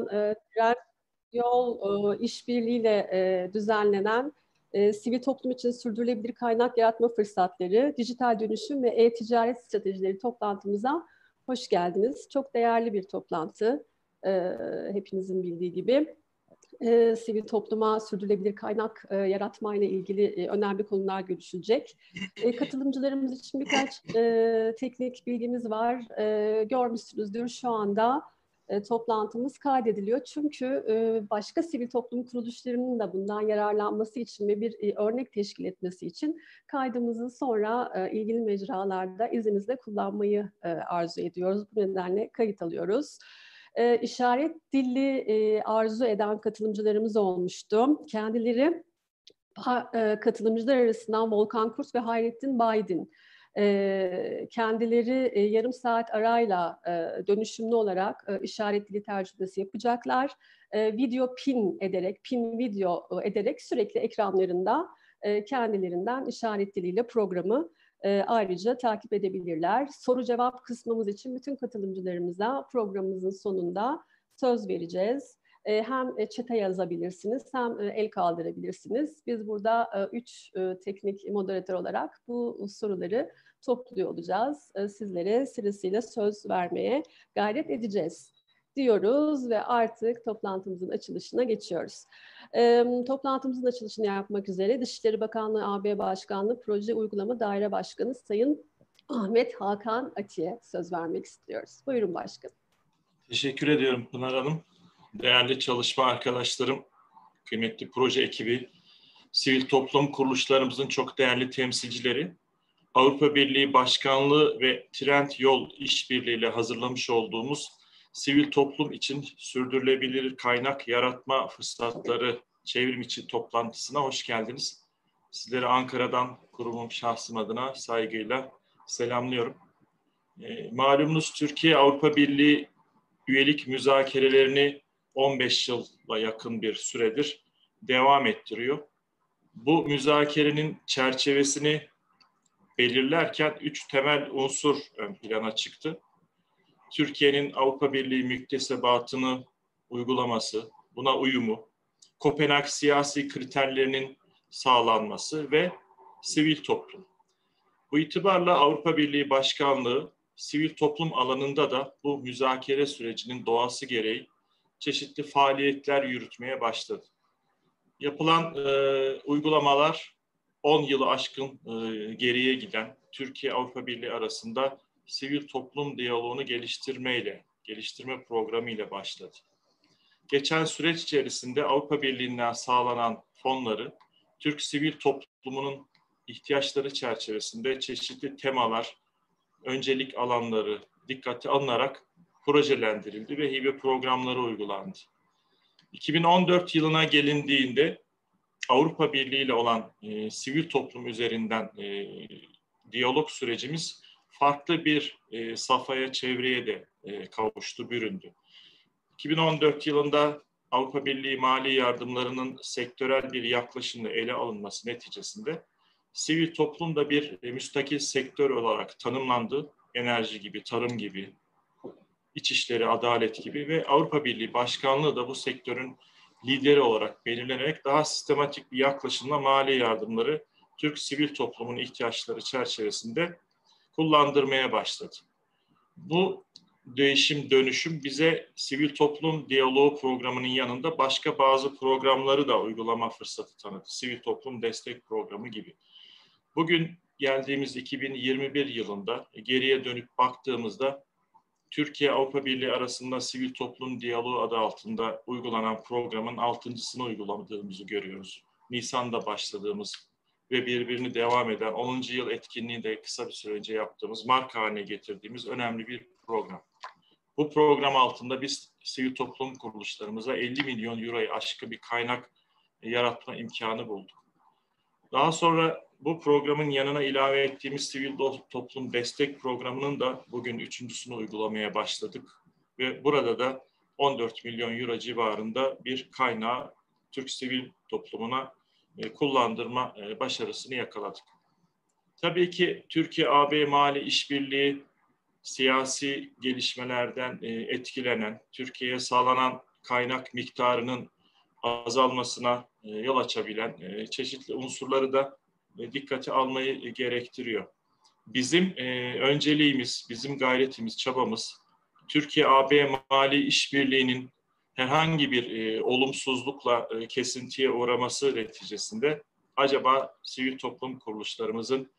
e, Trend Yol e, işbirliğiyle e, düzenlenen sivil toplum için sürdürülebilir kaynak yaratma fırsatları, dijital dönüşüm ve e-ticaret stratejileri toplantımıza hoş geldiniz. Çok değerli bir toplantı, hepinizin bildiği gibi. Sivil topluma sürdürülebilir kaynak e, yaratma ile ilgili önemli konular görüşülecek. Katılımcılarımız için birkaç teknik bilgimiz var. Görmüşsünüzdür şu anda e, toplantımız kaydediliyor. Çünkü e, başka sivil toplum kuruluşlarının da bundan yararlanması için ve bir e, örnek teşkil etmesi için kaydımızı sonra ilgili mecralarda izninizle kullanmayı arzu ediyoruz. Bu nedenle kayıt alıyoruz. E, işaret dilli e, arzu eden katılımcılarımız olmuştu. Kendileri katılımcılar arasından Volkan Kurt ve Hayrettin Baydin kendileri yarım saat arayla dönüşümlü olarak işaret dili tercümesi yapacaklar. Video pin ederek, pin video ederek sürekli ekranlarında kendilerinden işaret programı ayrıca takip edebilirler. Soru cevap kısmımız için bütün katılımcılarımıza programımızın sonunda söz vereceğiz. E, hem çete yazabilirsiniz hem el kaldırabilirsiniz. Biz burada üç teknik moderatör olarak bu soruları topluyor olacağız. Sizlere sırasıyla söz vermeye gayret edeceğiz diyoruz ve artık toplantımızın açılışına geçiyoruz. E, toplantımızın açılışını yapmak üzere Dışişleri Bakanlığı AB Başkanlığı Proje Uygulama Daire Başkanı Sayın Ahmet Hakan Ati'ye söz vermek istiyoruz. Buyurun başkanım. Teşekkür ediyorum Pınar Hanım değerli çalışma arkadaşlarım, kıymetli proje ekibi, sivil toplum kuruluşlarımızın çok değerli temsilcileri, Avrupa Birliği Başkanlığı ve Trend Yol İşbirliği ile hazırlamış olduğumuz sivil toplum için sürdürülebilir kaynak yaratma fırsatları çevrim içi toplantısına hoş geldiniz. Sizleri Ankara'dan kurumum şahsım adına saygıyla selamlıyorum. E, malumunuz Türkiye Avrupa Birliği üyelik müzakerelerini 15 yıla yakın bir süredir devam ettiriyor. Bu müzakerenin çerçevesini belirlerken üç temel unsur ön plana çıktı. Türkiye'nin Avrupa Birliği müktesebatını uygulaması, buna uyumu, Kopenhag siyasi kriterlerinin sağlanması ve sivil toplum. Bu itibarla Avrupa Birliği Başkanlığı sivil toplum alanında da bu müzakere sürecinin doğası gereği çeşitli faaliyetler yürütmeye başladı. Yapılan e, uygulamalar 10 yılı aşkın e, geriye giden Türkiye Avrupa Birliği arasında sivil toplum diyaloğunu geliştirmeyle, geliştirme programı ile başladı. Geçen süreç içerisinde Avrupa Birliği'nden sağlanan fonları Türk sivil toplumunun ihtiyaçları çerçevesinde çeşitli temalar, öncelik alanları dikkate alınarak projelendirildi ve hibe programları uygulandı. 2014 yılına gelindiğinde Avrupa Birliği ile olan e, sivil toplum üzerinden e, diyalog sürecimiz farklı bir e, safhaya, çevreye de e, kavuştu, büründü. 2014 yılında Avrupa Birliği mali yardımlarının sektörel bir yaklaşımla ele alınması neticesinde sivil toplum da bir e, müstakil sektör olarak tanımlandı. Enerji gibi, tarım gibi, İçişleri, Adalet gibi ve Avrupa Birliği Başkanlığı da bu sektörün lideri olarak belirlenerek daha sistematik bir yaklaşımla mali yardımları Türk sivil toplumun ihtiyaçları çerçevesinde kullandırmaya başladı. Bu değişim, dönüşüm bize sivil toplum diyaloğu programının yanında başka bazı programları da uygulama fırsatı tanıdı. Sivil toplum destek programı gibi. Bugün geldiğimiz 2021 yılında geriye dönüp baktığımızda Türkiye Avrupa Birliği arasında sivil toplum diyaloğu adı altında uygulanan programın altıncısını uygulamadığımızı görüyoruz. Nisan'da başladığımız ve birbirini devam eden 10. yıl etkinliği de kısa bir süre önce yaptığımız, marka haline getirdiğimiz önemli bir program. Bu program altında biz sivil toplum kuruluşlarımıza 50 milyon euroyu aşkı bir kaynak yaratma imkanı bulduk. Daha sonra bu programın yanına ilave ettiğimiz sivil toplum destek programının da bugün üçüncüsünü uygulamaya başladık. Ve burada da 14 milyon euro civarında bir kaynağı Türk sivil toplumuna e, kullandırma e, başarısını yakaladık. Tabii ki Türkiye-AB Mali İşbirliği siyasi gelişmelerden e, etkilenen, Türkiye'ye sağlanan kaynak miktarının azalmasına yol açabilen çeşitli unsurları da dikkate almayı gerektiriyor. Bizim önceliğimiz, bizim gayretimiz, çabamız Türkiye-AB mali işbirliğinin herhangi bir olumsuzlukla kesintiye uğraması neticesinde acaba sivil toplum kuruluşlarımızın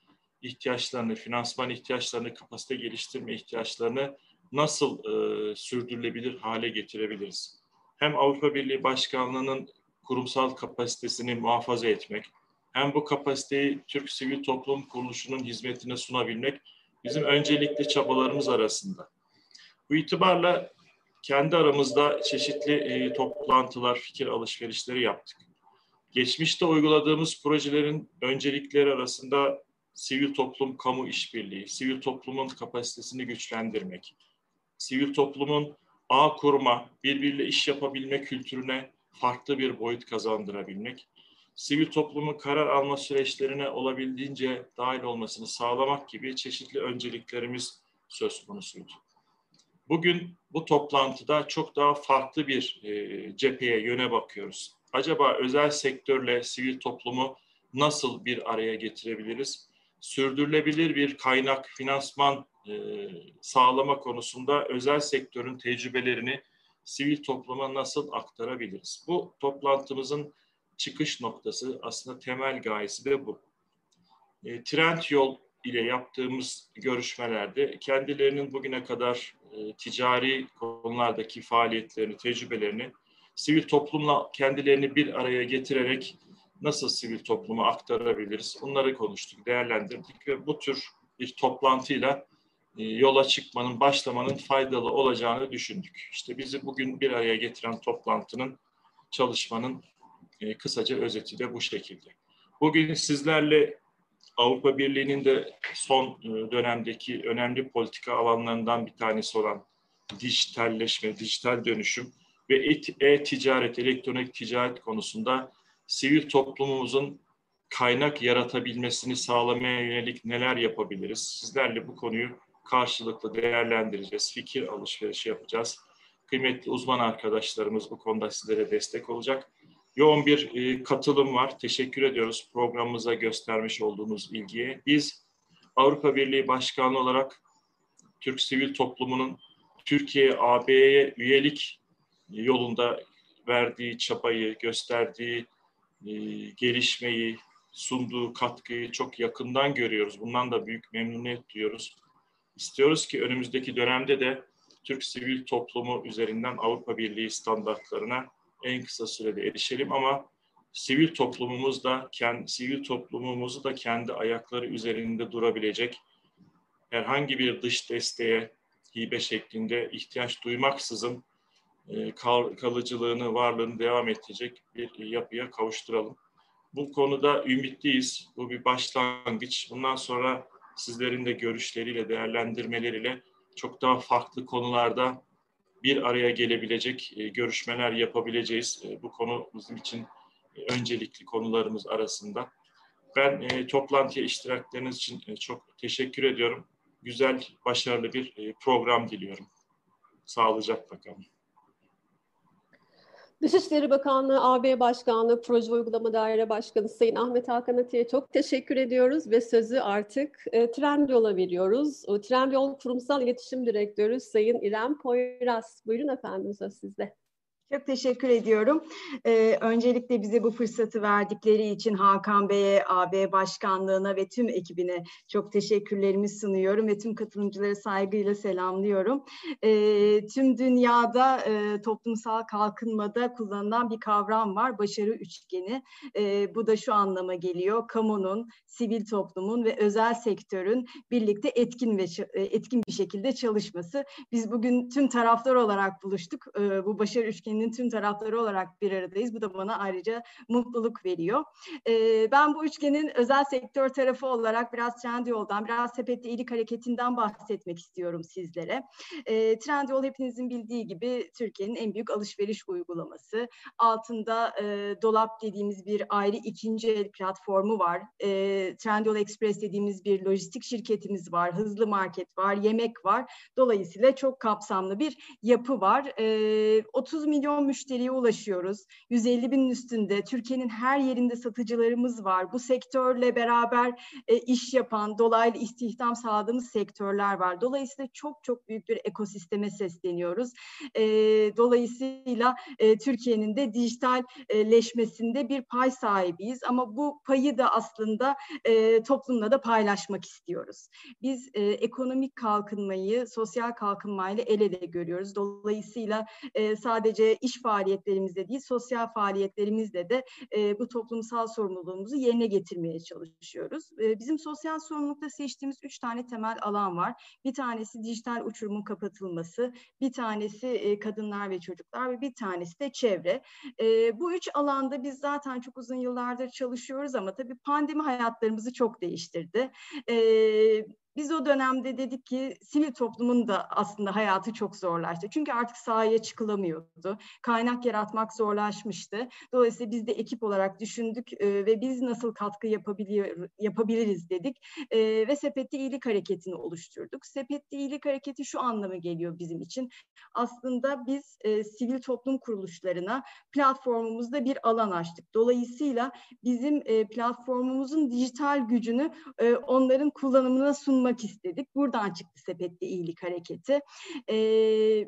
ihtiyaçlarını, finansman ihtiyaçlarını, kapasite geliştirme ihtiyaçlarını nasıl e, sürdürülebilir hale getirebiliriz? Hem Avrupa Birliği Başkanlığı'nın kurumsal kapasitesini muhafaza etmek, hem bu kapasiteyi Türk Sivil Toplum Kuruluşu'nun hizmetine sunabilmek bizim öncelikli çabalarımız arasında. Bu itibarla kendi aramızda çeşitli e, toplantılar, fikir alışverişleri yaptık. Geçmişte uyguladığımız projelerin öncelikleri arasında sivil toplum kamu işbirliği, sivil toplumun kapasitesini güçlendirmek, sivil toplumun ağ kurma, birbiriyle iş yapabilme kültürüne farklı bir boyut kazandırabilmek, sivil toplumun karar alma süreçlerine olabildiğince dahil olmasını sağlamak gibi çeşitli önceliklerimiz söz konusuydu. Bugün bu toplantıda çok daha farklı bir e, cepheye yöne bakıyoruz. Acaba özel sektörle sivil toplumu nasıl bir araya getirebiliriz? Sürdürülebilir bir kaynak, finansman e, sağlama konusunda özel sektörün tecrübelerini sivil topluma nasıl aktarabiliriz? Bu toplantımızın çıkış noktası aslında temel gayesi de bu. E, Trend Yol ile yaptığımız görüşmelerde kendilerinin bugüne kadar e, ticari konulardaki faaliyetlerini, tecrübelerini sivil toplumla kendilerini bir araya getirerek nasıl sivil topluma aktarabiliriz? Bunları konuştuk, değerlendirdik ve bu tür bir toplantıyla e, yola çıkmanın, başlamanın faydalı olacağını düşündük. İşte bizi bugün bir araya getiren toplantının, çalışmanın e, kısaca özeti de bu şekilde. Bugün sizlerle Avrupa Birliği'nin de son e, dönemdeki önemli politika alanlarından bir tanesi olan dijitalleşme, dijital dönüşüm ve e-ticaret, elektronik ticaret konusunda sivil toplumumuzun kaynak yaratabilmesini sağlamaya yönelik neler yapabiliriz? Sizlerle bu konuyu karşılıklı değerlendireceğiz, fikir alışverişi yapacağız. Kıymetli uzman arkadaşlarımız bu konuda sizlere destek olacak. Yoğun bir e, katılım var. Teşekkür ediyoruz programımıza göstermiş olduğunuz ilgiye. Biz Avrupa Birliği Başkanı olarak Türk sivil toplumunun Türkiye AB'ye üyelik yolunda verdiği çabayı, gösterdiği e, gelişmeyi, sunduğu katkıyı çok yakından görüyoruz. Bundan da büyük memnuniyet duyuyoruz. İstiyoruz ki önümüzdeki dönemde de Türk sivil toplumu üzerinden Avrupa Birliği standartlarına en kısa sürede erişelim ama sivil toplumumuz da kendi sivil toplumumuzu da kendi ayakları üzerinde durabilecek herhangi bir dış desteğe hibe şeklinde ihtiyaç duymaksızın e, kal, kalıcılığını, varlığını devam ettirecek bir yapıya kavuşturalım. Bu konuda ümitliyiz. Bu bir başlangıç. Bundan sonra sizlerin de görüşleriyle, değerlendirmeleriyle çok daha farklı konularda bir araya gelebilecek e, görüşmeler yapabileceğiz. E, bu konu bizim için e, öncelikli konularımız arasında. Ben toplantıya iştirakleriniz için çok teşekkür ediyorum. Güzel, başarılı bir program diliyorum. Sağlıcakla kalın. Dışişleri Bakanlığı, AB Başkanlığı, Proje Uygulama Daire Başkanı Sayın Ahmet Hakan Atiye çok teşekkür ediyoruz ve sözü artık e, Trendyol'a veriyoruz. O, Trendyol Kurumsal İletişim Direktörü Sayın İrem Poyraz. Buyurun efendim söz sizde. Çok teşekkür ediyorum. Ee, öncelikle bize bu fırsatı verdikleri için Hakan Bey'e, AB Başkanlığı'na ve tüm ekibine çok teşekkürlerimi sunuyorum ve tüm katılımcıları saygıyla selamlıyorum. Ee, tüm dünyada e, toplumsal kalkınmada kullanılan bir kavram var, başarı üçgeni. E, bu da şu anlama geliyor, kamunun, sivil toplumun ve özel sektörün birlikte etkin ve e, etkin bir şekilde çalışması. Biz bugün tüm taraflar olarak buluştuk. E, bu başarı üçgeni üçgeninin tüm tarafları olarak bir aradayız. Bu da bana ayrıca mutluluk veriyor. E, ben bu üçgenin özel sektör tarafı olarak biraz Trendyol'dan, biraz Sepetli İyilik Hareketi'nden bahsetmek istiyorum sizlere. E, Trendyol hepinizin bildiği gibi Türkiye'nin en büyük alışveriş uygulaması. Altında e, dolap dediğimiz bir ayrı ikinci el platformu var. E, Trendyol Express dediğimiz bir lojistik şirketimiz var. Hızlı market var, yemek var. Dolayısıyla çok kapsamlı bir yapı var. E, 30 milyon milyon müşteriye ulaşıyoruz. 150 binin üstünde Türkiye'nin her yerinde satıcılarımız var. Bu sektörle beraber e, iş yapan, dolaylı istihdam sağladığımız sektörler var. Dolayısıyla çok çok büyük bir ekosisteme sesleniyoruz. E, dolayısıyla e, Türkiye'nin de dijitalleşmesinde bir pay sahibiyiz. Ama bu payı da aslında e, toplumla da paylaşmak istiyoruz. Biz e, ekonomik kalkınmayı sosyal kalkınmayla el ele görüyoruz. Dolayısıyla e, sadece iş faaliyetlerimizde değil, sosyal faaliyetlerimizde de e, bu toplumsal sorumluluğumuzu yerine getirmeye çalışıyoruz. E, bizim sosyal sorumlulukta seçtiğimiz üç tane temel alan var. Bir tanesi dijital uçurumun kapatılması, bir tanesi e, kadınlar ve çocuklar ve bir tanesi de çevre. E, bu üç alanda biz zaten çok uzun yıllardır çalışıyoruz ama tabii pandemi hayatlarımızı çok değiştirdi. E, biz o dönemde dedik ki sivil toplumun da aslında hayatı çok zorlaştı. Çünkü artık sahaya çıkılamıyordu. Kaynak yaratmak zorlaşmıştı. Dolayısıyla biz de ekip olarak düşündük e, ve biz nasıl katkı yapabiliyor, yapabiliriz dedik. E, ve Sepetli İyilik Hareketi'ni oluşturduk. Sepetli İyilik Hareketi şu anlamı geliyor bizim için. Aslında biz e, sivil toplum kuruluşlarına platformumuzda bir alan açtık. Dolayısıyla bizim platformumuzun dijital gücünü onların kullanımına sunmak sunmak istedik. Buradan çıktı Sepetli İyilik Hareketi. E,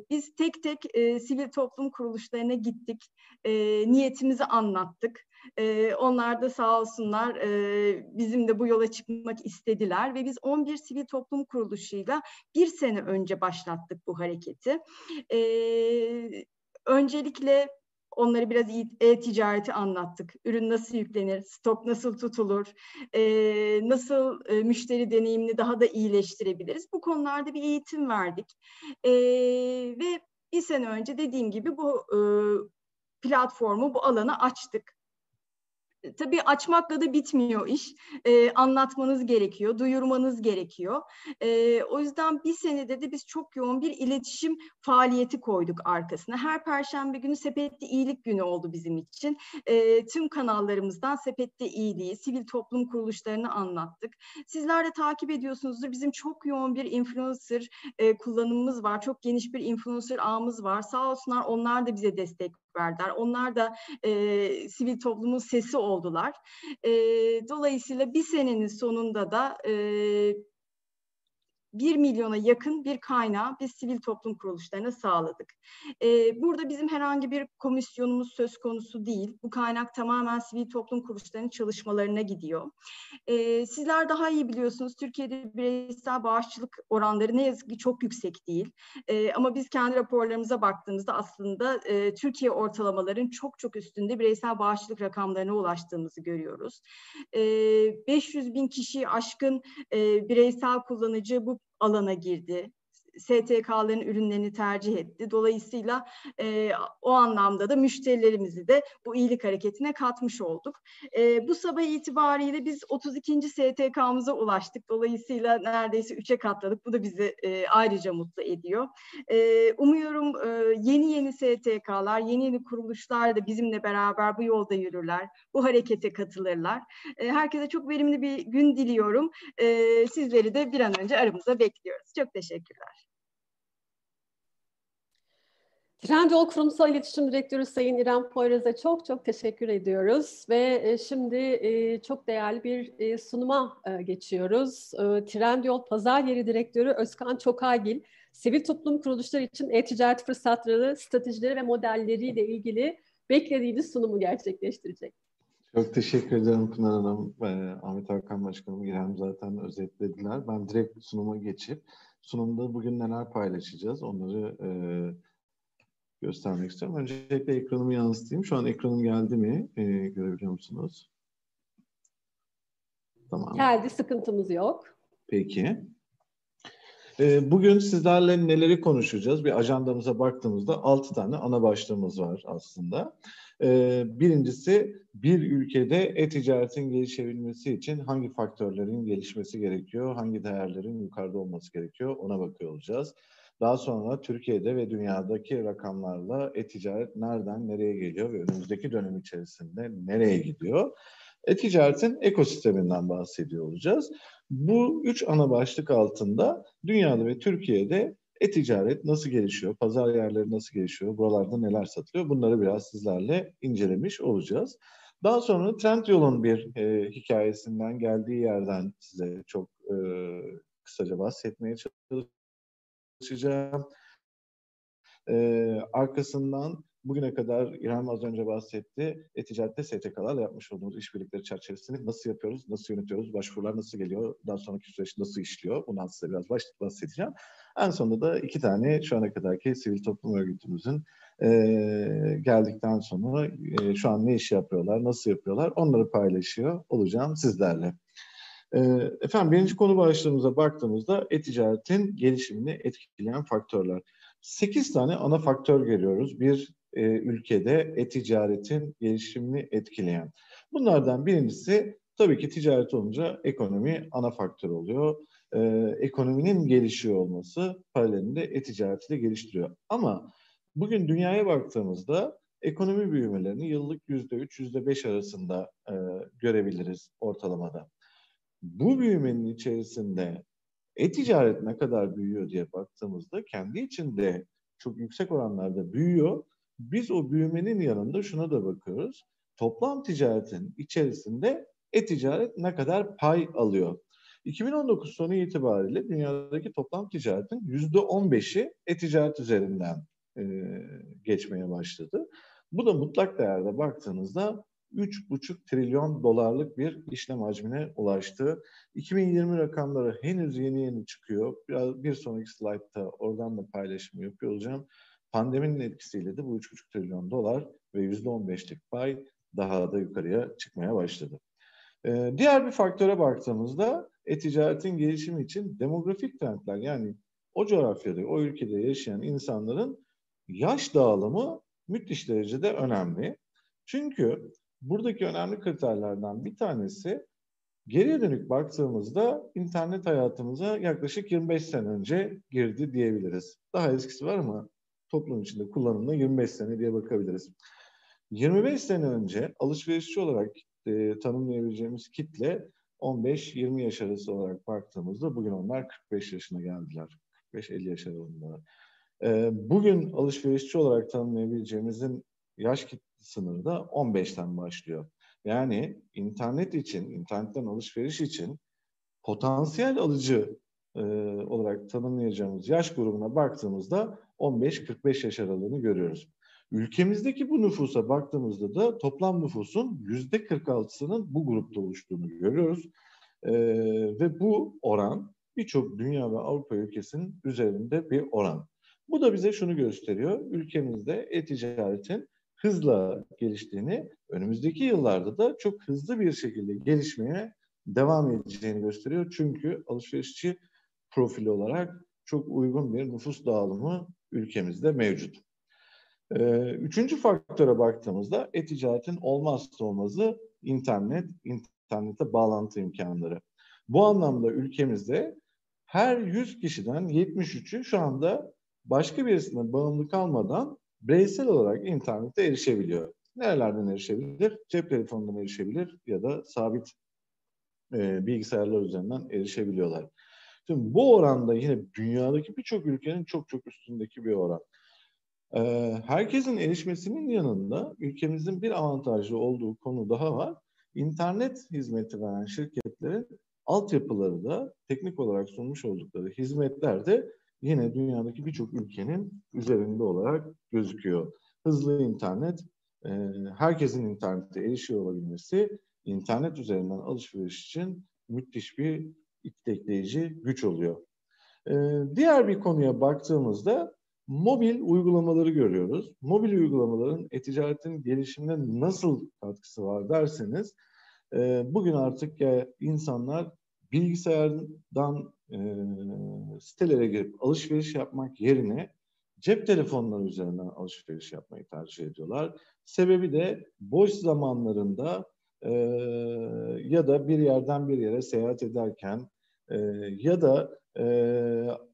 biz tek tek e, sivil toplum kuruluşlarına gittik. E, niyetimizi anlattık. E, onlar da sağ olsunlar e, bizim de bu yola çıkmak istediler ve biz 11 sivil toplum kuruluşuyla bir sene önce başlattık bu hareketi. E, öncelikle Onları biraz e-ticareti anlattık. Ürün nasıl yüklenir, stok nasıl tutulur, e, nasıl e, müşteri deneyimini daha da iyileştirebiliriz. Bu konularda bir eğitim verdik. E, ve bir sene önce dediğim gibi bu e, platformu, bu alanı açtık tabii açmakla da bitmiyor iş. E, anlatmanız gerekiyor, duyurmanız gerekiyor. E, o yüzden bir senede de biz çok yoğun bir iletişim faaliyeti koyduk arkasına. Her perşembe günü Sepetli İyilik Günü oldu bizim için. E, tüm kanallarımızdan Sepetli İyiliği, sivil toplum kuruluşlarını anlattık. Sizler de takip ediyorsunuzdur. Bizim çok yoğun bir influencer e, kullanımımız var. Çok geniş bir influencer ağımız var. Sağ olsunlar onlar da bize destek verdiler. Onlar da e, sivil toplumun sesi oldular. E, dolayısıyla bir senenin sonunda da e, 1 milyona yakın bir kaynağı biz sivil toplum kuruluşlarına sağladık. Ee, burada bizim herhangi bir komisyonumuz söz konusu değil. Bu kaynak tamamen sivil toplum kuruluşlarının çalışmalarına gidiyor. Ee, sizler daha iyi biliyorsunuz Türkiye'de bireysel bağışçılık oranları ne yazık ki çok yüksek değil. Ee, ama biz kendi raporlarımıza baktığımızda aslında e, Türkiye ortalamaların çok çok üstünde bireysel bağışçılık rakamlarına ulaştığımızı görüyoruz. Ee, 500 bin kişi aşkın e, bireysel kullanıcı bu alana girdi. STK'ların ürünlerini tercih etti. Dolayısıyla e, o anlamda da müşterilerimizi de bu iyilik hareketine katmış olduk. E, bu sabah itibariyle biz 32. STK'mıza ulaştık. Dolayısıyla neredeyse 3'e katladık. Bu da bizi e, ayrıca mutlu ediyor. E, umuyorum e, yeni yeni STK'lar, yeni yeni kuruluşlar da bizimle beraber bu yolda yürürler. Bu harekete katılırlar. E, herkese çok verimli bir gün diliyorum. E, sizleri de bir an önce aramıza bekliyoruz. Çok teşekkürler. Trendyol Kurumsal İletişim Direktörü Sayın İrem Poyraz'a çok çok teşekkür ediyoruz ve e, şimdi e, çok değerli bir e, sunuma geçiyoruz. Trendyol Pazar Yeri Direktörü Özkan Çokaygil, sivil toplum kuruluşları için e-ticaret fırsatları, stratejileri ve modelleriyle ilgili beklediğiniz sunumu gerçekleştirecek. Çok teşekkür ederim Pınar Hanım. Ahmet Hakan Başkanım İrem zaten özetlediler. Ben direkt sunuma geçip sunumda bugün neler paylaşacağız onları e, göstermek istiyorum. Öncelikle ekranımı yansıtayım. Şu an ekranım geldi mi? Ee, görebiliyor musunuz? Tamam. Geldi, sıkıntımız yok. Peki. Ee, bugün sizlerle neleri konuşacağız? Bir ajandamıza baktığımızda altı tane ana başlığımız var aslında. Ee, birincisi bir ülkede e-ticaretin gelişebilmesi için hangi faktörlerin gelişmesi gerekiyor, hangi değerlerin yukarıda olması gerekiyor ona bakıyor olacağız. Daha sonra Türkiye'de ve dünyadaki rakamlarla e-ticaret nereden nereye geliyor ve önümüzdeki dönem içerisinde nereye gidiyor? E-ticaretin ekosisteminden bahsediyor olacağız. Bu üç ana başlık altında dünyada ve Türkiye'de e-ticaret nasıl gelişiyor, pazar yerleri nasıl gelişiyor, buralarda neler satılıyor bunları biraz sizlerle incelemiş olacağız. Daha sonra Trendyol'un bir e, hikayesinden geldiği yerden size çok e, kısaca bahsetmeye çalışacağım. E, arkasından bugüne kadar İrem az önce bahsetti. E-ticarette STK'larla yapmış olduğumuz işbirlikleri çerçevesinde nasıl yapıyoruz, nasıl yönetiyoruz, başvurular nasıl geliyor, daha sonraki süreç nasıl işliyor? Bundan size biraz bahsedeceğim. En sonunda da iki tane şu ana kadarki sivil toplum örgütümüzün e, geldikten sonra e, şu an ne iş yapıyorlar, nasıl yapıyorlar onları paylaşıyor olacağım sizlerle. E, efendim birinci konu başlığımıza baktığımızda e-ticaretin gelişimini etkileyen faktörler. Sekiz tane ana faktör görüyoruz bir e, ülkede e-ticaretin gelişimini etkileyen. Bunlardan birincisi tabii ki ticaret olunca ekonomi ana faktör oluyor. E, ekonominin gelişiyor olması paralelinde e-ticareti de geliştiriyor. Ama bugün dünyaya baktığımızda ekonomi büyümelerini yıllık yüzde üç, yüzde beş arasında e, görebiliriz ortalamada. Bu büyümenin içerisinde e-ticaret ne kadar büyüyor diye baktığımızda kendi içinde çok yüksek oranlarda büyüyor. Biz o büyümenin yanında şuna da bakıyoruz. Toplam ticaretin içerisinde e-ticaret ne kadar pay alıyor? 2019 sonu itibariyle dünyadaki toplam ticaretin yüzde 15'i e-ticaret üzerinden e, geçmeye başladı. Bu da mutlak değerde baktığınızda 3,5 trilyon dolarlık bir işlem hacmine ulaştı. 2020 rakamları henüz yeni yeni çıkıyor. Biraz bir sonraki slaytta oradan da paylaşımı yapıyor olacağım. Pandeminin etkisiyle de bu 3,5 trilyon dolar ve %15'lik pay daha da yukarıya çıkmaya başladı. Ee, diğer bir faktöre baktığımızda e-ticaretin gelişimi için demografik trendler yani o coğrafyada, o ülkede yaşayan insanların yaş dağılımı müthiş derecede önemli. Çünkü buradaki önemli kriterlerden bir tanesi geriye dönük baktığımızda internet hayatımıza yaklaşık 25 sene önce girdi diyebiliriz. Daha eskisi var mı? Toplum içinde kullanımda 25 sene diye bakabiliriz. 25 sene önce alışverişçi olarak e, tanımlayabileceğimiz kitle 15-20 yaş arası olarak baktığımızda bugün onlar 45 yaşına geldiler. 45-50 yaş aralığında. E, bugün alışverişçi olarak tanımlayabileceğimizin yaş sınırı da 15'ten başlıyor. Yani internet için, internetten alışveriş için potansiyel alıcı e, olarak tanımlayacağımız yaş grubuna baktığımızda 15-45 yaş aralığını görüyoruz. Ülkemizdeki bu nüfusa baktığımızda da toplam nüfusun yüzde 46'sının bu grupta oluştuğunu görüyoruz. Ee, ve bu oran birçok dünya ve Avrupa ülkesinin üzerinde bir oran. Bu da bize şunu gösteriyor. Ülkemizde e-ticaretin hızla geliştiğini, önümüzdeki yıllarda da çok hızlı bir şekilde gelişmeye devam edeceğini gösteriyor. Çünkü alışverişçi profili olarak çok uygun bir nüfus dağılımı ülkemizde mevcut. Ee, üçüncü faktöre baktığımızda e-ticaretin olmazsa olmazı internet, internete bağlantı imkanları. Bu anlamda ülkemizde her 100 kişiden 73'ü şu anda başka birisine bağımlı kalmadan bireysel olarak internete erişebiliyor. Nerelerden erişebilir? Cep telefonundan erişebilir ya da sabit e, bilgisayarlar üzerinden erişebiliyorlar. Şimdi bu oranda yine dünyadaki birçok ülkenin çok çok üstündeki bir oran. Ee, herkesin erişmesinin yanında ülkemizin bir avantajlı olduğu konu daha var. İnternet hizmeti veren şirketlerin altyapıları da teknik olarak sunmuş oldukları hizmetler de yine dünyadaki birçok ülkenin üzerinde olarak gözüküyor. Hızlı internet, e, herkesin internete erişiyor olabilmesi internet üzerinden alışveriş için müthiş bir itekleyici güç oluyor. E, diğer bir konuya baktığımızda mobil uygulamaları görüyoruz. Mobil uygulamaların e-ticaretin gelişimine nasıl katkısı var derseniz e, bugün artık ya insanlar bilgisayardan e, sitelere girip alışveriş yapmak yerine cep telefonları üzerinden alışveriş yapmayı tercih ediyorlar. Sebebi de boş zamanlarında e, ya da bir yerden bir yere seyahat ederken e, ya da e,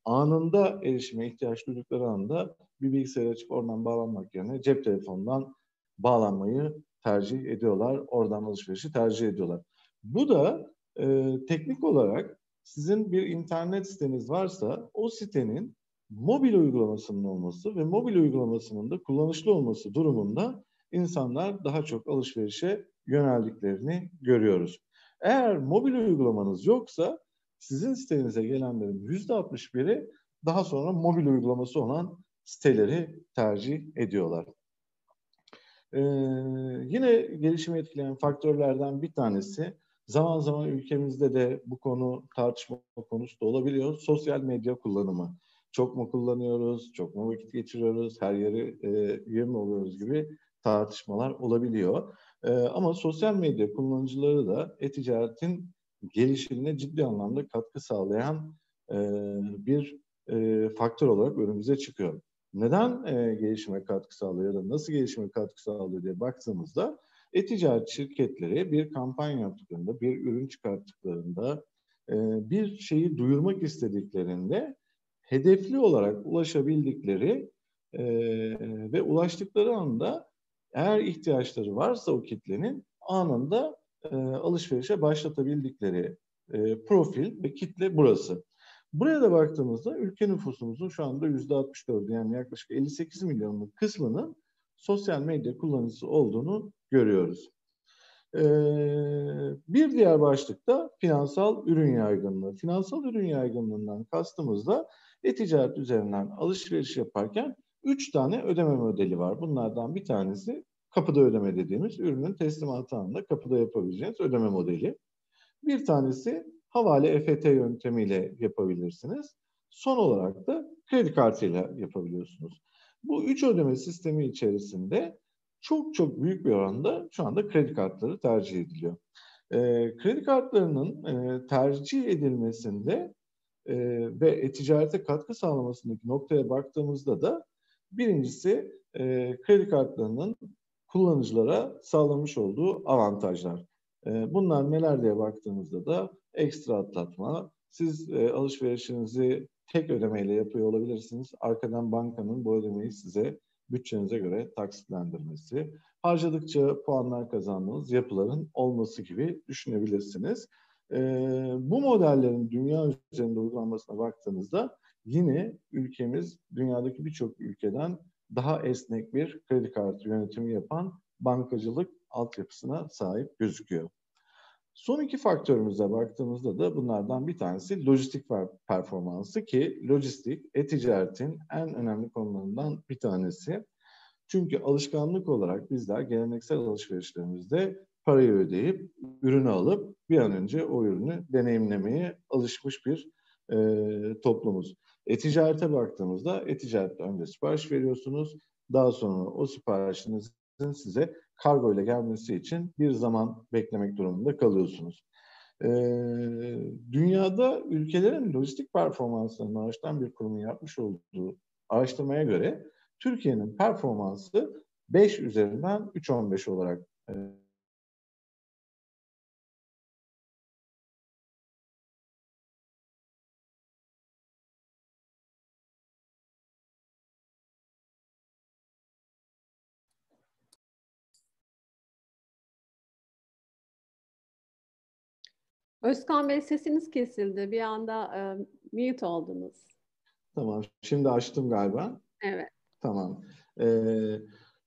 anında erişime ihtiyaç duydukları anda bir bilgisayar açıp oradan bağlanmak yerine cep telefonundan bağlanmayı tercih ediyorlar. Oradan alışverişi tercih ediyorlar. Bu da e, teknik olarak sizin bir internet siteniz varsa o sitenin mobil uygulamasının olması ve mobil uygulamasının da kullanışlı olması durumunda insanlar daha çok alışverişe yöneldiklerini görüyoruz. Eğer mobil uygulamanız yoksa sizin sitenize gelenlerin yüzde 61'i daha sonra mobil uygulaması olan siteleri tercih ediyorlar. Ee, yine gelişimi etkileyen faktörlerden bir tanesi zaman zaman ülkemizde de bu konu tartışma konusu da olabiliyor. Sosyal medya kullanımı. Çok mu kullanıyoruz, çok mu vakit geçiriyoruz, her yeri e, üye mi oluyoruz gibi tartışmalar olabiliyor. E, ama sosyal medya kullanıcıları da e-ticaretin gelişimine ciddi anlamda katkı sağlayan e, bir e, faktör olarak önümüze çıkıyor. Neden e, gelişime katkı sağlıyor da nasıl gelişime katkı sağlıyor diye baktığımızda e-ticaret şirketleri bir kampanya yaptıklarında, bir ürün çıkarttıklarında, e, bir şeyi duyurmak istediklerinde hedefli olarak ulaşabildikleri e, ve ulaştıkları anda eğer ihtiyaçları varsa o kitlenin anında e, alışverişe başlatabildikleri profil ve kitle burası. Buraya da baktığımızda ülke nüfusumuzun şu anda yüzde 64 yani yaklaşık 58 milyonluk kısmının sosyal medya kullanıcısı olduğunu görüyoruz. Ee, bir diğer başlıkta finansal ürün yaygınlığı. Finansal ürün yaygınlığından kastımız da e-ticaret üzerinden alışveriş yaparken üç tane ödeme modeli var. Bunlardan bir tanesi kapıda ödeme dediğimiz ürünün teslimatı anında kapıda yapabileceğiniz ödeme modeli. Bir tanesi havale EFT yöntemiyle yapabilirsiniz. Son olarak da kredi kartıyla yapabiliyorsunuz. Bu üç ödeme sistemi içerisinde çok çok büyük bir oranda şu anda kredi kartları tercih ediliyor. E, kredi kartlarının e, tercih edilmesinde e, ve e-ticarete katkı sağlamasındaki noktaya baktığımızda da birincisi e, kredi kartlarının kullanıcılara sağlamış olduğu avantajlar. E, bunlar neler diye baktığımızda da ekstra atlatma, siz e, alışverişinizi tek ödemeyle yapıyor olabilirsiniz. Arkadan bankanın bu ödemeyi size bütçenize göre taksitlendirmesi, harcadıkça puanlar kazandığınız yapıların olması gibi düşünebilirsiniz. E, bu modellerin dünya üzerinde uygulanmasına baktığınızda yine ülkemiz dünyadaki birçok ülkeden daha esnek bir kredi kartı yönetimi yapan bankacılık altyapısına sahip gözüküyor. Son iki faktörümüze baktığımızda da bunlardan bir tanesi lojistik performansı ki lojistik e-ticaretin en önemli konularından bir tanesi. Çünkü alışkanlık olarak bizler geleneksel alışverişlerimizde parayı ödeyip ürünü alıp bir an önce o ürünü deneyimlemeye alışmış bir e, toplumuz. E-ticarete baktığımızda e-ticarette önce sipariş veriyorsunuz. Daha sonra o siparişinizin size kargo ile gelmesi için bir zaman beklemek durumunda kalıyorsunuz. Ee, dünyada ülkelerin lojistik performanslarını araştıran bir kurumun yapmış olduğu araştırmaya göre Türkiye'nin performansı 5 üzerinden 3.15 olarak e, Özkan Bey sesiniz kesildi. Bir anda e, mute oldunuz. Tamam. Şimdi açtım galiba. Evet. Tamam. Ee,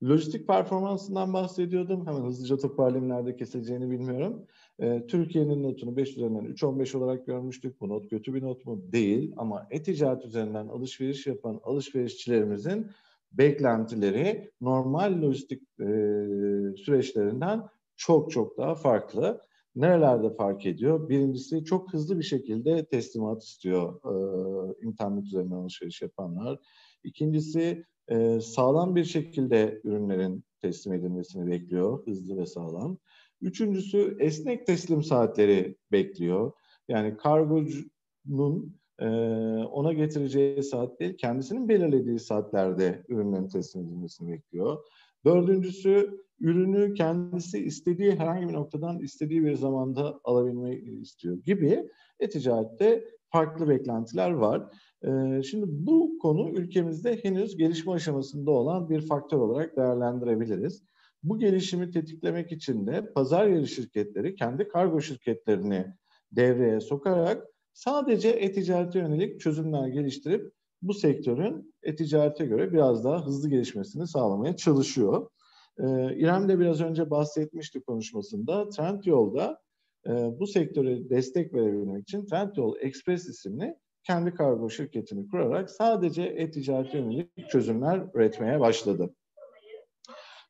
lojistik performansından bahsediyordum. Hemen hızlıca toparlayayım nerede kesileceğini bilmiyorum. Ee, Türkiye'nin notunu 5 üzerinden 3.15 olarak görmüştük. Bu not kötü bir not mu? Değil. Ama e-ticaret üzerinden alışveriş yapan alışverişçilerimizin beklentileri normal lojistik e, süreçlerinden çok çok daha farklı. Nerelerde fark ediyor? Birincisi çok hızlı bir şekilde teslimat istiyor e, internet üzerinden alışveriş yapanlar. İkincisi e, sağlam bir şekilde ürünlerin teslim edilmesini bekliyor, hızlı ve sağlam. Üçüncüsü esnek teslim saatleri bekliyor. Yani kargocunun e, ona getireceği saat değil, kendisinin belirlediği saatlerde ürünlerin teslim edilmesini bekliyor. Dördüncüsü ürünü kendisi istediği herhangi bir noktadan istediği bir zamanda alabilmeyi istiyor gibi e-ticarette farklı beklentiler var. Ee, şimdi bu konu ülkemizde henüz gelişme aşamasında olan bir faktör olarak değerlendirebiliriz. Bu gelişimi tetiklemek için de pazar yeri şirketleri kendi kargo şirketlerini devreye sokarak sadece e-ticarete yönelik çözümler geliştirip bu sektörün e-ticarete göre biraz daha hızlı gelişmesini sağlamaya çalışıyor. Ee, İrem de biraz önce bahsetmişti konuşmasında. Trendyol'da e, bu sektöre destek verebilmek için Trendyol Express isimli kendi kargo şirketini kurarak sadece e-ticarete yönelik çözümler üretmeye başladı.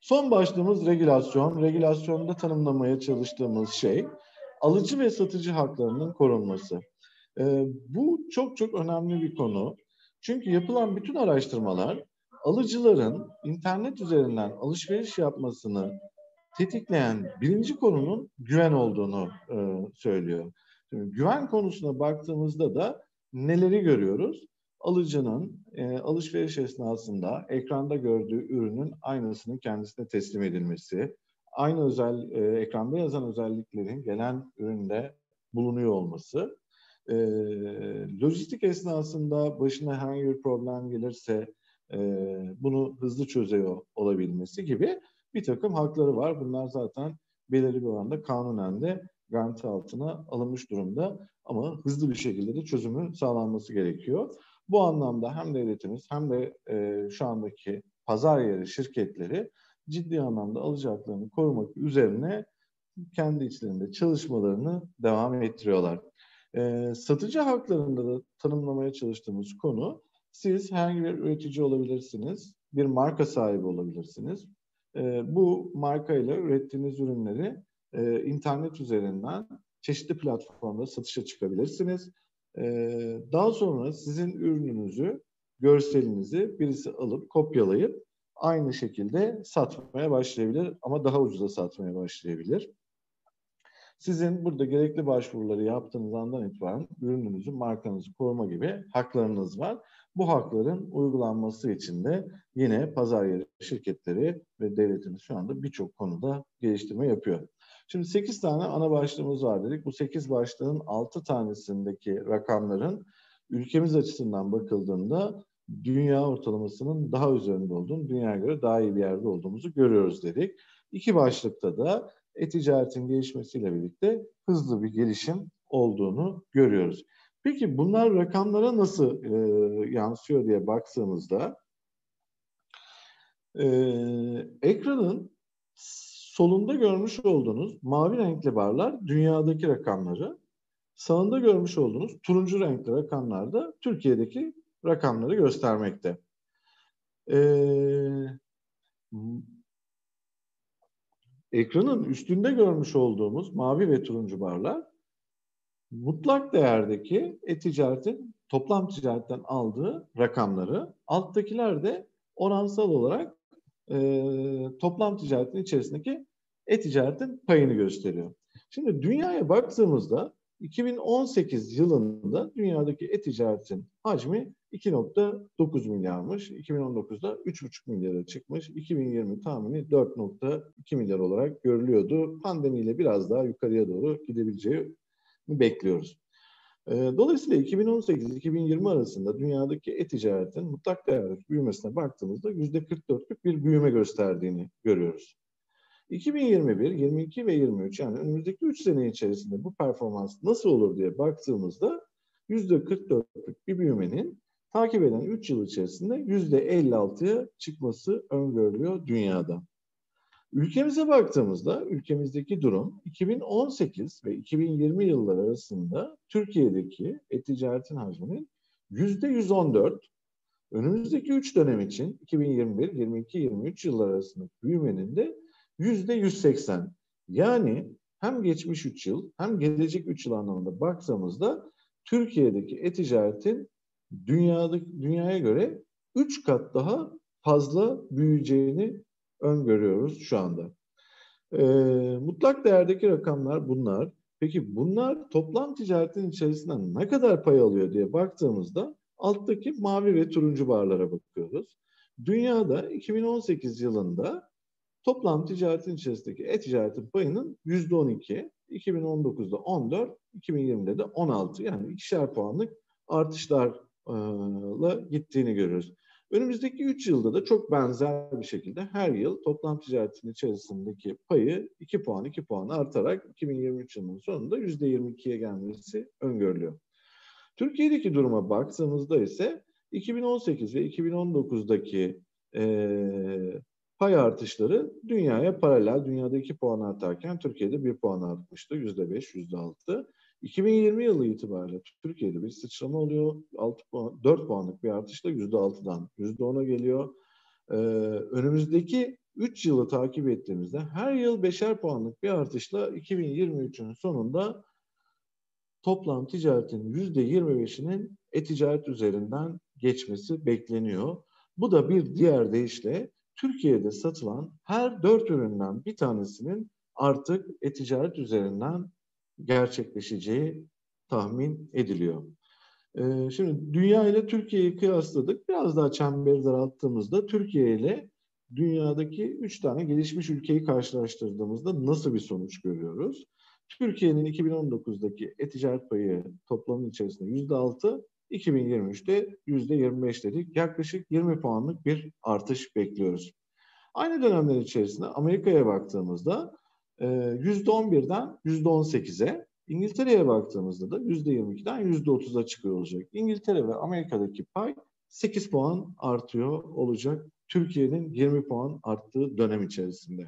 Son başlığımız regülasyon. Regülasyonda tanımlamaya çalıştığımız şey alıcı ve satıcı haklarının korunması. Ee, bu çok çok önemli bir konu. Çünkü yapılan bütün araştırmalar alıcıların internet üzerinden alışveriş yapmasını tetikleyen birinci konunun güven olduğunu e, söylüyor. Şimdi güven konusuna baktığımızda da neleri görüyoruz? Alıcının e, alışveriş esnasında ekranda gördüğü ürünün aynısının kendisine teslim edilmesi, aynı özel e, ekranda yazan özelliklerin gelen üründe bulunuyor olması, e, lojistik esnasında başına herhangi bir problem gelirse e, bunu hızlı çözüyor olabilmesi gibi bir takım hakları var. Bunlar zaten belirli bir oranda kanunen de garanti altına alınmış durumda ama hızlı bir şekilde de çözümü sağlanması gerekiyor. Bu anlamda hem devletimiz hem de e, şu andaki pazar yeri şirketleri ciddi anlamda alıcı haklarını korumak üzerine kendi içlerinde çalışmalarını devam ettiriyorlar. E, satıcı haklarında da tanımlamaya çalıştığımız konu siz herhangi bir üretici olabilirsiniz, bir marka sahibi olabilirsiniz. E, bu markayla ürettiğiniz ürünleri e, internet üzerinden çeşitli platformda satışa çıkabilirsiniz. E, daha sonra sizin ürününüzü, görselinizi birisi alıp kopyalayıp aynı şekilde satmaya başlayabilir ama daha ucuza satmaya başlayabilir. Sizin burada gerekli başvuruları yaptığınız andan itibaren ürününüzü, markanızı koruma gibi haklarınız var. Bu hakların uygulanması için de yine pazar yeri şirketleri ve devletimiz şu anda birçok konuda geliştirme yapıyor. Şimdi 8 tane ana başlığımız var dedik. Bu 8 başlığın 6 tanesindeki rakamların ülkemiz açısından bakıldığında dünya ortalamasının daha üzerinde olduğunu, dünyaya göre daha iyi bir yerde olduğumuzu görüyoruz dedik. İki başlıkta da e-ticaretin gelişmesiyle birlikte hızlı bir gelişim olduğunu görüyoruz. Peki bunlar rakamlara nasıl e, yansıyor diye baktığımızda e, ekranın solunda görmüş olduğunuz mavi renkli barlar dünyadaki rakamları, sağında görmüş olduğunuz turuncu renkli rakamlar da Türkiye'deki rakamları göstermekte. Ee, ekranın üstünde görmüş olduğumuz mavi ve turuncu barlar mutlak değerdeki e-ticaretin toplam ticaretten aldığı rakamları, alttakiler de oransal olarak e, toplam ticaretin içerisindeki e-ticaretin payını gösteriyor. Şimdi dünyaya baktığımızda 2018 yılında dünyadaki e-ticaretin hacmi 2.9 milyarmış. 2019'da 3.5 milyara çıkmış. 2020 tahmini 4.2 milyar olarak görülüyordu. Pandemiyle biraz daha yukarıya doğru gidebileceği bekliyoruz. Dolayısıyla 2018-2020 arasında dünyadaki e-ticaretin mutlak değerdeki büyümesine baktığımızda %44'lük bir büyüme gösterdiğini görüyoruz. 2021, 22 ve 23 yani önümüzdeki 3 sene içerisinde bu performans nasıl olur diye baktığımızda %44'lük bir büyümenin takip eden 3 yıl içerisinde %56'ya çıkması öngörülüyor dünyada. Ülkemize baktığımızda ülkemizdeki durum 2018 ve 2020 yılları arasında Türkiye'deki e-ticaretin hacminin %114, önümüzdeki 3 dönem için 2021, 22, 23 yıllar arasında büyümenin de %180. Yani hem geçmiş 3 yıl hem gelecek 3 yıl anlamında baktığımızda Türkiye'deki e-ticaretin dünyada, dünyaya göre 3 kat daha fazla büyüyeceğini öngörüyoruz şu anda. E, mutlak değerdeki rakamlar bunlar. Peki bunlar toplam ticaretin içerisinden ne kadar pay alıyor diye baktığımızda alttaki mavi ve turuncu barlara bakıyoruz. Dünyada 2018 yılında toplam ticaretin içerisindeki e-ticaretin payının %12, 2019'da 14, 2020'de de 16 yani ikişer puanlık artışlarla gittiğini görüyoruz. Önümüzdeki 3 yılda da çok benzer bir şekilde her yıl toplam ticaretin içerisindeki payı 2 puan 2 puan artarak 2023 yılının sonunda %22'ye gelmesi öngörülüyor. Türkiye'deki duruma baktığımızda ise 2018 ve 2019'daki e, pay artışları dünyaya paralel. Dünyada 2 puan artarken Türkiye'de 1 puan artmıştı. %5, %6. 2020 yılı itibariyle Türkiye'de bir sıçrama oluyor. 6 puan, 4 puanlık bir artışla %6'dan %10'a geliyor. Ee, önümüzdeki 3 yılı takip ettiğimizde her yıl 5'er puanlık bir artışla 2023'ün sonunda toplam ticaretin %25'inin e-ticaret üzerinden geçmesi bekleniyor. Bu da bir diğer deyişle Türkiye'de satılan her dört üründen bir tanesinin artık e-ticaret üzerinden gerçekleşeceği tahmin ediliyor. Ee, şimdi dünya ile Türkiye'yi kıyasladık. Biraz daha çemberi daralttığımızda Türkiye ile dünyadaki üç tane gelişmiş ülkeyi karşılaştırdığımızda nasıl bir sonuç görüyoruz? Türkiye'nin 2019'daki e-ticaret payı toplamın içerisinde yüzde altı, 2023'te yüzde 25 dedik. Yaklaşık 20 puanlık bir artış bekliyoruz. Aynı dönemler içerisinde Amerika'ya baktığımızda yüzde 11'den yüzde 18'e, İngiltere'ye baktığımızda da yüzde 22'den yüzde 30'a çıkıyor olacak. İngiltere ve Amerika'daki pay 8 puan artıyor olacak. Türkiye'nin 20 puan arttığı dönem içerisinde.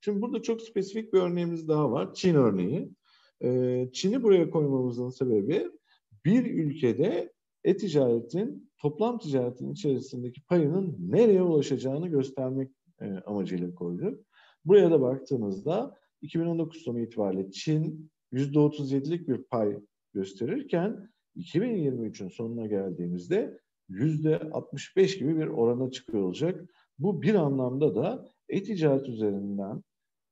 Şimdi burada çok spesifik bir örneğimiz daha var. Çin örneği. Çin'i buraya koymamızın sebebi bir ülkede e-ticaretin toplam ticaretin içerisindeki payının nereye ulaşacağını göstermek e, amacıyla koyduk. Buraya da baktığımızda 2019 sonu itibariyle Çin %37'lik bir pay gösterirken 2023'ün sonuna geldiğimizde %65 gibi bir orana çıkıyor olacak. Bu bir anlamda da e-ticaret üzerinden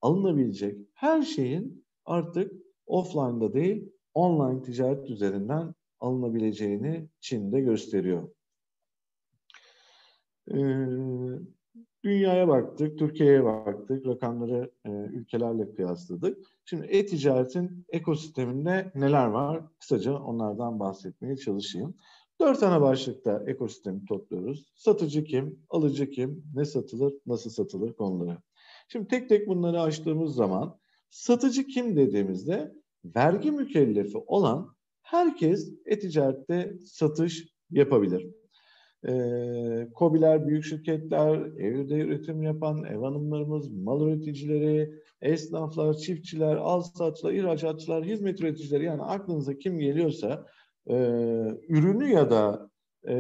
alınabilecek her şeyin artık offline'da değil online ticaret üzerinden alınabileceğini Çin'de gösteriyor. Ee, dünyaya baktık, Türkiye'ye baktık, rakamları e, ülkelerle kıyasladık. Şimdi e-ticaretin ekosisteminde neler var? Kısaca onlardan bahsetmeye çalışayım. Dört ana başlıkta ekosistemi topluyoruz. Satıcı kim, alıcı kim, ne satılır, nasıl satılır konuları. Şimdi tek tek bunları açtığımız zaman satıcı kim dediğimizde vergi mükellefi olan herkes e-ticarette satış yapabilir. E, KOBİ'ler, büyük şirketler, evde üretim yapan ev hanımlarımız, mal üreticileri, esnaflar, çiftçiler, al satçılar, ihracatçılar, hizmet üreticileri yani aklınıza kim geliyorsa e, ürünü ya da e,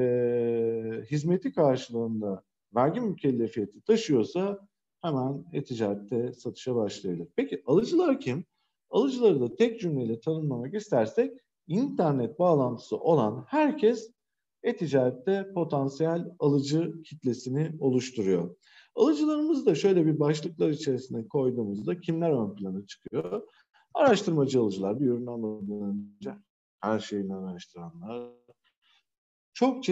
hizmeti karşılığında vergi mükellefiyeti taşıyorsa hemen e-ticarette satışa başlayabilir. Peki alıcılar kim? Alıcıları da tek cümleyle tanımlamak istersek internet bağlantısı olan herkes e-ticarette potansiyel alıcı kitlesini oluşturuyor. Alıcılarımız da şöyle bir başlıklar içerisinde koyduğumuzda kimler ön plana çıkıyor? Araştırmacı alıcılar, bir ürün almadan her şeyini araştıranlar, çok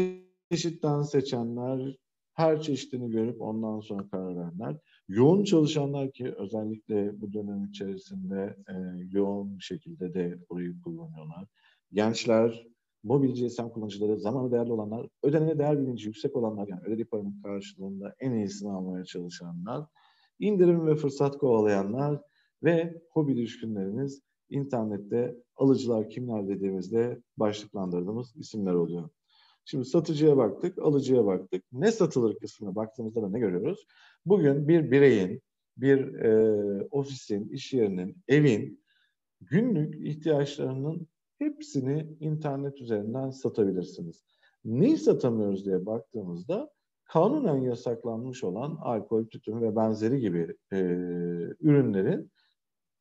çeşitten seçenler, her çeşitini görüp ondan sonra karar verenler, yoğun çalışanlar ki özellikle bu dönem içerisinde e, yoğun bir şekilde de burayı kullanıyorlar. Gençler, mobil GSM kullanıcıları, zamanı değerli olanlar, ödenene değer bilinci yüksek olanlar, yani ödediği paranın karşılığında en iyisini almaya çalışanlar, indirim ve fırsat kovalayanlar ve hobi düşkünleriniz internette alıcılar kimler dediğimizde başlıklandırdığımız isimler oluyor. Şimdi satıcıya baktık, alıcıya baktık. Ne satılır kısmına baktığımızda da ne görüyoruz? Bugün bir bireyin, bir e, ofisin, iş yerinin, evin günlük ihtiyaçlarının hepsini internet üzerinden satabilirsiniz. Neyi satamıyoruz diye baktığımızda kanunen yasaklanmış olan alkol, tütün ve benzeri gibi e, ürünlerin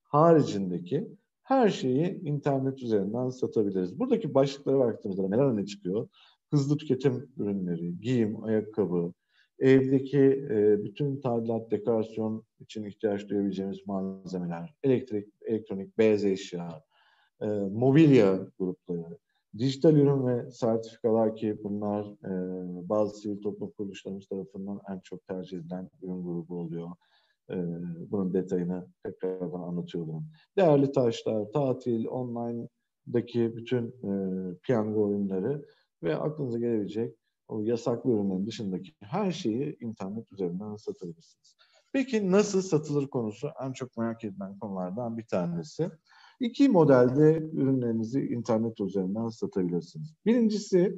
haricindeki her şeyi internet üzerinden satabiliriz. Buradaki başlıklara baktığımızda neler öne çıkıyor? Hızlı tüketim ürünleri, giyim, ayakkabı, evdeki e, bütün tadilat, dekorasyon için ihtiyaç duyabileceğimiz malzemeler, elektrik, elektronik, beyaz eşya, e, mobilya grupları, dijital ürün ve sertifikalar ki bunlar e, bazı sivil toplum kuruluşlarımız tarafından en çok tercih edilen ürün grubu oluyor. E, bunun detayını tekrardan anlatıyorum. Değerli taşlar, tatil, online'daki bütün e, piyango oyunları ve aklınıza gelebilecek o yasaklı ürünlerin dışındaki her şeyi internet üzerinden satabilirsiniz. Peki nasıl satılır konusu en çok merak edilen konulardan bir tanesi. İki modelde ürünlerinizi internet üzerinden satabilirsiniz. Birincisi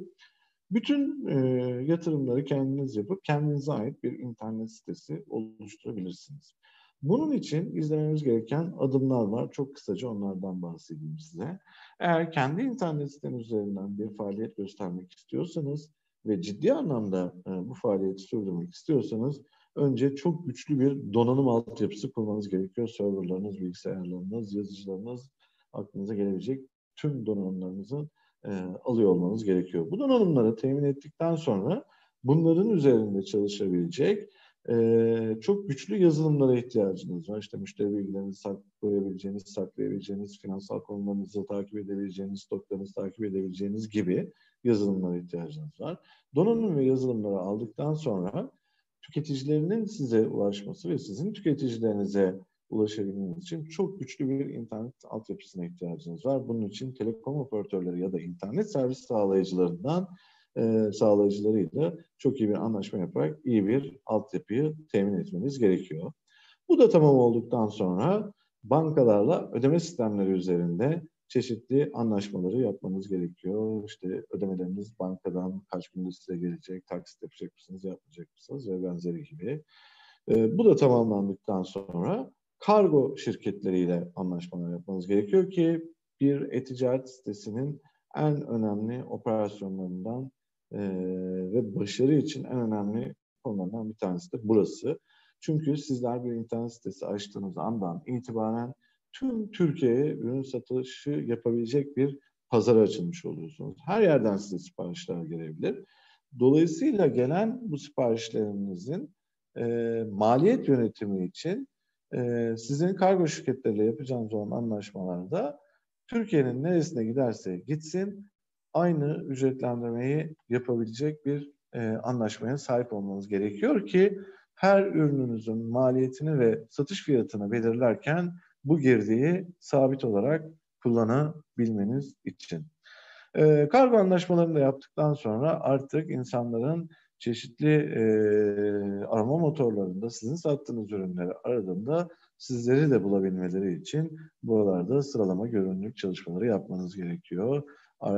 Bütün e, yatırımları kendiniz yapıp kendinize ait bir internet sitesi oluşturabilirsiniz. Bunun için izlememiz gereken adımlar var. Çok kısaca onlardan bahsedeyim size. Eğer kendi internet siteniz üzerinden bir faaliyet göstermek istiyorsanız ve ciddi anlamda e, bu faaliyeti sürdürmek istiyorsanız önce çok güçlü bir donanım altyapısı kurmanız gerekiyor. Serverlarınız, bilgisayarlarınız, yazıcılarınız, aklınıza gelebilecek tüm donanımlarınızı e, alıyor olmanız gerekiyor. Bu donanımları temin ettikten sonra bunların üzerinde çalışabilecek e, çok güçlü yazılımlara ihtiyacınız var. İşte müşteri bilgilerinizi saklayabileceğiniz, saklayabileceğiniz, finansal konularınızı takip edebileceğiniz, stoklarınızı takip edebileceğiniz gibi yazılımlara ihtiyacınız var. Donanım ve yazılımları aldıktan sonra tüketicilerinin size ulaşması ve sizin tüketicilerinize ulaşabilmeniz için çok güçlü bir internet altyapısına ihtiyacınız var. Bunun için telekom operatörleri ya da internet servis sağlayıcılarından e, sağlayıcılarıyla çok iyi bir anlaşma yaparak iyi bir altyapıyı temin etmeniz gerekiyor. Bu da tamam olduktan sonra bankalarla ödeme sistemleri üzerinde çeşitli anlaşmaları yapmanız gerekiyor. İşte ödemeleriniz bankadan kaç günde size gelecek, taksit yapacak mısınız, yapmayacak mısınız ve benzeri gibi. E, bu da tamamlandıktan sonra kargo şirketleriyle anlaşmalar yapmanız gerekiyor ki bir e-ticaret sitesinin en önemli operasyonlarından e, ve başarı için en önemli konulardan bir tanesi de burası. Çünkü sizler bir internet sitesi açtığınız andan itibaren tüm Türkiye'ye ürün satışı yapabilecek bir pazar açılmış oluyorsunuz. Her yerden size siparişler gelebilir. Dolayısıyla gelen bu siparişlerinizin e, maliyet yönetimi için e, sizin kargo şirketleriyle yapacağınız olan anlaşmalarda Türkiye'nin neresine giderse gitsin aynı ücretlendirmeyi yapabilecek bir e, anlaşmaya sahip olmanız gerekiyor ki her ürününüzün maliyetini ve satış fiyatını belirlerken bu girdiği sabit olarak kullanabilmeniz için. E, kargo anlaşmalarını da yaptıktan sonra artık insanların çeşitli e, arama motorlarında sizin sattığınız ürünleri aradığında sizleri de bulabilmeleri için buralarda sıralama görünürlük çalışmaları yapmanız gerekiyor. E,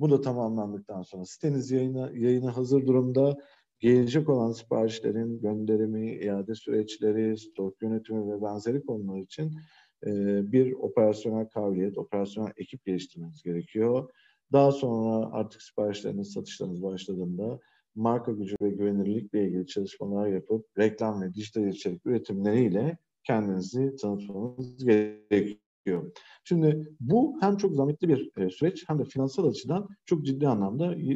bu da tamamlandıktan sonra siteniz yayına, yayına hazır durumda. Gelecek olan siparişlerin gönderimi, iade süreçleri, stok yönetimi ve benzeri konular için e, bir operasyonel kabiliyet, operasyonel ekip geliştirmeniz gerekiyor. Daha sonra artık siparişleriniz, satışlarınız başladığında marka gücü ve güvenilirlikle ilgili çalışmalar yapıp reklam ve dijital içerik üretimleriyle kendinizi tanıtmanız gerekiyor. Şimdi bu hem çok zahmetli bir e, süreç hem de finansal açıdan çok ciddi anlamda e,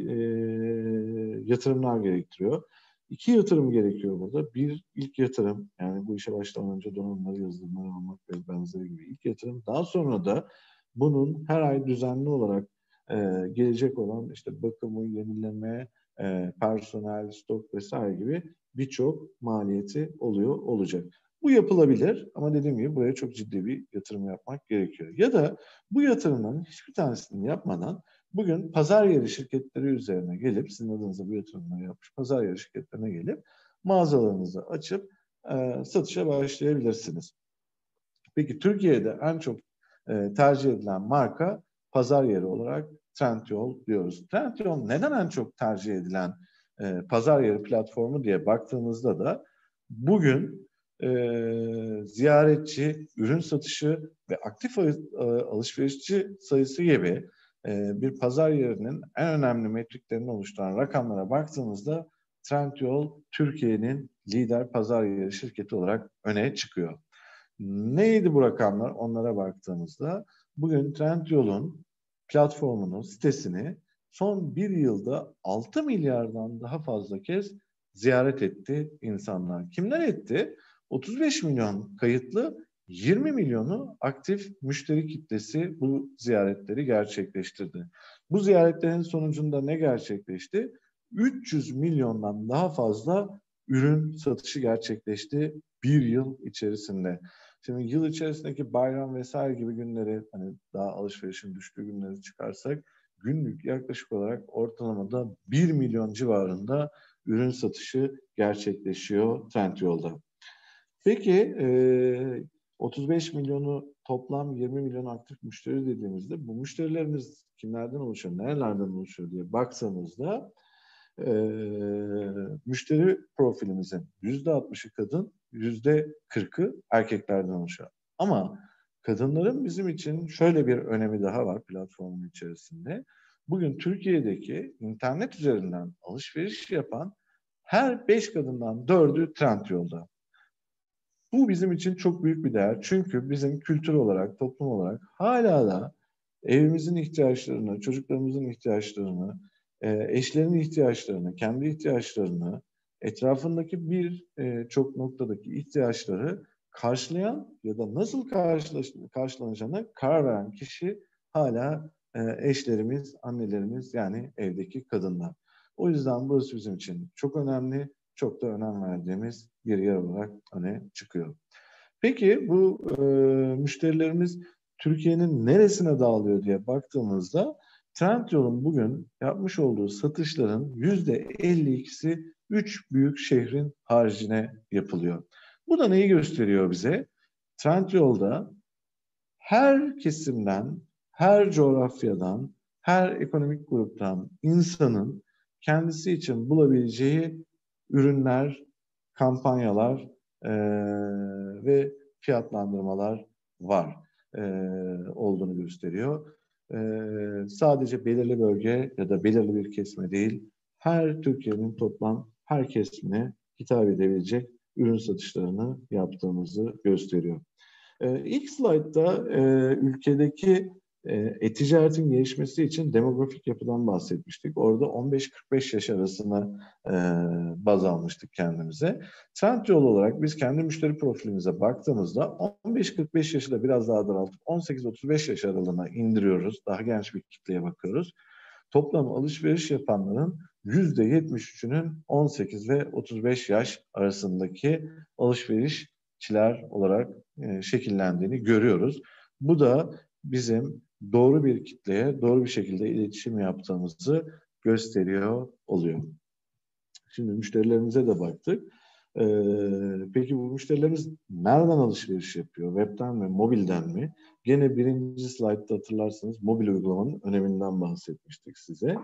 yatırımlar gerektiriyor. İki yatırım gerekiyor burada. Bir ilk yatırım yani bu işe başlamadan önce donanımları, yazılımları almak ve benzeri gibi ilk yatırım. Daha sonra da bunun her ay düzenli olarak e, gelecek olan işte bakımı, yenileme, e, personel, stok vesaire gibi birçok maliyeti oluyor olacak. Bu yapılabilir ama dediğim gibi buraya çok ciddi bir yatırım yapmak gerekiyor. Ya da bu yatırımların hiçbir tanesini yapmadan bugün pazar yeri şirketleri üzerine gelip, sizin adınıza bu yatırımları yapmış pazar yeri şirketlerine gelip mağazalarınızı açıp e, satışa başlayabilirsiniz. Peki Türkiye'de en çok e, tercih edilen marka pazar yeri olarak Trendyol diyoruz. Trendyol neden en çok tercih edilen e, pazar yeri platformu diye baktığımızda da bugün e, ziyaretçi, ürün satışı ve aktif e, alışverişçi sayısı gibi e, bir pazar yerinin en önemli metriklerini oluşturan rakamlara baktığımızda Trendyol Türkiye'nin lider pazar yeri şirketi olarak öne çıkıyor. Neydi bu rakamlar? Onlara baktığımızda bugün Trendyol'un platformunu, sitesini son bir yılda 6 milyardan daha fazla kez ziyaret etti insanlar. Kimler etti? 35 milyon kayıtlı, 20 milyonu aktif müşteri kitlesi bu ziyaretleri gerçekleştirdi. Bu ziyaretlerin sonucunda ne gerçekleşti? 300 milyondan daha fazla ürün satışı gerçekleşti bir yıl içerisinde. Şimdi yıl içerisindeki bayram vesaire gibi günleri hani daha alışverişin düştüğü günleri çıkarsak günlük yaklaşık olarak ortalamada 1 milyon civarında ürün satışı gerçekleşiyor Trendyol'da. Peki e, 35 milyonu toplam 20 milyon aktif müşteri dediğimizde bu müşterilerimiz kimlerden oluşuyor, nerelerden oluşuyor diye baktığımızda e, müşteri profilimizin yüzde 60'ı kadın, yüzde 40'ı erkeklerden oluşuyor. Ama kadınların bizim için şöyle bir önemi daha var platformun içerisinde. Bugün Türkiye'deki internet üzerinden alışveriş yapan her beş kadından dördü trend yolda. Bu bizim için çok büyük bir değer. Çünkü bizim kültür olarak, toplum olarak hala da evimizin ihtiyaçlarını, çocuklarımızın ihtiyaçlarını, e, eşlerin ihtiyaçlarını, kendi ihtiyaçlarını, etrafındaki bir e, çok noktadaki ihtiyaçları karşılayan ya da nasıl karşılanacağına karar veren kişi hala e, eşlerimiz, annelerimiz yani evdeki kadınlar. O yüzden burası bizim için çok önemli, çok da önem verdiğimiz bir yer olarak öne çıkıyor. Peki bu e, müşterilerimiz Türkiye'nin neresine dağılıyor diye baktığımızda Trendyol'un bugün yapmış olduğu satışların yüzde 52'si üç büyük şehrin haricine yapılıyor. Bu da neyi gösteriyor bize? Trendyol'da her kesimden, her coğrafyadan, her ekonomik gruptan insanın kendisi için bulabileceği ürünler, kampanyalar e, ve fiyatlandırmalar var e, olduğunu gösteriyor. E, sadece belirli bölge ya da belirli bir kesme değil, her Türkiye'nin toplam her kesimine hitap edebilecek ürün satışlarını yaptığımızı gösteriyor. E, ilk slaytta e, ülkedeki e-ticaretin gelişmesi için demografik yapıdan bahsetmiştik. Orada 15-45 yaş arasına e, baz almıştık kendimize. Trend yol olarak biz kendi müşteri profilimize baktığımızda 15-45 yaşı da biraz daha daraltıp 18-35 yaş aralığına indiriyoruz. Daha genç bir kitleye bakıyoruz. Toplam alışveriş yapanların %73'ünün 18 ve 35 yaş arasındaki alışverişçiler olarak e, şekillendiğini görüyoruz. Bu da bizim doğru bir kitleye doğru bir şekilde iletişim yaptığımızı gösteriyor oluyor. Şimdi müşterilerimize de baktık. Ee, peki bu müşterilerimiz nereden alışveriş yapıyor? Webten mi, mobilden mi? Gene birinci slaytta hatırlarsanız mobil uygulamanın öneminden bahsetmiştik size.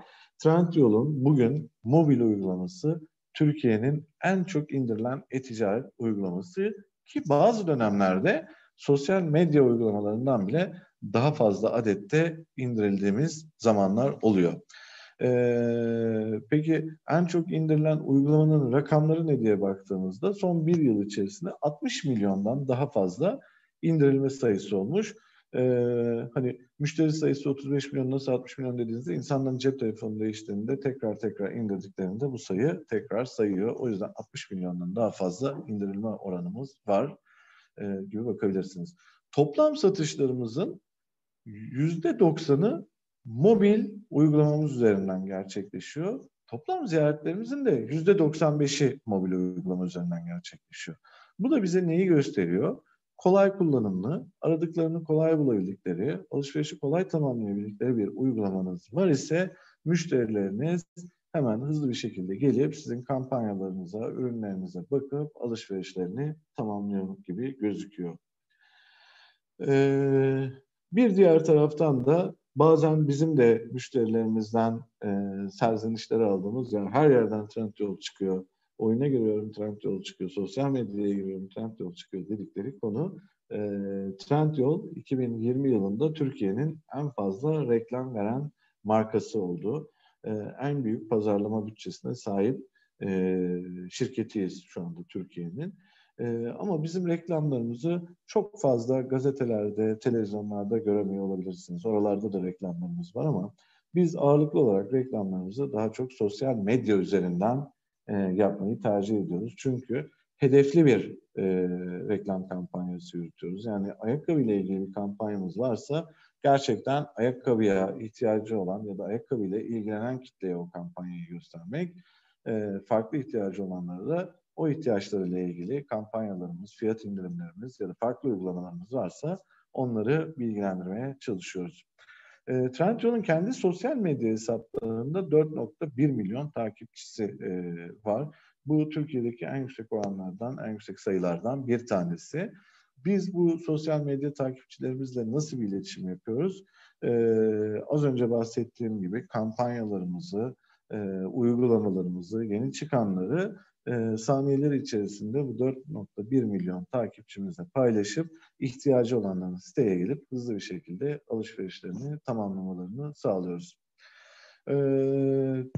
Trendyol'un bugün mobil uygulaması Türkiye'nin en çok indirilen e-ticaret uygulaması ki bazı dönemlerde sosyal medya uygulamalarından bile daha fazla adette indirildiğimiz zamanlar oluyor. Ee, peki en çok indirilen uygulamanın rakamları ne diye baktığımızda son bir yıl içerisinde 60 milyondan daha fazla indirilme sayısı olmuş. Ee, hani müşteri sayısı 35 milyon nasıl 60 milyon dediğinizde insanların cep telefonu değiştiğinde tekrar tekrar indirdiklerinde bu sayı tekrar sayıyor. O yüzden 60 milyondan daha fazla indirilme oranımız var e, gibi bakabilirsiniz. Toplam satışlarımızın yüzde doksanı mobil uygulamamız üzerinden gerçekleşiyor. Toplam ziyaretlerimizin de yüzde doksan beşi mobil uygulama üzerinden gerçekleşiyor. Bu da bize neyi gösteriyor? Kolay kullanımlı, aradıklarını kolay bulabildikleri, alışverişi kolay tamamlayabildikleri bir uygulamanız var ise müşterileriniz hemen hızlı bir şekilde gelip sizin kampanyalarınıza, ürünlerinize bakıp alışverişlerini tamamlıyor gibi gözüküyor. Ee, bir diğer taraftan da bazen bizim de müşterilerimizden e, serzenişleri aldığımız yani her yerden trend yol çıkıyor. Oyuna giriyorum trend yol çıkıyor. Sosyal medyaya giriyorum trend yol çıkıyor dedikleri konu e, trend yol 2020 yılında Türkiye'nin en fazla reklam veren markası oldu. E, en büyük pazarlama bütçesine sahip e, şirketiyiz şu anda Türkiye'nin. E, ama bizim reklamlarımızı çok fazla gazetelerde, televizyonlarda göremiyor olabilirsiniz. Oralarda da reklamlarımız var ama biz ağırlıklı olarak reklamlarımızı daha çok sosyal medya üzerinden e, yapmayı tercih ediyoruz. Çünkü hedefli bir e, reklam kampanyası yürütüyoruz. Yani ayakkabı ile ilgili bir kampanyamız varsa gerçekten ayakkabıya ihtiyacı olan ya da ayakkabı ile ilgilenen kitleye o kampanyayı göstermek, e, farklı ihtiyacı olanları da o ihtiyaçlarıyla ilgili kampanyalarımız, fiyat indirimlerimiz ya da farklı uygulamalarımız varsa onları bilgilendirmeye çalışıyoruz. E, Trendyol'un kendi sosyal medya hesaplarında 4.1 milyon takipçisi e, var. Bu Türkiye'deki en yüksek oranlardan, en yüksek sayılardan bir tanesi. Biz bu sosyal medya takipçilerimizle nasıl bir iletişim yapıyoruz? Ee, az önce bahsettiğim gibi kampanyalarımızı, e, uygulamalarımızı, yeni çıkanları e, saniyeler içerisinde bu 4.1 milyon takipçimizle paylaşıp ihtiyacı olanların siteye gelip hızlı bir şekilde alışverişlerini tamamlamalarını sağlıyoruz. E,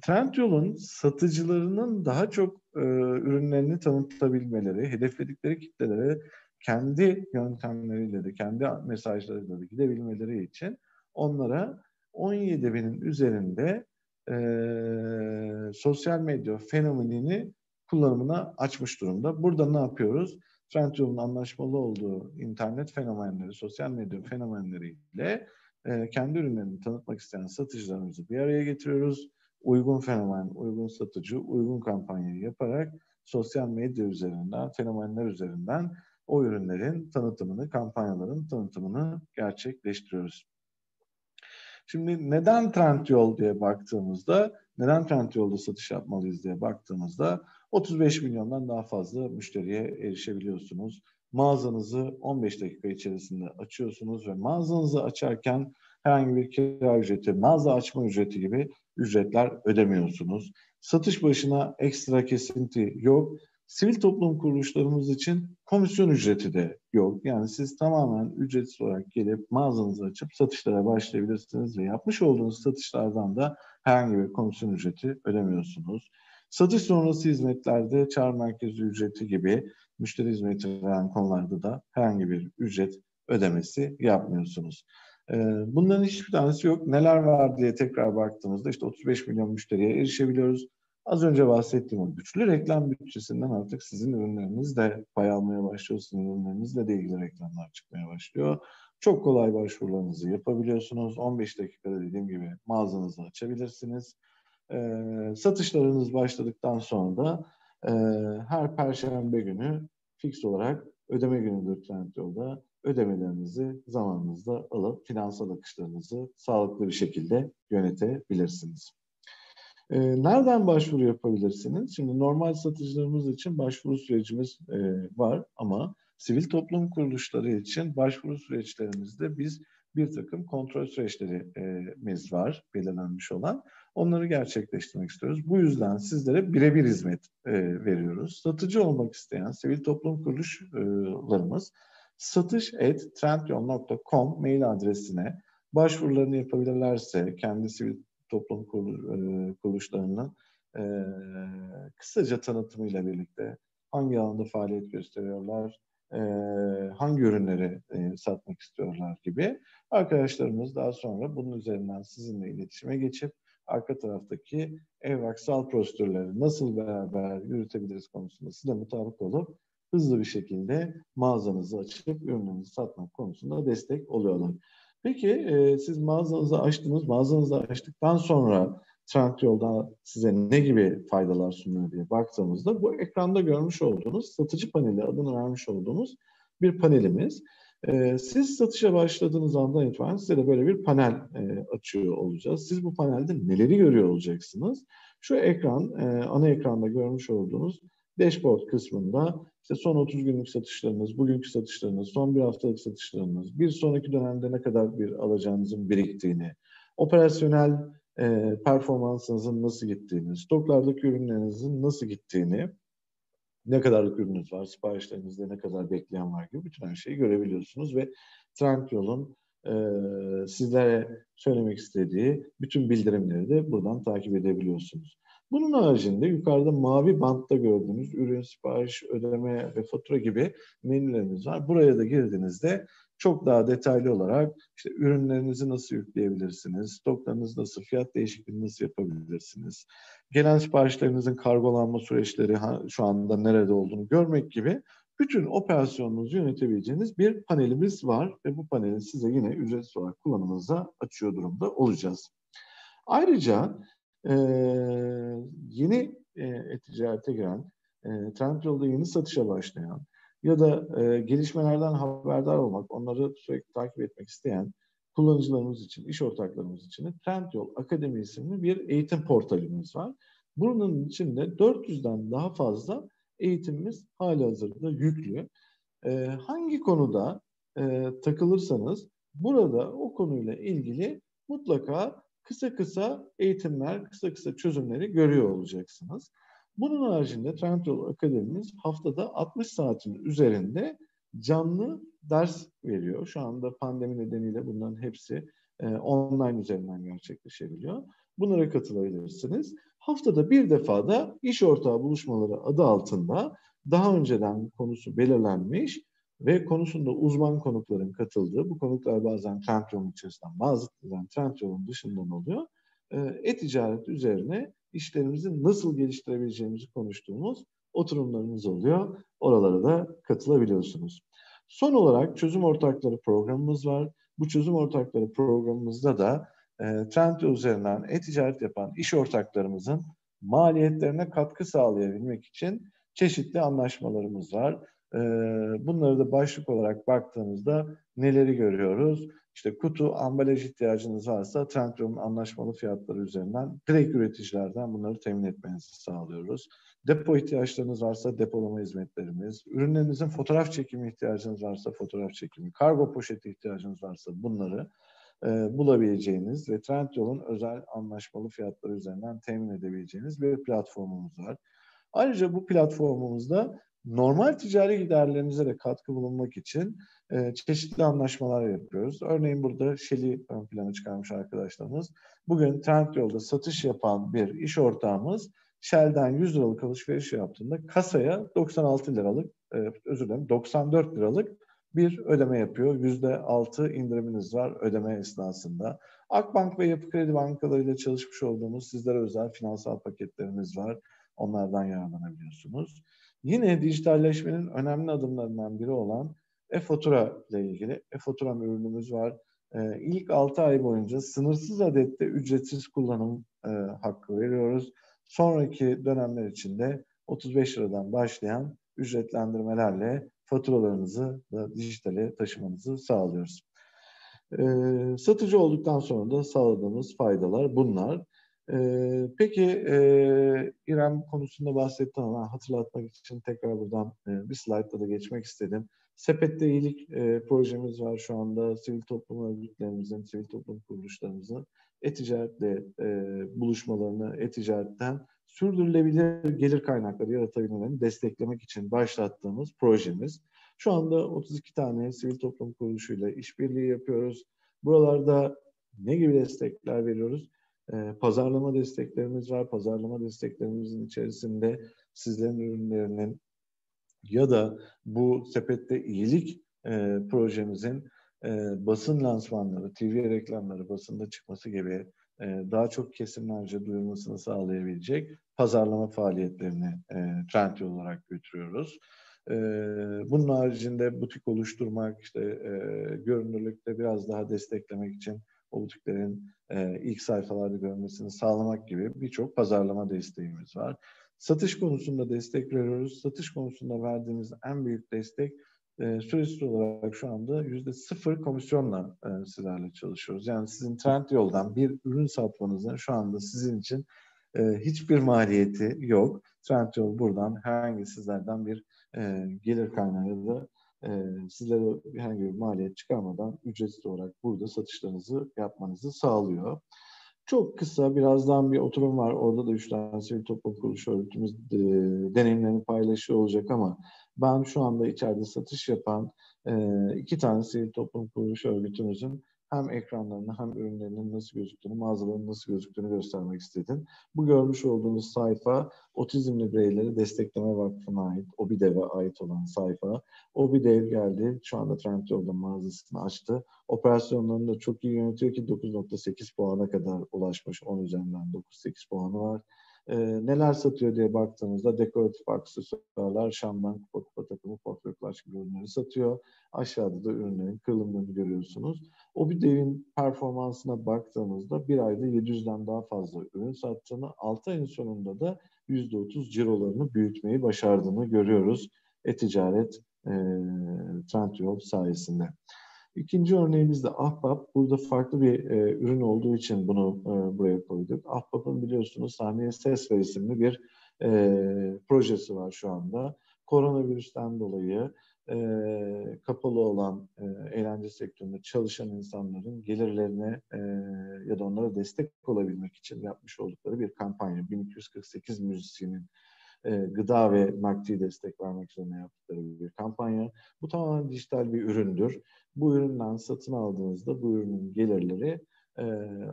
Trendyol'un satıcılarının daha çok e, ürünlerini tanıtabilmeleri, hedefledikleri kitlelere kendi yöntemleriyle de, kendi mesajlarıyla da gidebilmeleri için onlara 17 binin üzerinde e, sosyal medya fenomenini kullanımına açmış durumda. Burada ne yapıyoruz? Trendyol'un anlaşmalı olduğu internet fenomenleri, sosyal medya fenomenleriyle e, kendi ürünlerini tanıtmak isteyen satıcılarımızı bir araya getiriyoruz. Uygun fenomen, uygun satıcı, uygun kampanyayı yaparak sosyal medya üzerinden, fenomenler üzerinden o ürünlerin tanıtımını, kampanyaların tanıtımını gerçekleştiriyoruz. Şimdi neden Trendyol diye baktığımızda, neden Trendyol'da satış yapmalıyız diye baktığımızda 35 milyondan daha fazla müşteriye erişebiliyorsunuz. Mağazanızı 15 dakika içerisinde açıyorsunuz ve mağazanızı açarken herhangi bir kira ücreti, mağaza açma ücreti gibi ücretler ödemiyorsunuz. Satış başına ekstra kesinti yok. Sivil toplum kuruluşlarımız için komisyon ücreti de yok. Yani siz tamamen ücretsiz olarak gelip mağazanızı açıp satışlara başlayabilirsiniz ve yapmış olduğunuz satışlardan da herhangi bir komisyon ücreti ödemiyorsunuz. Satış sonrası hizmetlerde çağrı merkezi ücreti gibi müşteri hizmeti veren konularda da herhangi bir ücret ödemesi yapmıyorsunuz. Ee, bunların hiçbir tanesi yok. Neler var diye tekrar baktığımızda işte 35 milyon müşteriye erişebiliyoruz. Az önce bahsettiğim o güçlü reklam bütçesinden artık sizin ürünleriniz de pay almaya başlıyor. Sizin ürünlerinizle de ilgili reklamlar çıkmaya başlıyor. Çok kolay başvurularınızı yapabiliyorsunuz. 15 dakikada dediğim gibi mağazanızı açabilirsiniz. E, satışlarınız başladıktan sonra da e, her perşembe günü fix olarak ödeme günüdür Trendyol'da ödemelerinizi zamanınızda alıp finansal akışlarınızı sağlıklı bir şekilde yönetebilirsiniz. E, nereden başvuru yapabilirsiniz? Şimdi normal satıcılarımız için başvuru sürecimiz e, var ama sivil toplum kuruluşları için başvuru süreçlerimizde biz bir takım kontrol süreçlerimiz var belirlenmiş olan. Onları gerçekleştirmek istiyoruz. Bu yüzden sizlere birebir hizmet e, veriyoruz. Satıcı olmak isteyen sivil toplum kuruluşlarımız satış.trendyol.com mail adresine başvurularını yapabilirlerse kendi sivil toplum e, kuruluşlarının e, kısaca tanıtımıyla birlikte hangi alanda faaliyet gösteriyorlar, e, hangi ürünleri e, satmak istiyorlar gibi arkadaşlarımız daha sonra bunun üzerinden sizinle iletişime geçip arka taraftaki evraksal prosedürleri nasıl beraber yürütebiliriz konusunda size mutabık olup hızlı bir şekilde mağazanızı açıp ürünlerinizi satmak konusunda destek oluyorlar. Peki e, siz mağazanızı açtınız, mağazanızı açtıktan sonra Trendyol'da size ne gibi faydalar sunuyor diye baktığımızda bu ekranda görmüş olduğunuz satıcı paneli adını vermiş olduğumuz bir panelimiz. Ee, siz satışa başladığınız andan itibaren size de böyle bir panel e, açıyor olacağız. Siz bu panelde neleri görüyor olacaksınız? Şu ekran, e, ana ekranda görmüş olduğunuz dashboard kısmında işte son 30 günlük satışlarınız, bugünkü satışlarınız, son bir haftalık satışlarınız, bir sonraki dönemde ne kadar bir alacağınızın biriktiğini, operasyonel e, performansınızın nasıl gittiğini, stoklardaki ürünlerinizin nasıl gittiğini, ne kadarlık ürününüz var, siparişlerinizde ne kadar bekleyen var gibi bütün her şeyi görebiliyorsunuz ve Trendyol'un e, sizlere söylemek istediği bütün bildirimleri de buradan takip edebiliyorsunuz. Bunun haricinde yukarıda mavi bantta gördüğünüz ürün, sipariş, ödeme ve fatura gibi menülerimiz var. Buraya da girdiğinizde çok daha detaylı olarak işte ürünlerinizi nasıl yükleyebilirsiniz, stoklarınız nasıl, fiyat değişikliğini nasıl yapabilirsiniz, gelen siparişlerinizin kargolanma süreçleri şu anda nerede olduğunu görmek gibi bütün operasyonunuzu yönetebileceğiniz bir panelimiz var ve bu paneli size yine ücretsiz olarak kullanımınıza açıyor durumda olacağız. Ayrıca e, yeni e, ticarete giren, e, Trendyol'da yeni satışa başlayan ya da e, gelişmelerden haberdar olmak, onları sürekli takip etmek isteyen kullanıcılarımız için, iş ortaklarımız için Trendyol Akademi isimli bir eğitim portalimiz var. Bunun içinde 400'den daha fazla eğitimimiz hali hazırda yüklü. E, hangi konuda e, takılırsanız burada o konuyla ilgili mutlaka kısa kısa eğitimler, kısa kısa çözümleri görüyor olacaksınız. Bunun haricinde Trendyol Akademimiz haftada 60 saatin üzerinde canlı ders veriyor. Şu anda pandemi nedeniyle bunların hepsi e, online üzerinden gerçekleşebiliyor. Bunlara katılabilirsiniz. Haftada bir defa da iş ortağı buluşmaları adı altında daha önceden konusu belirlenmiş ve konusunda uzman konukların katıldığı, bu konuklar bazen Trendyol'un içerisinden, bazı Trendyol'un dışından oluyor. E, e-ticaret üzerine işlerimizi nasıl geliştirebileceğimizi konuştuğumuz oturumlarımız oluyor. Oralara da katılabiliyorsunuz. Son olarak çözüm ortakları programımız var. Bu çözüm ortakları programımızda da e, Trendyol üzerinden e-ticaret yapan iş ortaklarımızın maliyetlerine katkı sağlayabilmek için çeşitli anlaşmalarımız var. E, bunları da başlık olarak baktığımızda neleri görüyoruz? İşte kutu, ambalaj ihtiyacınız varsa Trendyol'un anlaşmalı fiyatları üzerinden direkt üreticilerden bunları temin etmenizi sağlıyoruz. Depo ihtiyaçlarınız varsa depolama hizmetlerimiz, ürünlerinizin fotoğraf çekimi ihtiyacınız varsa fotoğraf çekimi, kargo poşeti ihtiyacınız varsa bunları e, bulabileceğiniz ve Trendyol'un özel anlaşmalı fiyatları üzerinden temin edebileceğiniz bir platformumuz var. Ayrıca bu platformumuzda normal ticari giderlerinize de katkı bulunmak için e, çeşitli anlaşmalar yapıyoruz. Örneğin burada Shell'i ön plana çıkarmış arkadaşlarımız. Bugün Trendyol'da satış yapan bir iş ortağımız Shell'den 100 liralık alışveriş yaptığında kasaya 96 liralık, e, özür dilerim 94 liralık bir ödeme yapıyor. %6 indiriminiz var ödeme esnasında. Akbank ve Yapı Kredi bankalarıyla çalışmış olduğumuz sizlere özel finansal paketlerimiz var. Onlardan yararlanabiliyorsunuz. Yine dijitalleşmenin önemli adımlarından biri olan e-fatura ile ilgili e-fatura ürünümüz var. Ee, ilk 6 ay boyunca sınırsız adette ücretsiz kullanım e, hakkı veriyoruz. Sonraki dönemler içinde 35 liradan başlayan ücretlendirmelerle faturalarınızı da dijitale taşımanızı sağlıyoruz. Ee, satıcı olduktan sonra da sağladığımız faydalar bunlar. Ee, peki e, İrem konusunda bahsettim ama hatırlatmak için tekrar buradan e, bir slaytla da geçmek istedim. Sepette iyilik e, projemiz var şu anda. Sivil toplum örgütlerimizin, sivil toplum kuruluşlarımızın e-ticaretle e, buluşmalarını e-ticaretten sürdürülebilir gelir kaynakları yaratabilmelerini desteklemek için başlattığımız projemiz. Şu anda 32 tane sivil toplum kuruluşuyla işbirliği yapıyoruz. Buralarda ne gibi destekler veriyoruz? E, pazarlama desteklerimiz var. Pazarlama desteklerimizin içerisinde sizlerin ürünlerinin ya da bu sepette iyilik e, projemizin e, basın lansmanları, TV reklamları basında çıkması gibi e, daha çok kesimlerce duyulmasını sağlayabilecek pazarlama faaliyetlerini e, trend olarak götürüyoruz. E, bunun haricinde butik oluşturmak, işte e, görünürlükte biraz daha desteklemek için o butiklerin e, ilk sayfalarda görmesini sağlamak gibi birçok pazarlama desteğimiz var. Satış konusunda destek veriyoruz. Satış konusunda verdiğimiz en büyük destek e, süresi olarak şu anda yüzde sıfır komisyonla e, sizlerle çalışıyoruz. Yani sizin trend yoldan bir ürün satmanızın şu anda sizin için e, hiçbir maliyeti yok. Trendyol buradan herhangi sizlerden bir e, gelir kaynağı da e, sizlere herhangi bir maliyet çıkarmadan ücretsiz olarak burada satışlarınızı yapmanızı sağlıyor. Çok kısa birazdan bir oturum var. Orada da üç tane sivil toplum kuruluşu örgütümüz e, deneyimlerini paylaşıyor olacak ama ben şu anda içeride satış yapan e, iki tane sivil toplum kuruluşu örgütümüzün hem ekranlarını hem ürünlerinin nasıl gözüktüğünü, mağazalarının nasıl gözüktüğünü göstermek istedim. Bu görmüş olduğunuz sayfa Otizmli Bireyleri Destekleme Vakfı'na ait, OBİDEV'e ait olan sayfa. OBİDEV geldi, şu anda Trendyol'da mağazasını açtı. Operasyonlarını da çok iyi yönetiyor ki 9.8 puana kadar ulaşmış. 10 üzerinden 9.8 puanı var. E, neler satıyor diye baktığımızda dekoratif aksesuarlar, şamdan, kupa kupa takımı, portföy gibi ürünleri satıyor. Aşağıda da ürünlerin kırılımlarını görüyorsunuz. O bir devin performansına baktığımızda bir ayda 700'den daha fazla ürün sattığını, 6 ayın sonunda da %30 cirolarını büyütmeyi başardığını görüyoruz e-ticaret e, Trendyol sayesinde. İkinci örneğimiz de Ahbap. Burada farklı bir e, ürün olduğu için bunu e, buraya koyduk. Ahbap'ın biliyorsunuz sahneye ses ver isimli bir e, projesi var şu anda. Koronavirüsten dolayı e, kapalı olan e, eğlence sektöründe çalışan insanların gelirlerine e, ya da onlara destek olabilmek için yapmış oldukları bir kampanya. 1248 müzisyenin e, gıda ve nakdi destek vermek üzere yaptıkları bir kampanya. Bu tamamen dijital bir üründür. Bu üründen satın aldığınızda bu ürünün gelirleri e,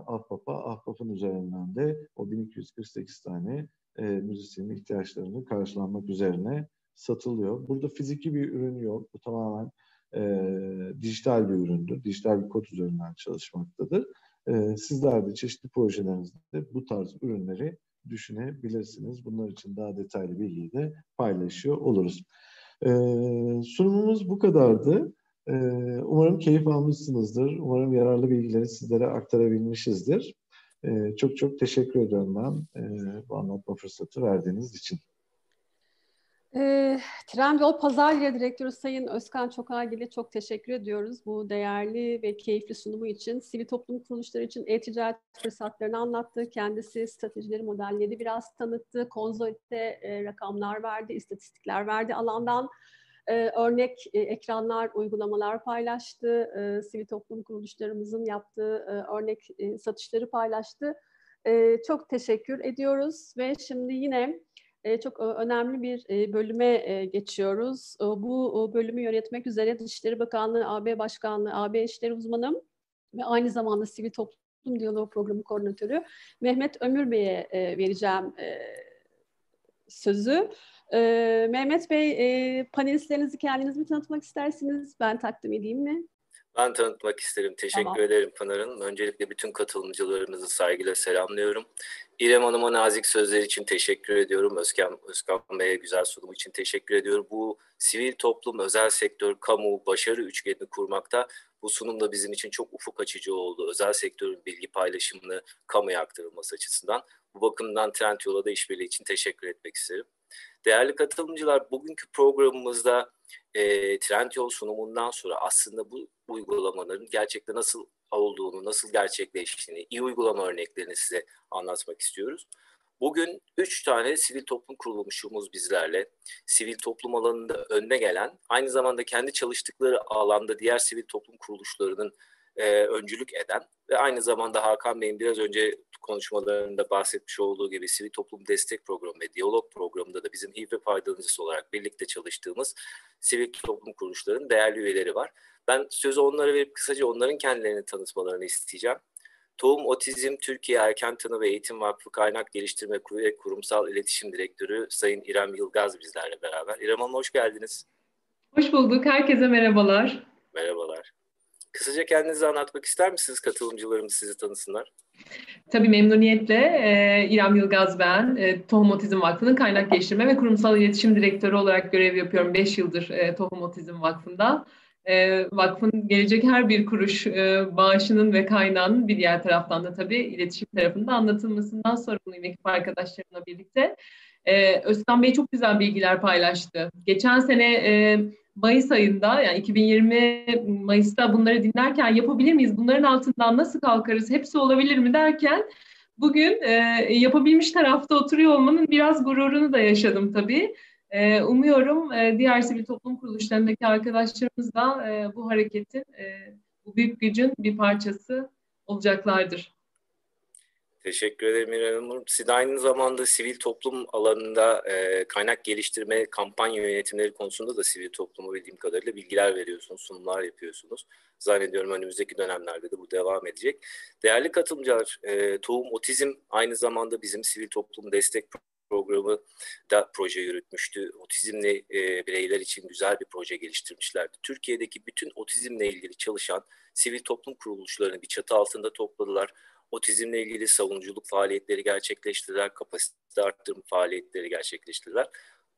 Ahbap'a, Ahbap'ın üzerinden de o 1248 tane e, müzisyenin ihtiyaçlarını karşılanmak üzerine satılıyor. Burada fiziki bir ürün yok. Bu tamamen e, dijital bir üründür. Dijital bir kod üzerinden çalışmaktadır. E, sizler de çeşitli projelerinizde bu tarz ürünleri düşünebilirsiniz. Bunlar için daha detaylı bilgiyi de paylaşıyor oluruz. E, sunumumuz bu kadardı. E, umarım keyif almışsınızdır. Umarım yararlı bilgileri sizlere aktarabilmişizdir. E, çok çok teşekkür ediyorum ben e, bu anlatma fırsatı verdiğiniz için. E, Trendyol Pazar Yeri Direktörü Sayın Özkan Çokaygil'e çok teşekkür ediyoruz. Bu değerli ve keyifli sunumu için, sivil toplum kuruluşları için e-ticaret fırsatlarını anlattı. Kendisi stratejileri, modelleri biraz tanıttı. Konsolide e, rakamlar verdi, istatistikler verdi alandan. E, örnek e, ekranlar, uygulamalar paylaştı. E, sivil toplum kuruluşlarımızın yaptığı e, örnek e, satışları paylaştı. E, çok teşekkür ediyoruz ve şimdi yine çok önemli bir e, bölüme geçiyoruz. Bu bölümü yönetmek üzere Dışişleri Bakanlığı, AB Başkanlığı, AB İşleri Uzmanı ve aynı zamanda Sivil Toplum Diyaloğu Programı Koordinatörü Mehmet Ömür Bey'e vereceğim sözü. Mehmet Bey, panelistlerinizi kendiniz mi tanıtmak istersiniz? Ben takdim edeyim mi? Ben tanıtmak isterim. Teşekkür tamam. ederim Pınar Hanım. Öncelikle bütün katılımcılarınızı saygıyla selamlıyorum. İrem Hanım'a nazik sözler için teşekkür ediyorum. Özkan, Özkan Bey'e güzel sunum için teşekkür ediyorum. Bu sivil toplum, özel sektör, kamu, başarı üçgenini kurmakta bu sunum da bizim için çok ufuk açıcı oldu. Özel sektörün bilgi paylaşımını kamuya aktarılması açısından. Bu bakımdan Trendyol'a da işbirliği için teşekkür etmek isterim. Değerli katılımcılar, bugünkü programımızda e, Trendyol sunumundan sonra aslında bu uygulamaların gerçekten nasıl olduğunu, nasıl gerçekleştiğini, iyi uygulama örneklerini size anlatmak istiyoruz. Bugün üç tane sivil toplum kuruluşumuz bizlerle. Sivil toplum alanında önde gelen, aynı zamanda kendi çalıştıkları alanda diğer sivil toplum kuruluşlarının e, öncülük eden ve aynı zamanda Hakan Bey'in biraz önce konuşmalarında bahsetmiş olduğu gibi Sivil Toplum Destek Programı ve Diyalog Programı'nda da bizim HIV faydalanıcısı olarak birlikte çalıştığımız sivil toplum kuruluşlarının değerli üyeleri var. Ben sözü onlara verip kısaca onların kendilerini tanıtmalarını isteyeceğim. Tohum Otizm Türkiye Erken Tanı ve Eğitim Vakfı Kaynak Geliştirme ve Kurumsal İletişim Direktörü Sayın İrem Yılgaz bizlerle beraber. İrem Hanım hoş geldiniz. Hoş bulduk. Herkese merhabalar. Merhabalar. Kısaca kendinizi anlatmak ister misiniz? Katılımcılarımız sizi tanısınlar. Tabii memnuniyetle. E, İrem Yılgaz ben. E, Tohum Otizm Vakfı'nın kaynak geliştirme ve kurumsal iletişim direktörü olarak görev yapıyorum 5 yıldır e, Tohum Otizm Vakfı'nda. E, vakfın gelecek her bir kuruş e, bağışının ve kaynağının bir diğer taraftan da tabii iletişim tarafında anlatılmasından sorumluyum ekip arkadaşlarımla birlikte. E, Özkan Bey çok güzel bilgiler paylaştı. Geçen sene e, Mayıs ayında yani 2020 Mayıs'ta bunları dinlerken yapabilir miyiz? Bunların altından nasıl kalkarız? Hepsi olabilir mi derken bugün e, yapabilmiş tarafta oturuyor olmanın biraz gururunu da yaşadım tabii. E, umuyorum e, diğer sivil toplum kuruluşlarındaki arkadaşlarımız da e, bu hareketin, e, bu büyük gücün bir parçası olacaklardır. Teşekkür ederim İrem Hanım. Siz aynı zamanda sivil toplum alanında e, kaynak geliştirme, kampanya yönetimleri konusunda da sivil toplumu bildiğim kadarıyla bilgiler veriyorsunuz, sunumlar yapıyorsunuz. Zannediyorum önümüzdeki dönemlerde de bu devam edecek. Değerli katılımcılar, e, Tohum Otizm aynı zamanda bizim sivil toplum destek programı da proje yürütmüştü. Otizmli e, bireyler için güzel bir proje geliştirmişlerdi. Türkiye'deki bütün otizmle ilgili çalışan sivil toplum kuruluşlarını bir çatı altında topladılar otizmle ilgili savunuculuk faaliyetleri gerçekleştirdiler, kapasite arttırma faaliyetleri gerçekleştirdiler.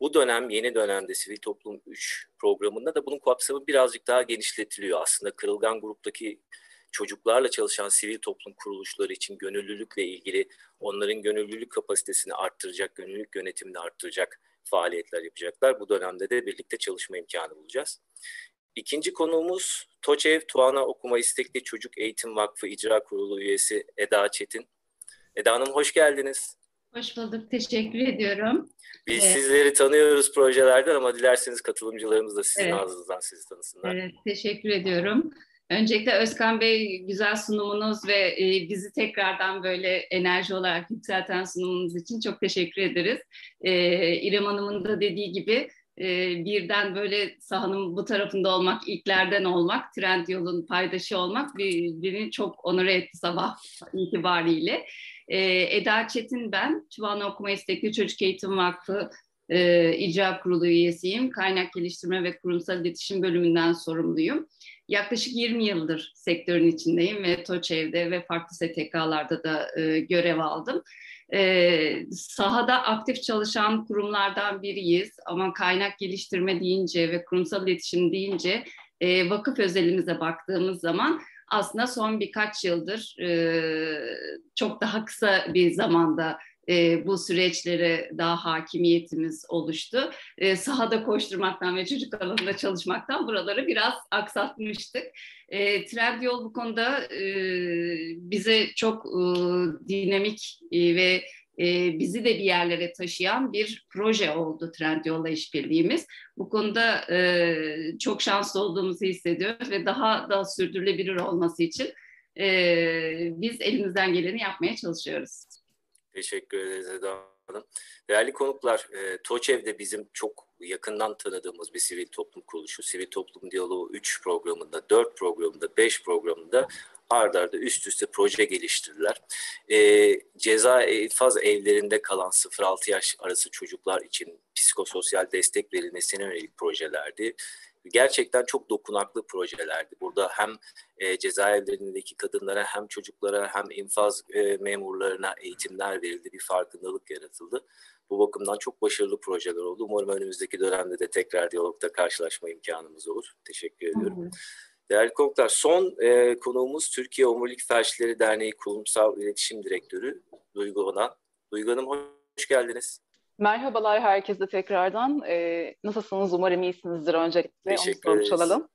Bu dönem yeni dönemde Sivil Toplum 3 programında da bunun kapsamı birazcık daha genişletiliyor. Aslında kırılgan gruptaki çocuklarla çalışan sivil toplum kuruluşları için gönüllülükle ilgili onların gönüllülük kapasitesini arttıracak, gönüllülük yönetimini arttıracak faaliyetler yapacaklar. Bu dönemde de birlikte çalışma imkanı bulacağız. İkinci konuğumuz TOÇEV Tuana Okuma İstekli Çocuk Eğitim Vakfı İcra Kurulu üyesi Eda Çetin. Eda Hanım hoş geldiniz. Hoş bulduk, teşekkür ediyorum. Biz evet. sizleri tanıyoruz projelerden ama dilerseniz katılımcılarımız da sizin evet. ağzınızdan sizi tanısınlar. Evet, teşekkür ediyorum. Öncelikle Özkan Bey güzel sunumunuz ve e, bizi tekrardan böyle enerji olarak yükselten sunumunuz için çok teşekkür ederiz. E, İrem Hanım'ın da dediği gibi e, birden böyle sahanın bu tarafında olmak, ilklerden olmak, trend yolun paydaşı olmak bir, beni çok onur etti sabah itibariyle. E, Eda Çetin ben, Çuvanlı Okuma İstekli Çocuk Eğitim Vakfı e, İcra Kurulu üyesiyim. Kaynak Geliştirme ve Kurumsal İletişim bölümünden sorumluyum. Yaklaşık 20 yıldır sektörün içindeyim ve TOÇEV'de ve farklı STK'larda da e, görev aldım. E, sahada aktif çalışan kurumlardan biriyiz. Ama kaynak geliştirme deyince ve kurumsal iletişim deyince e, vakıf özelimize baktığımız zaman aslında son birkaç yıldır e, çok daha kısa bir zamanda e, bu süreçlere daha hakimiyetimiz oluştu. E, sahada koşturmaktan ve çocuk alanında çalışmaktan buraları biraz aksatmıştık. E, Trendyol bu konuda e, bize çok e, dinamik e, ve e, bizi de bir yerlere taşıyan bir proje oldu Trendyol'la işbirliğimiz. Bu konuda e, çok şanslı olduğumuzu hissediyoruz ve daha da sürdürülebilir olması için e, biz elimizden geleni yapmaya çalışıyoruz. Teşekkür ederiz Eda Hanım. Değerli konuklar, e, TOÇEV bizim çok yakından tanıdığımız bir sivil toplum kuruluşu. Sivil Toplum Diyaloğu 3 programında, 4 programında, 5 programında ard arda üst üste proje geliştirdiler. E, ceza infaz evlerinde kalan 0-6 yaş arası çocuklar için psikososyal destek verilmesine yönelik projelerdi gerçekten çok dokunaklı projelerdi. Burada hem e, cezaevlerindeki kadınlara hem çocuklara hem infaz e, memurlarına eğitimler verildi, bir farkındalık yaratıldı. Bu bakımdan çok başarılı projeler oldu. Umarım önümüzdeki dönemde de tekrar diyalogda karşılaşma imkanımız olur. Teşekkür ediyorum. Hı hı. Değerli konuklar, son e, konuğumuz Türkiye Omurilik Felçleri Derneği Kurumsal İletişim Direktörü Duygu Onan. Duygu Hanım hoş geldiniz. Merhabalar herkese tekrardan. Ee, nasılsınız? Umarım iyisinizdir öncelikle. Teşekkür Onu sormuş olalım.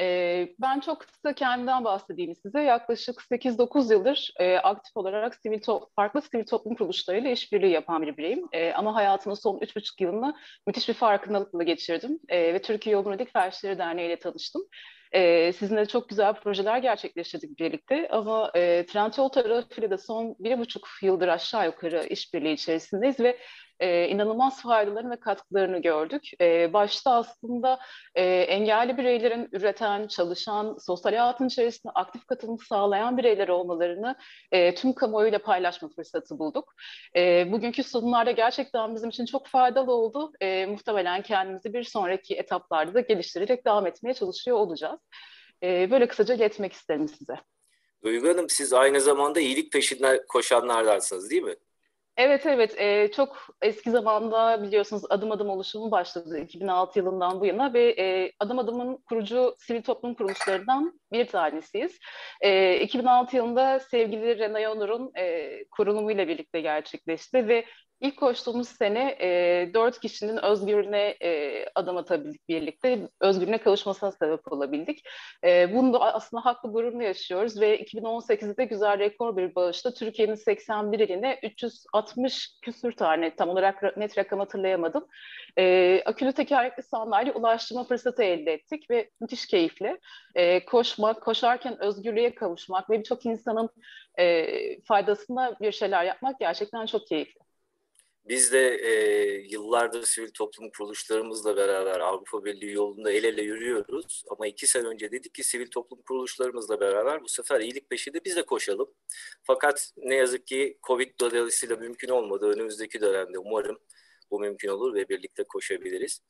Ee, ben çok kısa kendimden bahsedeyim size. Yaklaşık 8-9 yıldır e, aktif olarak sivil farklı sivil toplum kuruluşlarıyla işbirliği yapan bir bireyim. E, ama hayatımın son 3,5 yılını müthiş bir farkındalıkla geçirdim. E, ve Türkiye Omurilik Felçleri Derneği ile tanıştım. E, sizinle çok güzel projeler gerçekleştirdik birlikte ama e, Trendyol tarafıyla da son bir buçuk yıldır aşağı yukarı işbirliği içerisindeyiz ve e, inanılmaz faydalarını ve katkılarını gördük. E, başta aslında e, engelli bireylerin üreten, çalışan, sosyal hayatın içerisinde aktif katılım sağlayan bireyler olmalarını e, tüm kamuoyuyla paylaşma fırsatı bulduk. E, bugünkü sunumlarda gerçekten bizim için çok faydalı oldu. E, muhtemelen kendimizi bir sonraki etaplarda da geliştirerek devam etmeye çalışıyor olacağız. E, böyle kısaca iletmek isterim size. Duygu Hanım siz aynı zamanda iyilik peşinden koşanlardansınız değil mi? Evet evet e, çok eski zamanda biliyorsunuz adım adım oluşumu başladı 2006 yılından bu yana ve e, adım adımın kurucu sivil toplum kuruluşlarından bir tanesiyiz. E, 2006 yılında sevgili Renay Onur'un e, kurulumuyla birlikte gerçekleşti ve İlk koştuğumuz sene e, dört kişinin özgürlüğüne e, adım atabildik birlikte. Özgürlüğüne kavuşmasına sebep olabildik. E, bunu da aslında haklı gururla yaşıyoruz ve 2018'de güzel rekor bir bağışta Türkiye'nin 81 iline 360 küsür tane tam olarak net rakam hatırlayamadım. E, akülü tekerlekli sandalye ulaştırma fırsatı elde ettik ve müthiş keyifli. E, koşmak, koşarken özgürlüğe kavuşmak ve birçok insanın e, faydasına bir şeyler yapmak gerçekten çok keyifli. Biz de e, yıllardır sivil toplum kuruluşlarımızla beraber Avrupa Birliği yolunda el ele yürüyoruz. Ama iki sene önce dedik ki sivil toplum kuruluşlarımızla beraber bu sefer iyilik peşinde biz de koşalım. Fakat ne yazık ki Covid dolayısıyla mümkün olmadı. Önümüzdeki dönemde umarım bu mümkün olur ve birlikte koşabiliriz.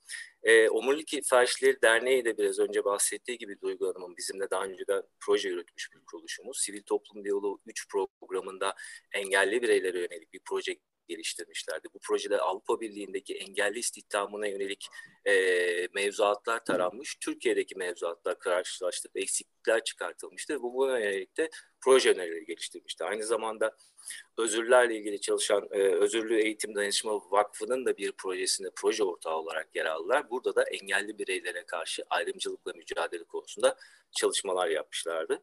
E, Omurilik Felçleri Derneği de biraz önce bahsettiği gibi Duygu Hanım'ın bizimle daha önceden proje yürütmüş bir kuruluşumuz. Sivil Toplum Diyaloğu 3 programında engelli bireylere yönelik bir proje geliştirmişlerdi. Bu projede Avrupa Birliği'ndeki engelli istihdamına yönelik e, mevzuatlar taranmış. Türkiye'deki mevzuatlar karşılaştık, eksiklikler çıkartılmıştı. Bu, bu yönelik de proje önerileri geliştirmişti. Aynı zamanda özürlerle ilgili çalışan e, Özürlü Eğitim Danışma Vakfı'nın da bir projesinde proje ortağı olarak yer aldılar. Burada da engelli bireylere karşı ayrımcılıkla mücadele konusunda çalışmalar yapmışlardı.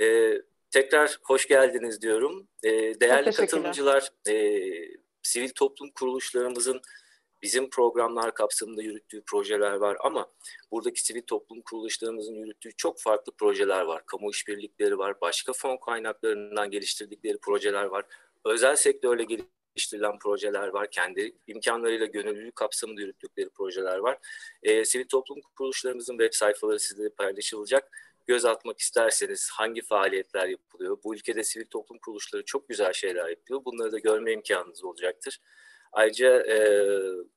E, Tekrar hoş geldiniz diyorum. E, değerli katılımcılar, e, sivil toplum kuruluşlarımızın bizim programlar kapsamında yürüttüğü projeler var ama buradaki sivil toplum kuruluşlarımızın yürüttüğü çok farklı projeler var. Kamu işbirlikleri var, başka fon kaynaklarından geliştirdikleri projeler var. Özel sektörle geliştirilen projeler var. Kendi imkanlarıyla gönüllülük kapsamında yürüttükleri projeler var. E, sivil toplum kuruluşlarımızın web sayfaları sizlere paylaşılacak. Göz atmak isterseniz hangi faaliyetler yapılıyor? Bu ülkede sivil toplum kuruluşları çok güzel şeyler yapıyor. Bunları da görme imkanınız olacaktır. Ayrıca e,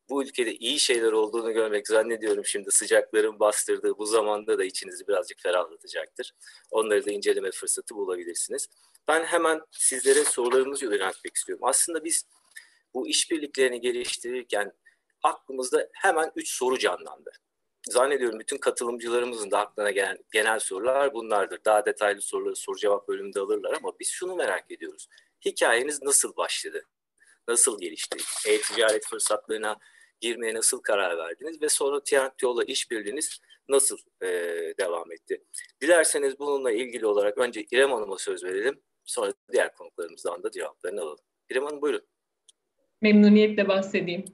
bu ülkede iyi şeyler olduğunu görmek zannediyorum şimdi sıcakların bastırdığı bu zamanda da içinizi birazcık ferahlatacaktır. Onları da inceleme fırsatı bulabilirsiniz. Ben hemen sizlere sorularınızı yöneltmek istiyorum. Aslında biz bu işbirliklerini geliştirirken aklımızda hemen üç soru canlandı. Zannediyorum bütün katılımcılarımızın da aklına gelen genel sorular bunlardır. Daha detaylı soruları soru cevap bölümünde alırlar ama biz şunu merak ediyoruz. Hikayeniz nasıl başladı? nasıl gelişti? E-ticaret fırsatlarına girmeye nasıl karar verdiniz ve sonra Trendyol'la işbirliğiniz nasıl e, devam etti? Dilerseniz bununla ilgili olarak önce İrem Hanım'a söz verelim. Sonra diğer konuklarımızdan da cevaplarını alalım. İrem Hanım buyurun. Memnuniyetle bahsedeyim.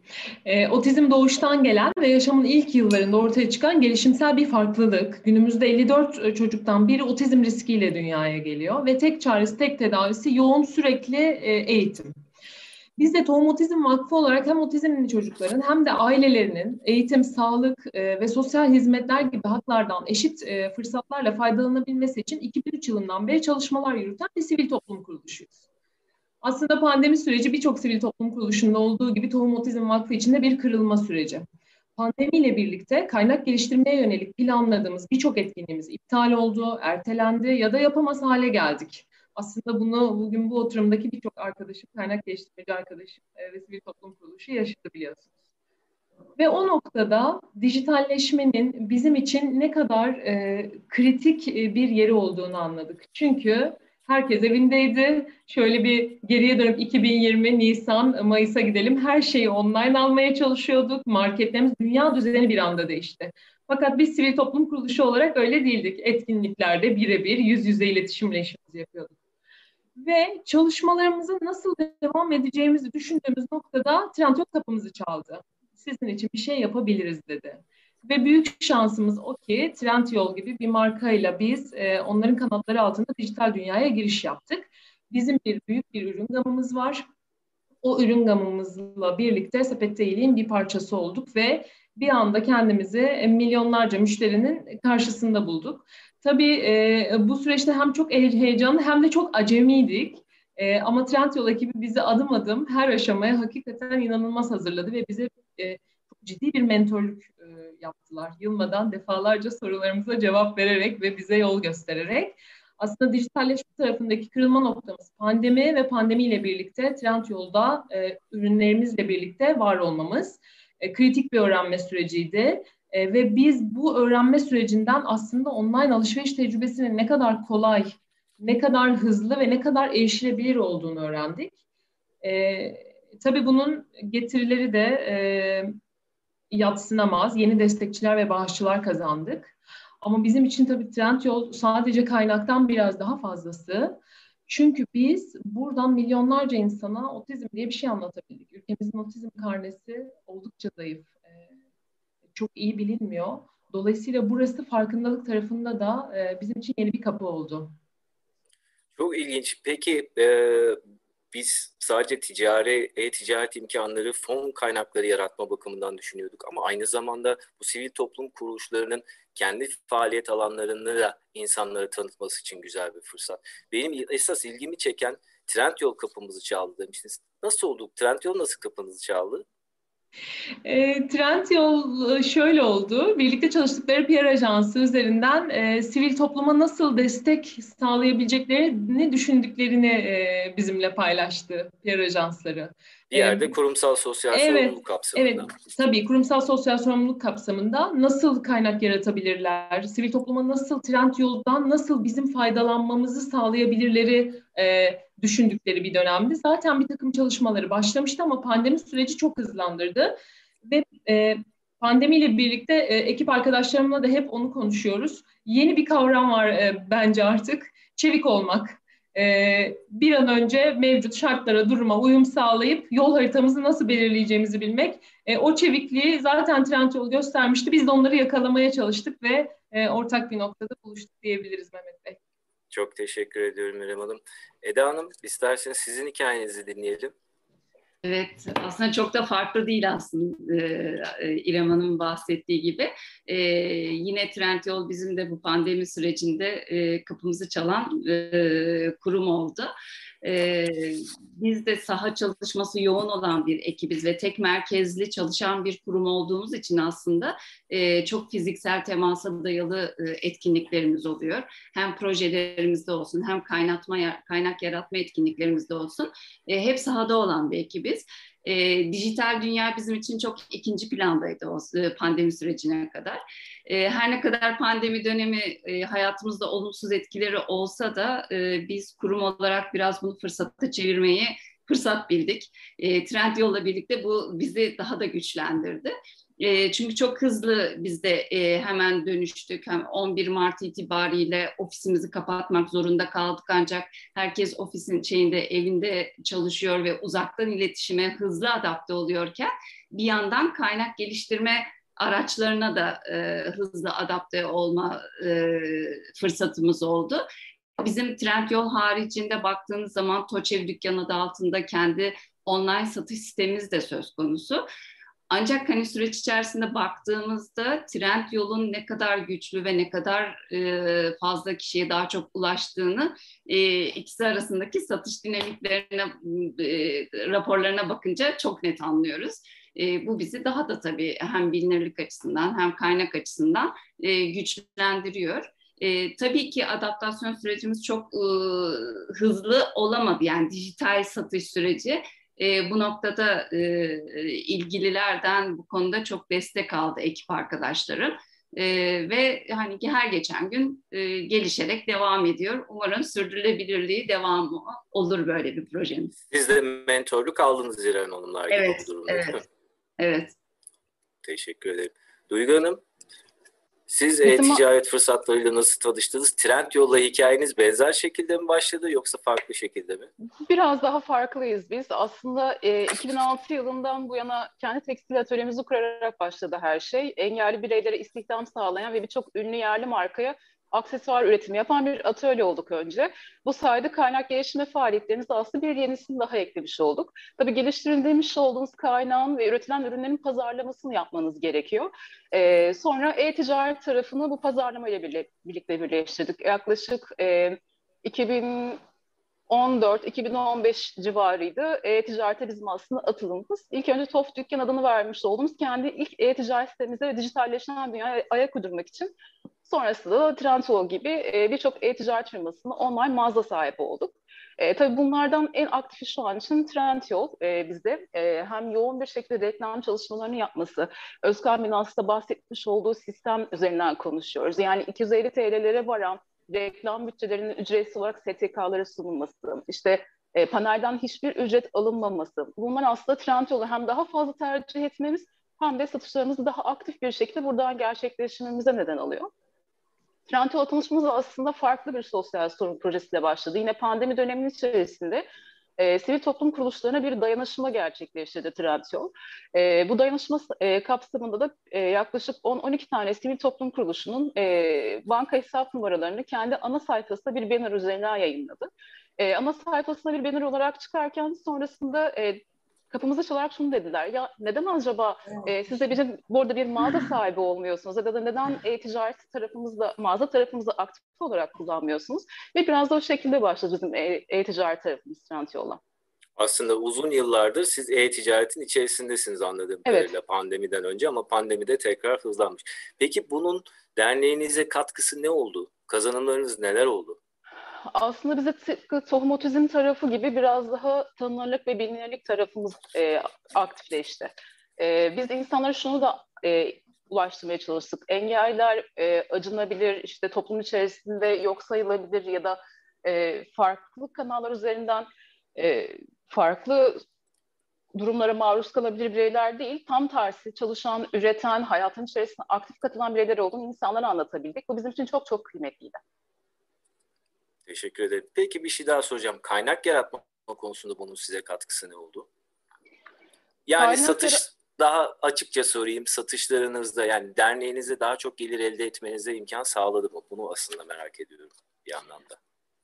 E, otizm doğuştan gelen ve yaşamın ilk yıllarında ortaya çıkan gelişimsel bir farklılık. Günümüzde 54 çocuktan biri otizm riskiyle dünyaya geliyor ve tek çaresi, tek tedavisi yoğun sürekli e, eğitim. Biz de Tohum Otizm Vakfı olarak hem otizmli çocukların hem de ailelerinin eğitim, sağlık e, ve sosyal hizmetler gibi haklardan eşit e, fırsatlarla faydalanabilmesi için 2003 yılından beri çalışmalar yürüten bir sivil toplum kuruluşuyuz. Aslında pandemi süreci birçok sivil toplum kuruluşunda olduğu gibi Tohum Otizm Vakfı içinde bir kırılma süreci. Pandemiyle birlikte kaynak geliştirmeye yönelik planladığımız birçok etkinliğimiz iptal oldu, ertelendi ya da yapamaz hale geldik. Aslında bunu bugün bu oturumdaki birçok arkadaşım, kaynak geliştirmeci arkadaşım e, ve sivil toplum kuruluşu yaşadı biliyorsunuz. Ve o noktada dijitalleşmenin bizim için ne kadar e, kritik e, bir yeri olduğunu anladık. Çünkü herkes evindeydi. Şöyle bir geriye dönüp 2020 Nisan, Mayıs'a gidelim. Her şeyi online almaya çalışıyorduk. Marketlerimiz dünya düzeni bir anda değişti. Fakat biz sivil toplum kuruluşu olarak öyle değildik. Etkinliklerde birebir yüz yüze iletişimle işimizi yapıyorduk ve çalışmalarımızı nasıl devam edeceğimizi düşündüğümüz noktada Trendyol kapımızı çaldı. Sizin için bir şey yapabiliriz dedi. Ve büyük şansımız o ki Trendyol gibi bir markayla biz e, onların kanatları altında dijital dünyaya giriş yaptık. Bizim bir büyük bir ürün gamımız var. O ürün gamımızla birlikte sepette iyiliğin bir parçası olduk ve bir anda kendimizi milyonlarca müşterinin karşısında bulduk. Tabii e, bu süreçte hem çok heyecanlı hem de çok acemiydik. E, ama Trendyol ekibi bizi adım adım her aşamaya hakikaten inanılmaz hazırladı ve bize e, ciddi bir mentorluk e, yaptılar. Yılmadan defalarca sorularımıza cevap vererek ve bize yol göstererek. Aslında dijitalleşme tarafındaki kırılma noktamız pandemi ve pandemiyle birlikte Trendyol'da e, ürünlerimizle birlikte var olmamız. E, kritik bir öğrenme süreciydi. E, ve biz bu öğrenme sürecinden aslında online alışveriş tecrübesinin ne kadar kolay, ne kadar hızlı ve ne kadar erişilebilir olduğunu öğrendik. E, tabii bunun getirileri de e, yatsınamaz. Yeni destekçiler ve bağışçılar kazandık. Ama bizim için tabii Trendyol sadece kaynaktan biraz daha fazlası. Çünkü biz buradan milyonlarca insana otizm diye bir şey anlatabildik. Ülkemizin otizm karnesi oldukça zayıf çok iyi bilinmiyor. Dolayısıyla burası farkındalık tarafında da e, bizim için yeni bir kapı oldu. Çok ilginç. Peki e, biz sadece ticari, e-ticaret imkanları, fon kaynakları yaratma bakımından düşünüyorduk. Ama aynı zamanda bu sivil toplum kuruluşlarının kendi faaliyet alanlarını da insanlara tanıtması için güzel bir fırsat. Benim esas ilgimi çeken Trendyol kapımızı çaldı demiştiniz. Nasıl oldu? Trendyol nasıl kapınızı çaldı? E, Trendyol e, şöyle oldu. Birlikte çalıştıkları PR ajansı üzerinden e, sivil topluma nasıl destek sağlayabileceklerini düşündüklerini e, bizimle paylaştı PR ajansları. Bir yerde ee, kurumsal sosyal evet, sorumluluk kapsamında. Evet, tabii kurumsal sosyal sorumluluk kapsamında nasıl kaynak yaratabilirler, sivil topluma nasıl trend yoldan nasıl bizim faydalanmamızı sağlayabilirleri e, düşündükleri bir dönemdi. Zaten bir takım çalışmaları başlamıştı ama pandemi süreci çok hızlandırdı ve e, pandemiyle birlikte e, ekip arkadaşlarımla da hep onu konuşuyoruz. Yeni bir kavram var e, bence artık, çevik olmak. E, bir an önce mevcut şartlara, duruma uyum sağlayıp yol haritamızı nasıl belirleyeceğimizi bilmek. E, o çevikliği zaten Trendyol göstermişti. Biz de onları yakalamaya çalıştık ve e, ortak bir noktada buluştuk diyebiliriz Mehmet Bey. Çok teşekkür ediyorum İrem Hanım. Eda Hanım isterseniz sizin hikayenizi dinleyelim. Evet, aslında çok da farklı değil aslında e, İrem Hanım'ın bahsettiği gibi. E, yine Trendyol bizim de bu pandemi sürecinde e, kapımızı çalan e, kurum oldu. E, biz de saha çalışması yoğun olan bir ekibiz ve tek merkezli çalışan bir kurum olduğumuz için aslında e, çok fiziksel temasa dayalı e, etkinliklerimiz oluyor. Hem projelerimizde olsun hem kaynatma kaynak yaratma etkinliklerimizde olsun e, hep sahada olan bir ekibiz. E, dijital dünya bizim için çok ikinci plandaydı o e, pandemi sürecine kadar. E, her ne kadar pandemi dönemi e, hayatımızda olumsuz etkileri olsa da e, biz kurum olarak biraz bunu fırsata çevirmeyi fırsat bildik. E, Trendyol'la birlikte bu bizi daha da güçlendirdi. E, çünkü çok hızlı biz de e, hemen dönüştük. Hem 11 Mart itibariyle ofisimizi kapatmak zorunda kaldık ancak herkes ofisin şeyinde evinde çalışıyor ve uzaktan iletişime hızlı adapte oluyorken bir yandan kaynak geliştirme araçlarına da e, hızlı adapte olma e, fırsatımız oldu. Bizim Trendyol haricinde baktığınız zaman Toçev dükkanı adı altında kendi online satış sistemimiz de söz konusu. Ancak hani süreç içerisinde baktığımızda trend yolun ne kadar güçlü ve ne kadar e, fazla kişiye daha çok ulaştığını e, ikisi arasındaki satış dinamiklerine e, raporlarına bakınca çok net anlıyoruz. E, bu bizi daha da tabii hem bilinirlik açısından hem kaynak açısından e, güçlendiriyor. E, tabii ki adaptasyon sürecimiz çok e, hızlı olamadı. Yani dijital satış süreci e, bu noktada e, ilgililerden bu konuda çok destek aldı ekip arkadaşlarım. E, ve hani her geçen gün e, gelişerek devam ediyor. Umarım sürdürülebilirliği devam olur böyle bir projemiz. Siz de mentorluk aldınız İrem Hanımlar gibi evet, bu durumda. Evet, evet. Teşekkür ederim. Duygu Hanım, siz e-ticaret fırsatlarıyla nasıl tanıştınız? Trend yolla hikayeniz benzer şekilde mi başladı yoksa farklı şekilde mi? Biraz daha farklıyız biz. Aslında e, 2006 yılından bu yana kendi tekstil atölyemizi kurarak başladı her şey. Engelli bireylere istihdam sağlayan ve birçok ünlü yerli markaya aksesuar üretimi yapan bir atölye olduk önce. Bu sayede kaynak geliştirme faaliyetlerimize aslında bir yenisini daha eklemiş olduk. Tabii geliştirilmiş olduğunuz kaynağın ve üretilen ürünlerin pazarlamasını yapmanız gerekiyor. Ee, sonra e-ticaret tarafını bu pazarlama ile birlikte birleştirdik. Yaklaşık e, 2000 14-2015 civarıydı. E-ticarete bizim aslında atılımımız. İlk önce TOF Dükkan adını vermiş olduğumuz kendi ilk e-ticaret sitemize ve dijitalleşen dünyaya ayak uydurmak için sonrasında da Trendyol gibi e, birçok e-ticaret firmasına online mağaza sahibi olduk. E, tabii bunlardan en aktifi şu an için Trendyol e, bizde e, hem yoğun bir şekilde reklam çalışmalarını yapması, Özkan Binas'ta bahsetmiş olduğu sistem üzerinden konuşuyoruz. Yani 250 TL'lere varan reklam bütçelerinin ücretsiz olarak STK'lara sunulması, işte e, panelden hiçbir ücret alınmaması. Bunlar aslında Trendyol'u hem daha fazla tercih etmemiz hem de satışlarımızı daha aktif bir şekilde buradan gerçekleştirmemize neden oluyor. Trendyol tanışmamız aslında farklı bir sosyal sorun projesiyle başladı. Yine pandemi döneminin içerisinde e, sivil toplum kuruluşlarına bir dayanışma gerçekleştirdi Trendyol. E, bu dayanışma e, kapsamında da e, yaklaşık 10-12 tane sivil toplum kuruluşunun e, banka hesap numaralarını kendi ana sayfasında bir banner üzerinden yayınladı. E, ana sayfasına bir banner olarak çıkarken sonrasında e, kapımıza çalarak şunu dediler. Ya neden acaba e, siz de bizim burada bir mağaza sahibi olmuyorsunuz? Ya da neden e-ticaret tarafımızda, mağaza tarafımızda aktif olarak kullanmıyorsunuz? Ve biraz da o şekilde başladı bizim e-ticaret tarafımız Trendyol'la. Aslında uzun yıllardır siz e-ticaretin içerisindesiniz anladığım evet. kadarıyla pandemiden önce ama pandemide tekrar hızlanmış. Peki bunun derneğinize katkısı ne oldu? Kazanımlarınız neler oldu? Aslında bize tıpkı tohum otizm tarafı gibi biraz daha tanınırlık ve bilinirlik tarafımız e, aktifleşti. E, biz insanlara şunu da e, ulaştırmaya çalıştık. Engeller e, acınabilir, işte toplum içerisinde yok sayılabilir ya da e, farklı kanallar üzerinden e, farklı durumlara maruz kalabilir bireyler değil, tam tersi çalışan, üreten, hayatın içerisinde aktif katılan bireyler olduğunu insanlara anlatabildik. Bu bizim için çok çok kıymetliydi. Teşekkür ederim. Peki bir şey daha soracağım. Kaynak yaratma konusunda bunun size katkısı ne oldu? Yani Kaynak satış daha açıkça sorayım. Satışlarınızda yani derneğinizde daha çok gelir elde etmenize imkan sağladı mı? Bunu aslında merak ediyorum bir anlamda.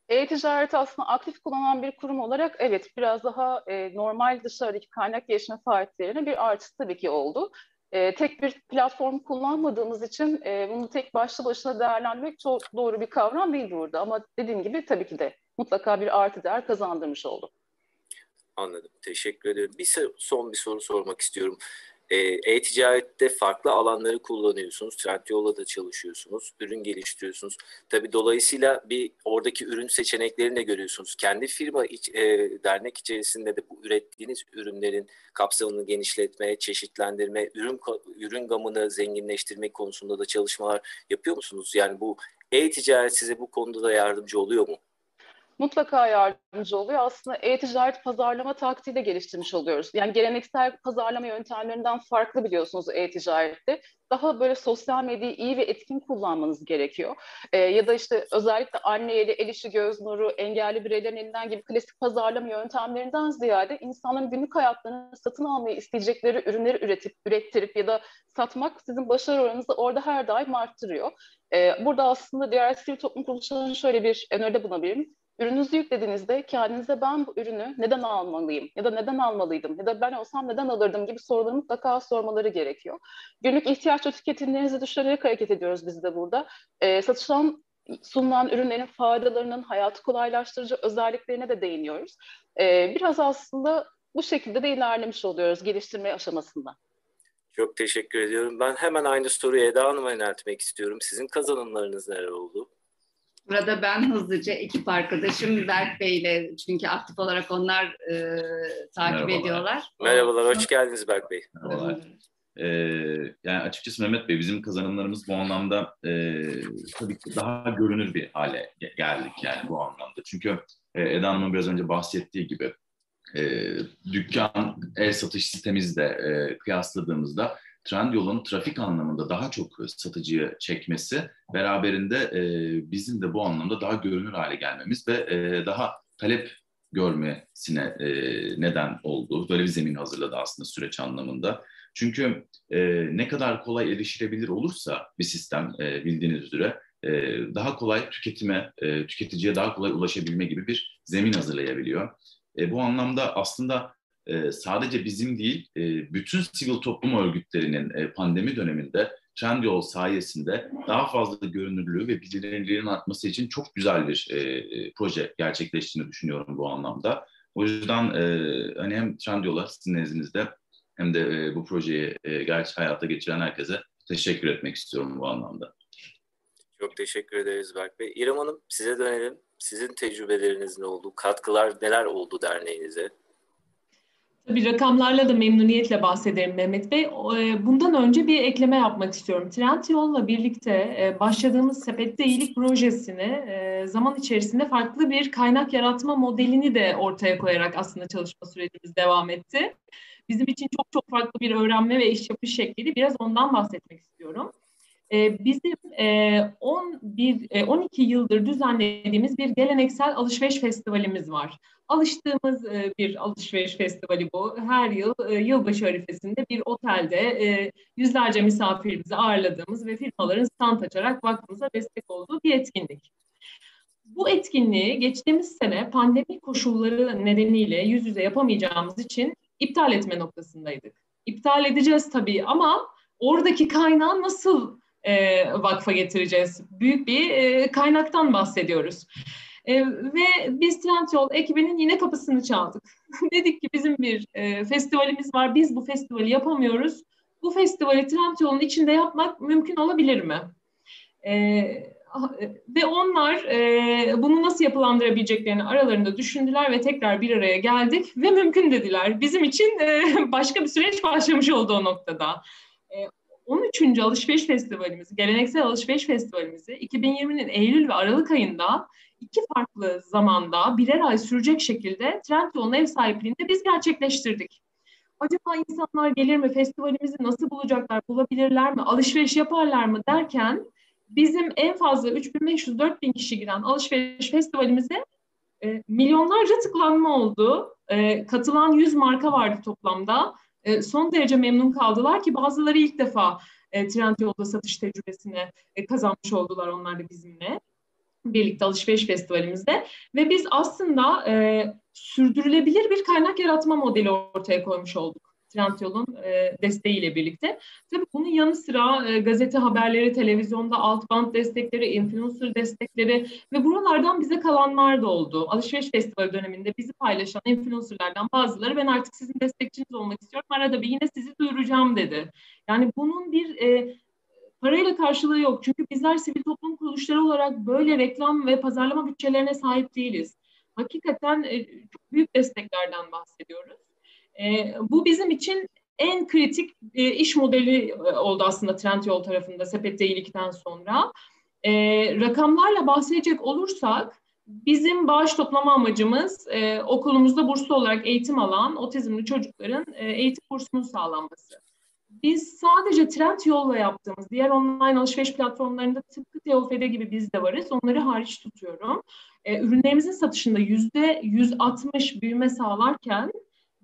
E-ticareti aslında aktif kullanan bir kurum olarak evet biraz daha e, normal dışarıdaki kaynak gelişme faaliyetlerine bir artısı tabii ki oldu. E, tek bir platform kullanmadığımız için e, bunu tek başlı başına değerlendirmek çok doğru bir kavram değil burada. Ama dediğim gibi tabii ki de mutlaka bir artı değer kazandırmış oldu. Anladım. Teşekkür ederim. Bir son bir soru sormak istiyorum. Ee, e-ticarette farklı alanları kullanıyorsunuz. Trendyol'la da çalışıyorsunuz. Ürün geliştiriyorsunuz. Tabii dolayısıyla bir oradaki ürün seçeneklerini de görüyorsunuz. Kendi firma iç, e, dernek içerisinde de bu ürettiğiniz ürünlerin kapsamını genişletmeye, çeşitlendirme, ürün ürün gamını zenginleştirme konusunda da çalışmalar yapıyor musunuz? Yani bu e-ticaret size bu konuda da yardımcı oluyor mu? Mutlaka yardımcı oluyor. Aslında e-ticaret pazarlama taktiği de geliştirmiş oluyoruz. Yani geleneksel pazarlama yöntemlerinden farklı biliyorsunuz e-ticarette. Daha böyle sosyal medyayı iyi ve etkin kullanmanız gerekiyor. Ee, ya da işte özellikle anne eli, el işi, göz nuru, engelli bireylerin elinden gibi klasik pazarlama yöntemlerinden ziyade insanların günlük hayatlarını satın almayı isteyecekleri ürünleri üretip, ürettirip ya da satmak sizin başarı oranınızı orada her daim arttırıyor. Ee, burada aslında diğer sivil toplum kuruluşlarının şöyle bir öneride bulunabilirim Ürününüzü yüklediğinizde kendinize ben bu ürünü neden almalıyım ya da neden almalıydım ya da ben olsam neden alırdım gibi soruları mutlaka sormaları gerekiyor. Günlük ihtiyaç ve tüketimlerinizi düşünerek hareket ediyoruz biz de burada. E, satılan sunulan ürünlerin faydalarının hayatı kolaylaştırıcı özelliklerine de değiniyoruz. E, biraz aslında bu şekilde de ilerlemiş oluyoruz geliştirme aşamasında. Çok teşekkür ediyorum. Ben hemen aynı soruyu Eda Hanım'a yöneltmek istiyorum. Sizin kazanımlarınız neler oldu? Burada ben hızlıca ekip arkadaşım Berk Bey ile çünkü aktif olarak onlar e, takip Merhabalar. ediyorlar. Merhabalar, hoş geldiniz Berk Bey. Merhabalar. Ee, yani açıkçası Mehmet Bey bizim kazanımlarımız bu anlamda e, tabii ki daha görünür bir hale geldik yani bu anlamda. Çünkü e, Eda Hanım'ın biraz önce bahsettiği gibi e, dükkan el satış sistemimizle e, kıyasladığımızda Trendyol'un trafik anlamında daha çok satıcıyı çekmesi beraberinde e, bizim de bu anlamda daha görünür hale gelmemiz ve e, daha talep görmesine e, neden oldu. Böyle bir zemin hazırladı aslında süreç anlamında. Çünkü e, ne kadar kolay erişilebilir olursa bir sistem e, bildiğiniz üzere e, daha kolay tüketime, e, tüketiciye daha kolay ulaşabilme gibi bir zemin hazırlayabiliyor. E, bu anlamda aslında e, sadece bizim değil, e, bütün sivil toplum örgütlerinin e, pandemi döneminde Trendyol sayesinde daha fazla görünürlüğü ve bilinirliğinin artması için çok güzel bir e, e, proje gerçekleştiğini düşünüyorum bu anlamda. O yüzden e, hani hem Trendyol'a sizin nezdinizde hem de e, bu projeyi e, gerçi hayata geçiren herkese teşekkür etmek istiyorum bu anlamda. Çok teşekkür ederiz Berk Bey. İrem Hanım size dönelim. Sizin tecrübeleriniz ne oldu? Katkılar neler oldu derneğinize? Tabii rakamlarla da memnuniyetle bahsederim Mehmet Bey. E, bundan önce bir ekleme yapmak istiyorum. Trendyol'la birlikte e, başladığımız Sepette İyilik projesini e, zaman içerisinde farklı bir kaynak yaratma modelini de ortaya koyarak aslında çalışma sürecimiz devam etti. Bizim için çok çok farklı bir öğrenme ve iş yapış şekliydi. Biraz ondan bahsetmek istiyorum. Bizim 11, 12 yıldır düzenlediğimiz bir geleneksel alışveriş festivalimiz var. Alıştığımız e, bir alışveriş festivali bu. Her yıl e, yılbaşı arifesinde bir otelde e, yüzlerce misafirimizi ağırladığımız ve firmaların stand açarak vakfımıza destek olduğu bir etkinlik. Bu etkinliği geçtiğimiz sene pandemi koşulları nedeniyle yüz yüze yapamayacağımız için iptal etme noktasındaydık. İptal edeceğiz tabii ama oradaki kaynağı nasıl e, vakfa getireceğiz? Büyük bir e, kaynaktan bahsediyoruz. E, ve biz Trendyol ekibinin yine kapısını çaldık. Dedik ki bizim bir e, festivalimiz var, biz bu festivali yapamıyoruz. Bu festivali Trendyol'un içinde yapmak mümkün olabilir mi? E, ve onlar e, bunu nasıl yapılandırabileceklerini aralarında düşündüler ve tekrar bir araya geldik ve mümkün dediler. Bizim için e, başka bir süreç başlamış oldu o noktada. E, 13. Alışveriş Festivalimizi, geleneksel alışveriş festivalimizi 2020'nin Eylül ve Aralık ayında iki farklı zamanda birer ay sürecek şekilde Trendyol'un ev sahipliğinde biz gerçekleştirdik. Acaba insanlar gelir mi, festivalimizi nasıl bulacaklar, bulabilirler mi, alışveriş yaparlar mı derken bizim en fazla 3500-4000 kişi giren alışveriş festivalimize e, milyonlarca tıklanma oldu. E, katılan 100 marka vardı toplamda. E, son derece memnun kaldılar ki bazıları ilk defa e, Trendyol'da satış tecrübesini e, kazanmış oldular onlar da bizimle birlikte alışveriş festivalimizde ve biz aslında e, sürdürülebilir bir kaynak yaratma modeli ortaya koymuş olduk. Trendyol'un e, desteğiyle birlikte. Tabii bunun yanı sıra e, gazete haberleri, televizyonda alt band destekleri, influencer destekleri ve buralardan bize kalanlar da oldu. Alışveriş festivali döneminde bizi paylaşan influencerlardan bazıları ben artık sizin destekçiniz olmak istiyorum. Arada bir yine sizi duyuracağım dedi. Yani bunun bir e, parayla karşılığı yok. Çünkü bizler sivil toplum kuruluşları olarak böyle reklam ve pazarlama bütçelerine sahip değiliz. Hakikaten e, çok büyük desteklerden bahsediyoruz. E, bu bizim için en kritik e, iş modeli e, oldu aslında Trendyol tarafında sepet iyilikten sonra. E, rakamlarla bahsedecek olursak bizim bağış toplama amacımız e, okulumuzda burslu olarak eğitim alan otizmli çocukların eğitim bursunun sağlanması. Biz sadece Trendyol'la yaptığımız diğer online alışveriş platformlarında tıpkı Teofede gibi biz de varız. Onları hariç tutuyorum. Ürünlerimizin satışında yüzde 160 büyüme sağlarken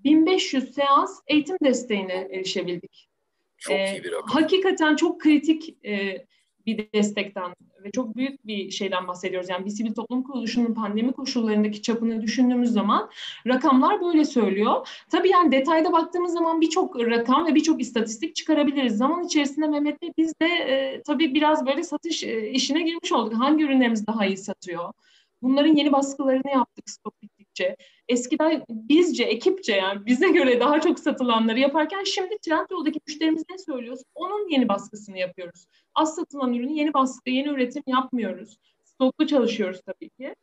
1500 seans eğitim desteğine erişebildik. Çok ee, iyi bir rakam. Hakikaten çok kritik e, bir destekten ve çok büyük bir şeyden bahsediyoruz. Yani bir sivil toplum kuruluşunun pandemi koşullarındaki çapını düşündüğümüz zaman rakamlar böyle söylüyor. Tabii yani detayda baktığımız zaman birçok rakam ve birçok istatistik çıkarabiliriz. Zaman içerisinde Mehmet Bey biz de e, tabii biraz böyle satış e, işine girmiş olduk. Hangi ürünlerimiz daha iyi satıyor? Bunların yeni baskılarını yaptık stok bittikçe. Eskiden bizce, ekipçe yani bize göre daha çok satılanları yaparken şimdi Trendyol'daki müşterimiz ne söylüyoruz? Onun yeni baskısını yapıyoruz. Az satılan ürünü yeni baskı, yeni üretim yapmıyoruz. Stoklu çalışıyoruz tabii ki.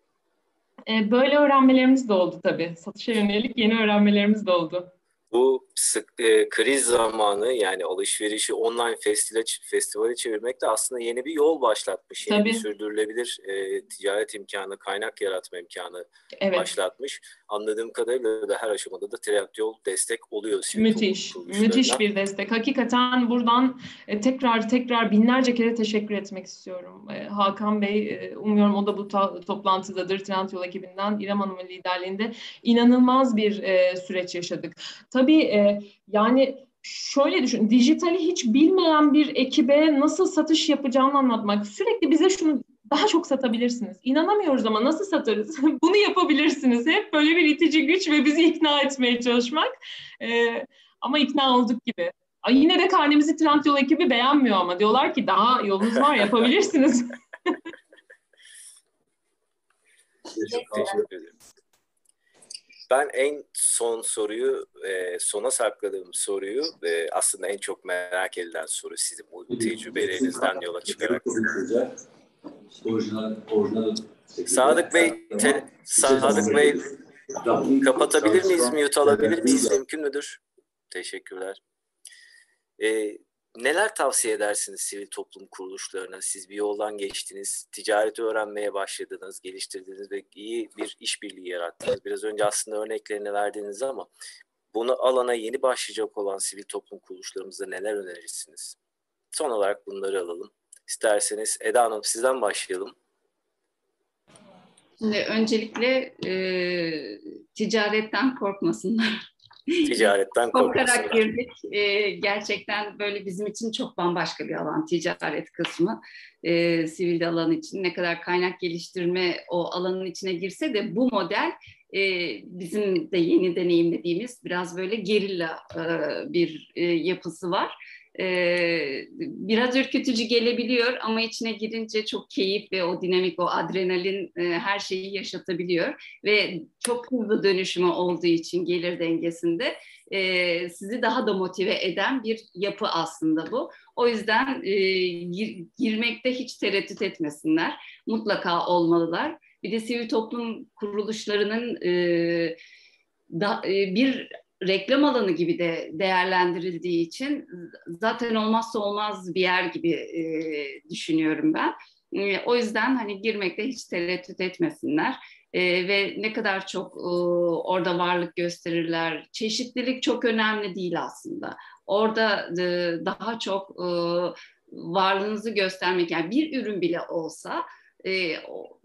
Ee, böyle öğrenmelerimiz de oldu tabii. Satışa yönelik yeni öğrenmelerimiz de oldu bu sık, e, kriz zamanı yani alışverişi online festival festivale çevirmek de aslında yeni bir yol başlatmış. Yeni Tabii. bir sürdürülebilir e, ticaret imkanı, kaynak yaratma imkanı evet. başlatmış. Anladığım kadarıyla da her aşamada da Trendyol destek oluyor. Müthiş, müthiş bir destek. Hakikaten buradan e, tekrar tekrar binlerce kere teşekkür etmek istiyorum. E, Hakan Bey, e, umuyorum o da bu ta- toplantıdadır Trendyol ekibinden. İrem Hanım'ın liderliğinde inanılmaz bir e, süreç yaşadık. Tabii e, yani şöyle düşün, dijitali hiç bilmeyen bir ekibe nasıl satış yapacağını anlatmak. Sürekli bize şunu daha çok satabilirsiniz. İnanamıyoruz ama nasıl satarız? Bunu yapabilirsiniz. Hep böyle bir itici güç ve bizi ikna etmeye çalışmak. Ee, ama ikna olduk gibi. Yine de karnemizi Trendyol ekibi beğenmiyor ama diyorlar ki daha yolunuz var yapabilirsiniz. Teşekkür ederim. Ben en son soruyu, e, sona sakladığım soruyu e, aslında en çok merak edilen soru sizin bu tecrübelerinizden yola çıkarak. Sadık Bey, te, Sadık Bey kapatabilir miyiz, mute alabilir miyiz? Mümkün müdür? Teşekkürler. Ee, neler tavsiye edersiniz sivil toplum kuruluşlarına? Siz bir yoldan geçtiniz, ticareti öğrenmeye başladınız, geliştirdiniz ve iyi bir işbirliği yarattınız. Biraz önce aslında örneklerini verdiniz ama bunu alana yeni başlayacak olan sivil toplum kuruluşlarımıza neler önerirsiniz? Son olarak bunları alalım. İsterseniz Eda Hanım sizden başlayalım. Şimdi öncelikle e, ticaretten korkmasınlar. Ticaretten korkarak girdik. E, gerçekten böyle bizim için çok bambaşka bir alan ticaret kısmı. E, sivil alan için ne kadar kaynak geliştirme o alanın içine girse de bu model e, bizim de yeni deneyimlediğimiz biraz böyle gerilla e, bir e, yapısı var e, biraz ürkütücü gelebiliyor ama içine girince çok keyif ve o dinamik, o adrenalin e, her şeyi yaşatabiliyor ve çok hızlı dönüşümü olduğu için gelir dengesinde e, sizi daha da motive eden bir yapı aslında bu. O yüzden e, gir, girmekte hiç tereddüt etmesinler, mutlaka olmalılar. Bir de sivil toplum kuruluşlarının e, da, e, bir reklam alanı gibi de değerlendirildiği için zaten olmazsa olmaz bir yer gibi e, düşünüyorum ben. E, o yüzden hani girmekte hiç tereddüt etmesinler. E, ve ne kadar çok e, orada varlık gösterirler. Çeşitlilik çok önemli değil aslında. Orada e, daha çok e, varlığınızı göstermek yani bir ürün bile olsa e, o,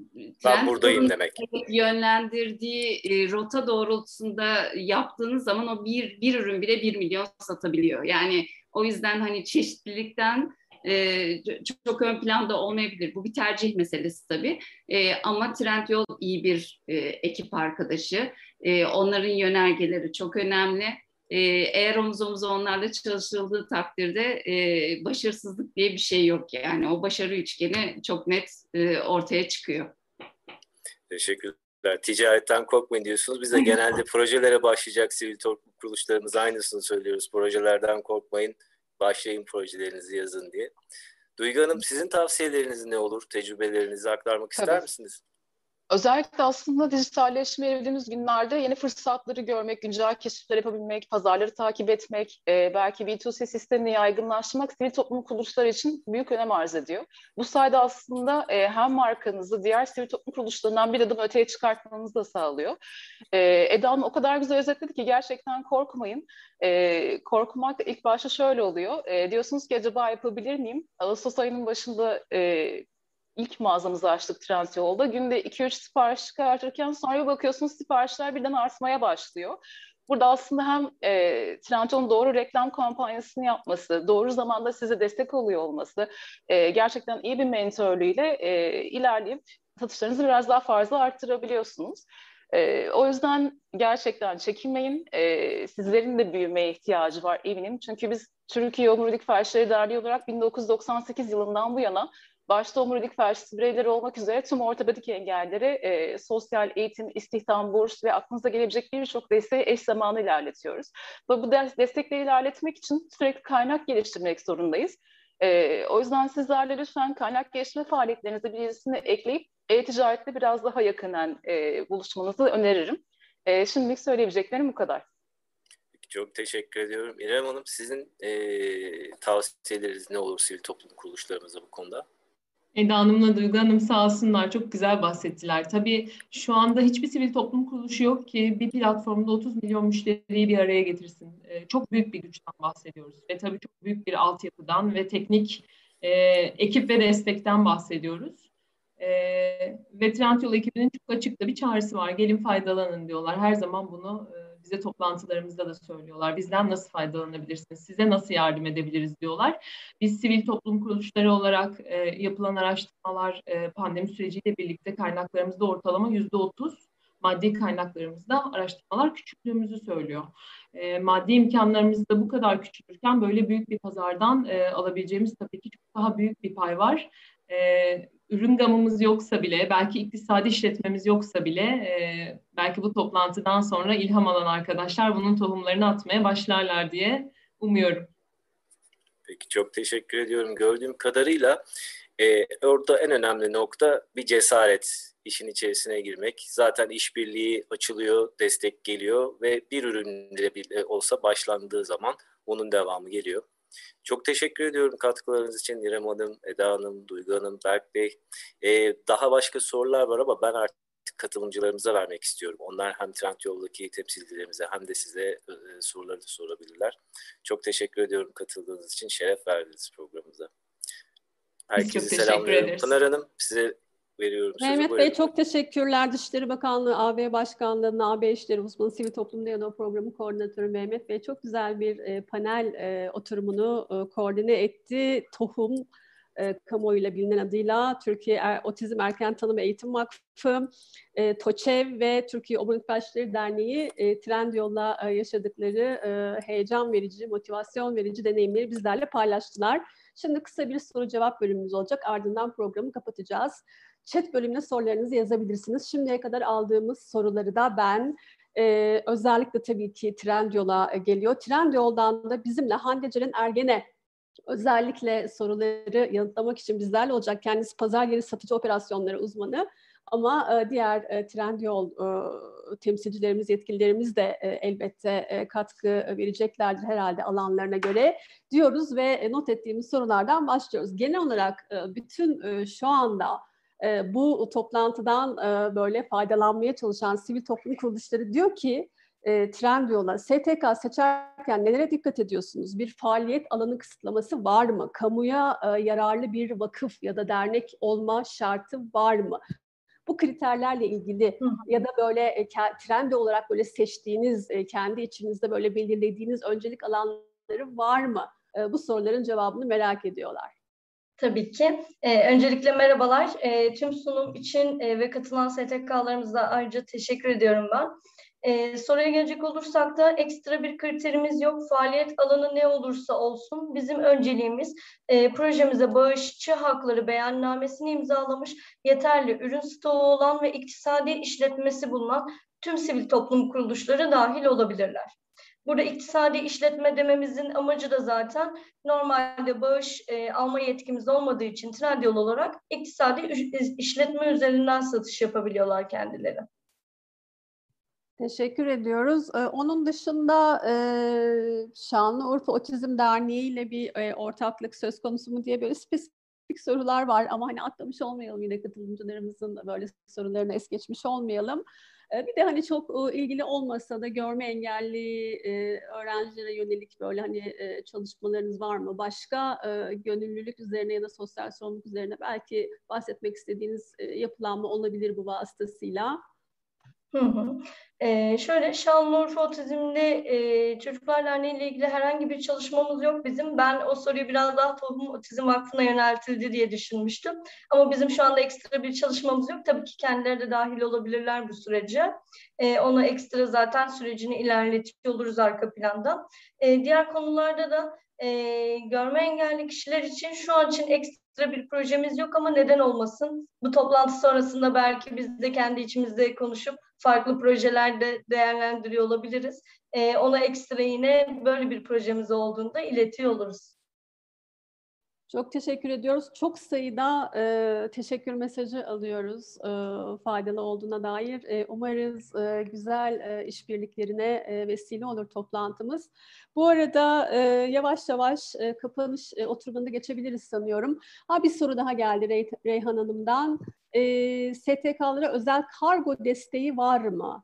ben buradayım demek. Yönlendirdiği e, rota doğrultusunda yaptığınız zaman o bir, bir ürün bile bir milyon satabiliyor. Yani o yüzden hani çeşitlilikten e, çok ön planda olmayabilir. Bu bir tercih meselesi tabii. E, ama Trendyol iyi bir e, ekip arkadaşı. E, onların yönergeleri çok önemli. E, eğer omuz omuza onlarla çalışıldığı takdirde e, başarısızlık diye bir şey yok. Yani o başarı üçgeni çok net e, ortaya çıkıyor. Teşekkürler. Ticaretten korkmayın diyorsunuz. Biz de genelde projelere başlayacak sivil toplum kuruluşlarımız aynısını söylüyoruz. Projelerden korkmayın başlayın projelerinizi yazın diye. Duygu Hanım sizin tavsiyeleriniz ne olur? Tecrübelerinizi aktarmak ister Tabii. misiniz? Özellikle aslında dijitalleşme evrildiğimiz günlerde yeni fırsatları görmek, güncel keşifler yapabilmek, pazarları takip etmek, e, belki B2C sistemini yaygınlaştırmak sivil toplum kuruluşları için büyük önem arz ediyor. Bu sayede aslında e, hem markanızı diğer sivil toplum kuruluşlarından bir adım öteye çıkartmanızı da sağlıyor. E, Eda Hanım o kadar güzel özetledi ki gerçekten korkmayın. E, korkmak ilk başta şöyle oluyor. E, diyorsunuz ki acaba yapabilir miyim? Ağustos ayının başında e, ilk mağazamızı açtık Trendyol'da. Günde 2-3 sipariş çıkartırken sonra bakıyorsunuz siparişler birden artmaya başlıyor. Burada aslında hem e, Trendyol'un doğru reklam kampanyasını yapması, doğru zamanda size destek oluyor olması, e, gerçekten iyi bir mentörlüğüyle e, ilerleyip satışlarınızı biraz daha fazla arttırabiliyorsunuz. E, o yüzden gerçekten çekinmeyin. E, sizlerin de büyümeye ihtiyacı var eminim. Çünkü biz Türkiye Omurilik Felçleri Derneği olarak 1998 yılından bu yana başta omurilik felçli bireyleri olmak üzere tüm ortopedik engelleri e, sosyal eğitim, istihdam, burs ve aklınıza gelebilecek birçok desteği eş zamanlı ilerletiyoruz. Ve bu destekleri ilerletmek için sürekli kaynak geliştirmek zorundayız. E, o yüzden sizlerle lütfen kaynak geliştirme faaliyetlerinizi birisini ekleyip e-ticaretle biraz daha yakından e, buluşmanızı öneririm. E, şimdilik söyleyebileceklerim bu kadar. Çok teşekkür ediyorum. İrem Hanım sizin e, tavsiyeleriniz ne olur sivil toplum kuruluşlarımıza bu konuda? Eda Hanım'la Duygu Hanım sağ olsunlar çok güzel bahsettiler. Tabii şu anda hiçbir sivil toplum kuruluşu yok ki bir platformda 30 milyon müşteriyi bir araya getirsin. Ee, çok büyük bir güçten bahsediyoruz ve tabii çok büyük bir altyapıdan ve teknik e, ekip ve destekten bahsediyoruz. E, ve Trendyol ekibinin çok açıkta bir çağrısı var. Gelin faydalanın diyorlar. Her zaman bunu e, bize toplantılarımızda da söylüyorlar. Bizden nasıl faydalanabilirsiniz? Size nasıl yardım edebiliriz diyorlar. Biz sivil toplum kuruluşları olarak e, yapılan araştırmalar e, pandemi süreciyle birlikte kaynaklarımızda ortalama yüzde otuz maddi kaynaklarımızda araştırmalar küçüklüğümüzü söylüyor. E, maddi imkanlarımız da bu kadar küçülürken böyle büyük bir pazardan e, alabileceğimiz tabii ki çok daha büyük bir pay var. E, ürün gamımız yoksa bile, belki iktisadi işletmemiz yoksa bile, e, belki bu toplantıdan sonra ilham alan arkadaşlar bunun tohumlarını atmaya başlarlar diye umuyorum. Peki çok teşekkür ediyorum. Gördüğüm kadarıyla e, orada en önemli nokta bir cesaret işin içerisine girmek. Zaten işbirliği açılıyor, destek geliyor ve bir ürünle bile olsa başlandığı zaman onun devamı geliyor. Çok teşekkür ediyorum katkılarınız için İrem Hanım, Eda Hanım, Duygu Hanım, Berk Bey. Ee, daha başka sorular var ama ben artık katılımcılarımıza vermek istiyorum. Onlar hem Trendyol'daki temsilcilerimize hem de size e, soruları da sorabilirler. Çok teşekkür ediyorum katıldığınız için. Şeref verdiniz programımıza. Herkese selamlıyorum. Pınar Hanım size veriyorum. Mehmet Bey buyurun. çok teşekkürler. Dışişleri Bakanlığı, AB Başkanlığı'nın AB İşleri Uzmanı Sivil Toplum Diyaloğu Programı Koordinatörü Mehmet Bey çok güzel bir e, panel e, oturumunu e, koordine etti. Tohum e, kamuoyuyla bilinen adıyla Türkiye er, Otizm Erken Tanım Eğitim Vakfı, e, TOÇEV ve Türkiye Omurilik Felçleri Derneği e, Trendyol'la e, yaşadıkları e, heyecan verici, motivasyon verici deneyimleri bizlerle paylaştılar. Şimdi kısa bir soru cevap bölümümüz olacak. Ardından programı kapatacağız. Chat bölümüne sorularınızı yazabilirsiniz. Şimdiye kadar aldığımız soruları da ben e, özellikle tabii ki Trendyol'a geliyor. Trendyol'dan da bizimle Hande Ceren Ergen'e özellikle soruları yanıtlamak için bizlerle olacak. Kendisi pazar yeri satıcı operasyonları uzmanı. Ama e, diğer e, Trendyol e, temsilcilerimiz, yetkililerimiz de e, elbette e, katkı vereceklerdir herhalde alanlarına göre diyoruz ve e, not ettiğimiz sorulardan başlıyoruz. Genel olarak e, bütün e, şu anda e, bu toplantıdan e, böyle faydalanmaya çalışan sivil toplum kuruluşları diyor ki e, Trendyol'a STK seçerken nelere dikkat ediyorsunuz? Bir faaliyet alanı kısıtlaması var mı? Kamuya e, yararlı bir vakıf ya da dernek olma şartı var mı? Bu kriterlerle ilgili ya da böyle e, Trendyol olarak böyle seçtiğiniz, e, kendi içinizde böyle belirlediğiniz öncelik alanları var mı? E, bu soruların cevabını merak ediyorlar. Tabii ki. Ee, öncelikle merhabalar. Ee, tüm sunum için e, ve katılan STK'larımıza ayrıca teşekkür ediyorum ben. Ee, soruya gelecek olursak da ekstra bir kriterimiz yok. Faaliyet alanı ne olursa olsun bizim önceliğimiz e, projemize bağışçı hakları beyannamesini imzalamış, yeterli ürün stoğu olan ve iktisadi işletmesi bulunan tüm sivil toplum kuruluşları dahil olabilirler. Burada iktisadi işletme dememizin amacı da zaten normalde bağış e, alma yetkimiz olmadığı için Trendyol olarak iktisadi işletme üzerinden satış yapabiliyorlar kendileri. Teşekkür ediyoruz. Ee, onun dışında e, Şanlıurfa Otizm Derneği ile bir e, ortaklık söz konusu mu diye böyle spesifik sorular var ama hani atlamış olmayalım yine katılımcılarımızın böyle sorularını es geçmiş olmayalım. Ee, bir de hani çok ilgili olmasa da görme engelli e, öğrencilere yönelik böyle hani e, çalışmalarınız var mı? Başka e, gönüllülük üzerine ya da sosyal sorumluluk üzerine belki bahsetmek istediğiniz yapılanma olabilir bu vasıtasıyla. Hı hı. Ee, şöyle Şanlıurfa Otizmli e, Çocuklar Derneği ile ilgili herhangi bir çalışmamız yok bizim. Ben o soruyu biraz daha Toplum Otizm Vakfı'na yöneltildi diye düşünmüştüm. Ama bizim şu anda ekstra bir çalışmamız yok. Tabii ki kendileri de dahil olabilirler bu sürece. E, ona ekstra zaten sürecini ilerletiyor oluruz arka planda. E, diğer konularda da e, görme engelli kişiler için şu an için ekstra bir projemiz yok ama neden olmasın? Bu toplantı sonrasında belki biz de kendi içimizde konuşup farklı projelerde değerlendiriyor olabiliriz. E, ona ekstra yine böyle bir projemiz olduğunda iletiyor oluruz. Çok teşekkür ediyoruz. Çok sayıda e, teşekkür mesajı alıyoruz e, faydalı olduğuna dair. E, umarız e, güzel e, işbirliklerine e, vesile olur toplantımız. Bu arada e, yavaş yavaş e, kapanış e, oturumunda geçebiliriz sanıyorum. Ha bir soru daha geldi Rey, Reyhan Hanım'dan. E, STK'lara özel kargo desteği var mı?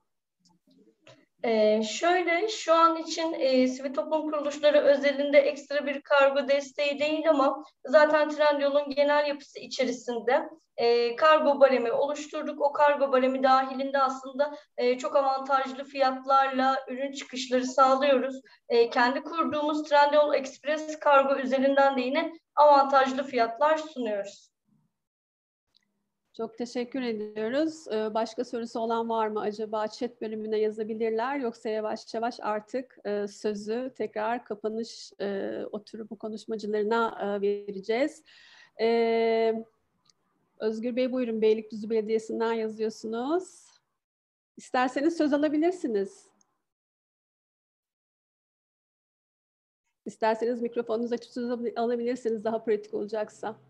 Ee, şöyle şu an için e, sivil toplum kuruluşları özelinde ekstra bir kargo desteği değil ama zaten Trendyol'un genel yapısı içerisinde e, kargo baremi oluşturduk. O kargo baremi dahilinde aslında e, çok avantajlı fiyatlarla ürün çıkışları sağlıyoruz. E, kendi kurduğumuz Trendyol Express kargo üzerinden de yine avantajlı fiyatlar sunuyoruz. Çok teşekkür ediyoruz. Ee, başka sorusu olan var mı acaba? Chat bölümüne yazabilirler. Yoksa yavaş yavaş artık e, sözü tekrar kapanış e, oturumu konuşmacılarına e, vereceğiz. Ee, Özgür Bey buyurun. Beylikdüzü Belediyesi'nden yazıyorsunuz. İsterseniz söz alabilirsiniz. İsterseniz mikrofonunuzu açıp söz alabilirsiniz daha pratik olacaksa.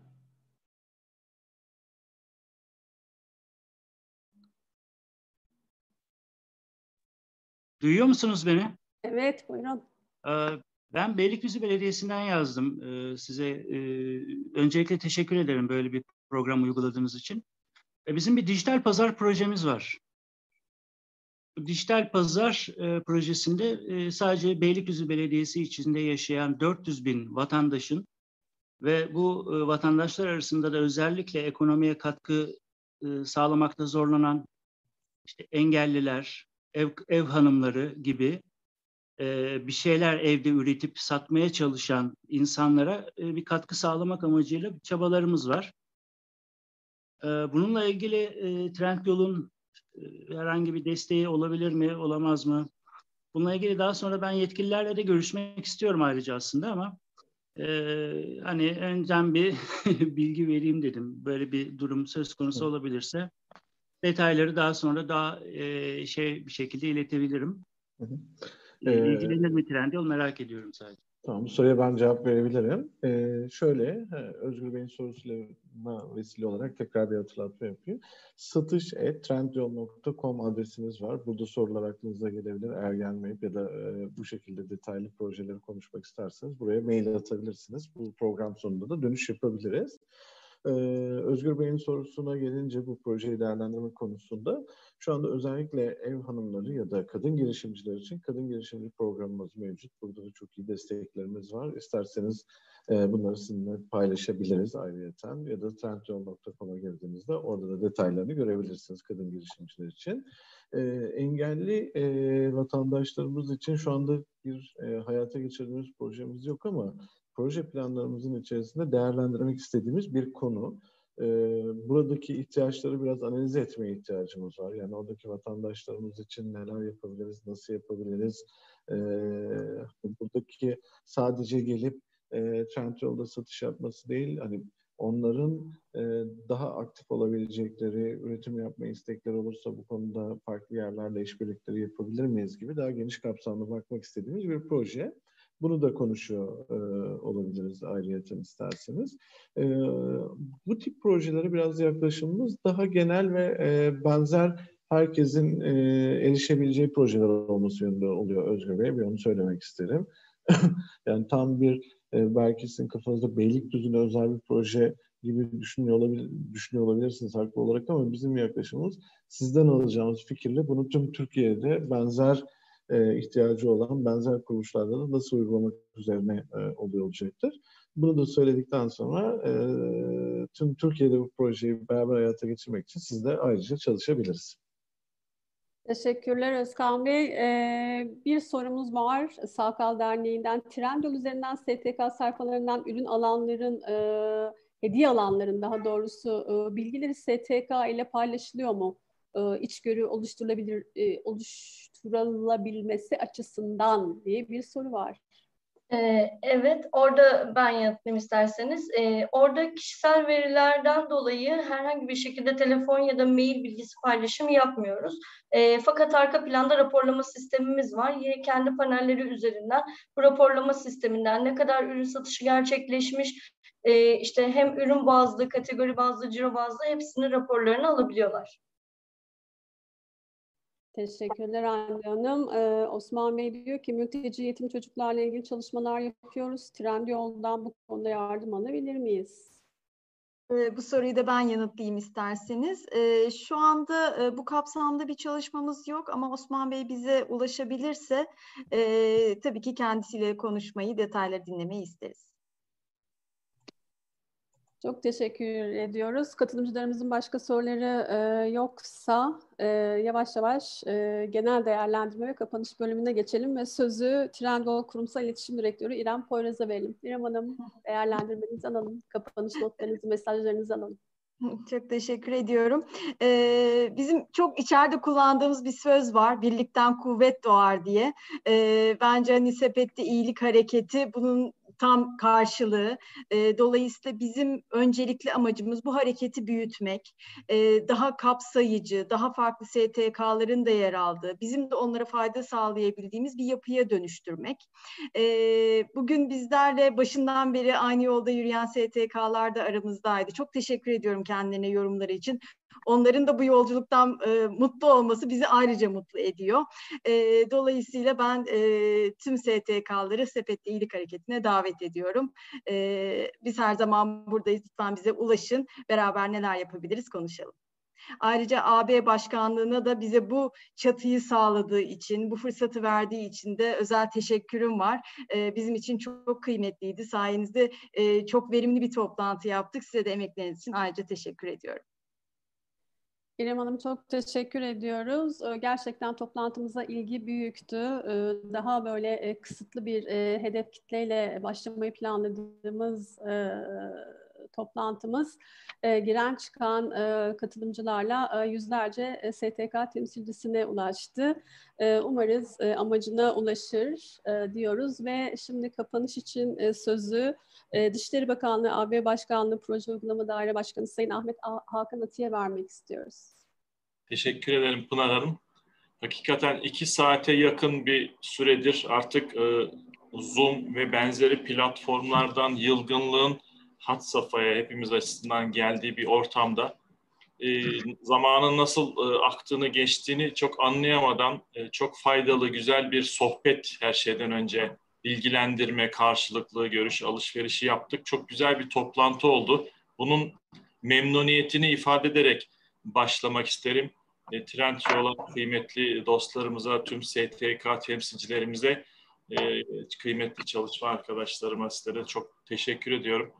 Duyuyor musunuz beni? Evet, buyurun. Ee, ben Beylikdüzü Belediyesi'nden yazdım ee, size. E, öncelikle teşekkür ederim böyle bir program uyguladığınız için. E, bizim bir dijital pazar projemiz var. Dijital pazar e, projesinde sadece Beylikdüzü Belediyesi içinde yaşayan 400 bin vatandaşın ve bu vatandaşlar arasında da özellikle ekonomiye katkı sağlamakta zorlanan işte engelliler, ev, ev hanımları gibi e, bir şeyler evde üretip satmaya çalışan insanlara e, bir katkı sağlamak amacıyla çabalarımız var. E, bununla ilgili e, Trendyol'un e, herhangi bir desteği olabilir mi, olamaz mı? Bununla ilgili daha sonra ben yetkililerle de görüşmek istiyorum ayrıca aslında ama e, hani önceden bir bilgi vereyim dedim. Böyle bir durum söz konusu olabilirse detayları daha sonra daha e, şey bir şekilde iletebilirim. Hı hı. Ee, İlgilenir mi Trendyol merak ediyorum sadece. Tamam, bu soruya ben cevap verebilirim. Ee, şöyle, Özgür Bey'in sorusuyla vesile olarak tekrar bir hatırlatma yapayım. Satış et trendyol.com adresimiz var. Burada sorular aklınıza gelebilir. Eğer gelmeyip ya da e, bu şekilde detaylı projeleri konuşmak isterseniz buraya mail atabilirsiniz. Bu program sonunda da dönüş yapabiliriz. Ee, Özgür Bey'in sorusuna gelince bu projeyi değerlendirme konusunda şu anda özellikle ev hanımları ya da kadın girişimciler için kadın girişimci programımız mevcut. Burada da çok iyi desteklerimiz var. İsterseniz e, bunları sizinle paylaşabiliriz ayrıyeten ya da trendyol.com'a girdiğinizde orada da detaylarını görebilirsiniz kadın girişimciler için. E, engelli e, vatandaşlarımız için şu anda bir hayata geçirdiğimiz projemiz yok ama proje planlarımızın içerisinde değerlendirmek istediğimiz bir konu. Ee, buradaki ihtiyaçları biraz analiz etmeye ihtiyacımız var. Yani oradaki vatandaşlarımız için neler yapabiliriz, nasıl yapabiliriz? Ee, buradaki sadece gelip e, Trendyol'da satış yapması değil, hani onların e, daha aktif olabilecekleri, üretim yapma istekleri olursa bu konuda farklı yerlerle işbirlikleri yapabilir miyiz gibi daha geniş kapsamlı bakmak istediğimiz bir proje. Bunu da konuşuyor e, olabiliriz ayrıyeten isterseniz. E, bu tip projelere biraz yaklaşımımız daha genel ve e, benzer herkesin e, erişebileceği projeler olması yönünde oluyor Özgür Bey ve onu söylemek isterim. yani tam bir e, belki sizin kafanızda Beylikdüzü'ne özel bir proje gibi düşünüyor, olabilir, düşünüyor olabilirsiniz haklı olarak ama bizim yaklaşımımız sizden alacağımız fikirle bunu tüm Türkiye'de benzer e, ihtiyacı olan benzer kuruluşlarda da nasıl uygulamak üzerine e, oluyor olacaktır. Bunu da söyledikten sonra e, tüm Türkiye'de bu projeyi beraber hayata geçirmek için sizle ayrıca çalışabiliriz. Teşekkürler Özkan Bey. Ee, bir sorumuz var Sakal Derneği'nden. Trendyol üzerinden STK sayfalarından ürün alanların, e, hediye alanların daha doğrusu e, bilgileri STK ile paylaşılıyor mu? E, içgörü oluşturulabilir, e, oluşturulabilmesi açısından diye bir soru var. Ee, evet, orada ben yanıtlayayım isterseniz. Ee, orada kişisel verilerden dolayı herhangi bir şekilde telefon ya da mail bilgisi paylaşımı yapmıyoruz. Ee, fakat arka planda raporlama sistemimiz var. Yine kendi panelleri üzerinden bu raporlama sisteminden ne kadar ürün satışı gerçekleşmiş, e, işte hem ürün bazlı, kategori bazlı, ciro bazlı hepsinin raporlarını alabiliyorlar. Teşekkürler Hande Hanım. Ee, Osman Bey diyor ki mülteci yetim çocuklarla ilgili çalışmalar yapıyoruz. Trendyol'dan bu konuda yardım alabilir miyiz? Ee, bu soruyu da ben yanıtlayayım isterseniz. Ee, şu anda e, bu kapsamda bir çalışmamız yok ama Osman Bey bize ulaşabilirse e, tabii ki kendisiyle konuşmayı, detayları dinlemeyi isteriz. Çok teşekkür ediyoruz. Katılımcılarımızın başka soruları e, yoksa e, yavaş yavaş e, genel değerlendirme ve kapanış bölümüne geçelim ve sözü Trendol Kurumsal İletişim Direktörü İrem Poyraz'a verelim. İrem Hanım değerlendirmenizi alalım, kapanış notlarınızı, mesajlarınızı alalım. Çok teşekkür ediyorum. Ee, bizim çok içeride kullandığımız bir söz var, birlikten kuvvet doğar diye. Ee, bence hani sepette iyilik hareketi bunun tam karşılığı. E, dolayısıyla bizim öncelikli amacımız bu hareketi büyütmek, e, daha kapsayıcı, daha farklı STK'ların da yer aldığı, bizim de onlara fayda sağlayabildiğimiz bir yapıya dönüştürmek. E, bugün bizlerle başından beri aynı yolda yürüyen STK'lar da aramızdaydı. Çok teşekkür ediyorum kendilerine yorumları için. Onların da bu yolculuktan e, mutlu olması bizi ayrıca mutlu ediyor. E, dolayısıyla ben e, tüm STK'ları Sepetli İyilik Hareketi'ne davet ediyorum. E, biz her zaman buradayız. Lütfen bize ulaşın. Beraber neler yapabiliriz konuşalım. Ayrıca AB Başkanlığı'na da bize bu çatıyı sağladığı için, bu fırsatı verdiği için de özel teşekkürüm var. Ee, bizim için çok kıymetliydi. Sayenizde e, çok verimli bir toplantı yaptık. Size de emekleriniz için ayrıca teşekkür ediyorum. İrem Hanım çok teşekkür ediyoruz. Ee, gerçekten toplantımıza ilgi büyüktü. Ee, daha böyle e, kısıtlı bir e, hedef kitleyle başlamayı planladığımız e, toplantımız giren çıkan katılımcılarla yüzlerce STK temsilcisine ulaştı. Umarız amacına ulaşır diyoruz ve şimdi kapanış için sözü Dışişleri Bakanlığı AB Başkanlığı Proje Uygulama Daire Başkanı Sayın Ahmet Hakan Atiye vermek istiyoruz. Teşekkür ederim Pınar Hanım. Hakikaten iki saate yakın bir süredir artık Zoom ve benzeri platformlardan yılgınlığın hat safhaya hepimiz açısından geldiği bir ortamda e, zamanın nasıl e, aktığını geçtiğini çok anlayamadan e, çok faydalı güzel bir sohbet her şeyden önce bilgilendirme karşılıklı görüş alışverişi yaptık çok güzel bir toplantı oldu bunun memnuniyetini ifade ederek başlamak isterim. E, Trendyol'a kıymetli dostlarımıza, tüm STK temsilcilerimize, e, kıymetli çalışma arkadaşlarıma sizlere çok teşekkür ediyorum.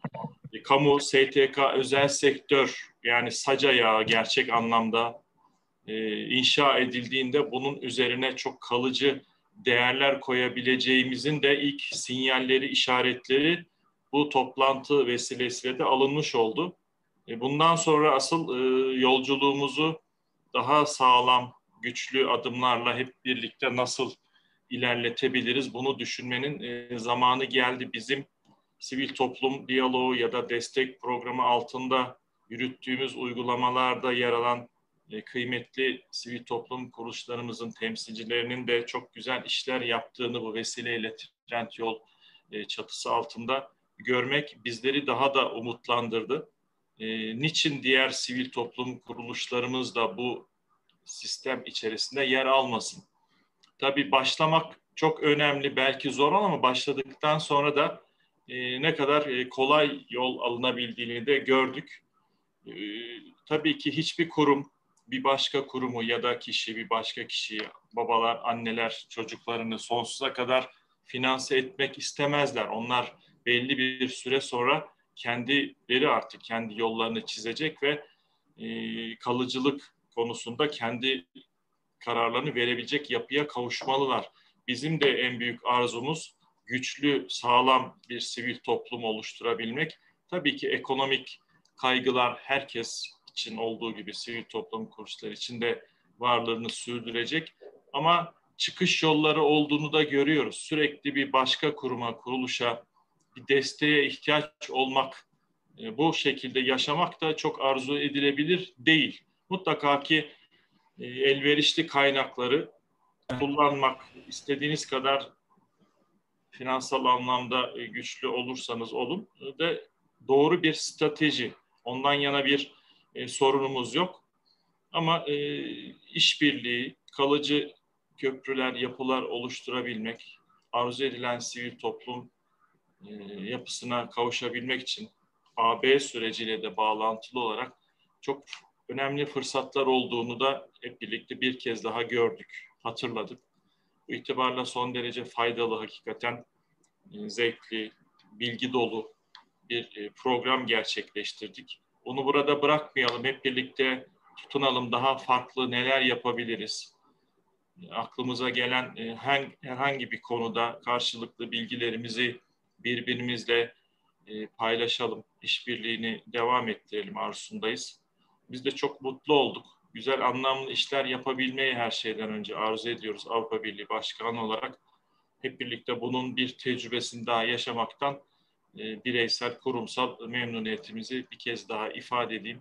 E, kamu, STK, özel sektör yani saca yağı gerçek anlamda e, inşa edildiğinde bunun üzerine çok kalıcı değerler koyabileceğimizin de ilk sinyalleri, işaretleri bu toplantı vesilesiyle de alınmış oldu. E, bundan sonra asıl e, yolculuğumuzu daha sağlam, güçlü adımlarla hep birlikte nasıl ilerletebiliriz bunu düşünmenin e, zamanı geldi. Bizim sivil toplum diyaloğu ya da destek programı altında yürüttüğümüz uygulamalarda yer alan kıymetli sivil toplum kuruluşlarımızın temsilcilerinin de çok güzel işler yaptığını bu vesileyle Trendyol çatısı altında görmek bizleri daha da umutlandırdı. E, niçin diğer sivil toplum kuruluşlarımız da bu sistem içerisinde yer almasın? Tabii başlamak çok önemli, belki zor ama başladıktan sonra da e, ne kadar e, kolay yol alınabildiğini de gördük. E, tabii ki hiçbir kurum bir başka kurumu ya da kişi bir başka kişiyi, babalar, anneler çocuklarını sonsuza kadar finanse etmek istemezler. Onlar belli bir süre sonra kendileri artık kendi yollarını çizecek ve e, kalıcılık konusunda kendi kararlarını verebilecek yapıya kavuşmalılar. Bizim de en büyük arzumuz güçlü, sağlam bir sivil toplum oluşturabilmek. Tabii ki ekonomik kaygılar herkes için olduğu gibi sivil toplum kuruluşları için de varlığını sürdürecek. Ama çıkış yolları olduğunu da görüyoruz. Sürekli bir başka kuruma, kuruluşa bir desteğe ihtiyaç olmak, e, bu şekilde yaşamak da çok arzu edilebilir değil. Mutlaka ki e, elverişli kaynakları kullanmak, istediğiniz kadar finansal anlamda e, güçlü olursanız olun da doğru bir strateji. Ondan yana bir sorunumuz yok. Ama işbirliği, kalıcı köprüler, yapılar oluşturabilmek, arzu edilen sivil toplum e, yapısına kavuşabilmek için AB süreciyle de bağlantılı olarak çok önemli fırsatlar olduğunu da hep birlikte bir kez daha gördük, hatırladık. Bu itibarla son derece faydalı, hakikaten e, zevkli, bilgi dolu bir e, program gerçekleştirdik. Onu burada bırakmayalım, hep birlikte tutunalım, daha farklı neler yapabiliriz? Aklımıza gelen herhangi bir konuda karşılıklı bilgilerimizi birbirimizle e, paylaşalım, işbirliğini devam ettirelim arzusundayız. Biz de çok mutlu olduk. Güzel, anlamlı işler yapabilmeyi her şeyden önce arzu ediyoruz Avrupa Birliği Başkanı olarak. Hep birlikte bunun bir tecrübesini daha yaşamaktan e, bireysel, kurumsal memnuniyetimizi bir kez daha ifade edeyim.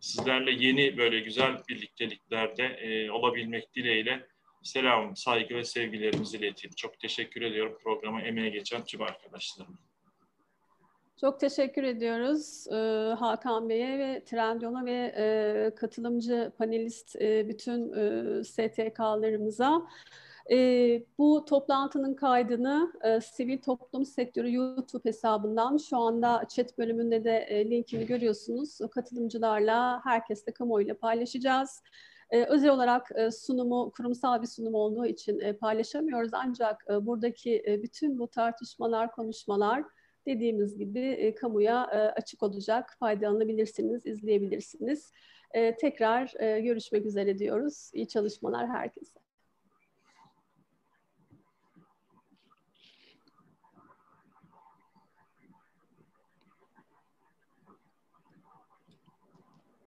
Sizlerle yeni böyle güzel birlikteliklerde e, olabilmek dileğiyle selam, saygı ve sevgilerimizi ileteyim. Çok teşekkür ediyorum programa emeğe geçen tüm arkadaşlarıma. Çok teşekkür ediyoruz e, Hakan Bey'e ve Trendyol'a ve katılımcı panelist bütün STK'larımıza. E, bu toplantının kaydını e, Sivil Toplum Sektörü YouTube hesabından şu anda chat bölümünde de e, linkini görüyorsunuz. Katılımcılarla, herkesle kamuoyuyla paylaşacağız. E, özel olarak e, sunumu kurumsal bir sunum olduğu için e, paylaşamıyoruz ancak e, buradaki e, bütün bu tartışmalar, konuşmalar dediğimiz gibi e, kamuya e, açık olacak. Faydalanabilirsiniz, izleyebilirsiniz. E, tekrar e, görüşmek üzere diyoruz. İyi çalışmalar herkese.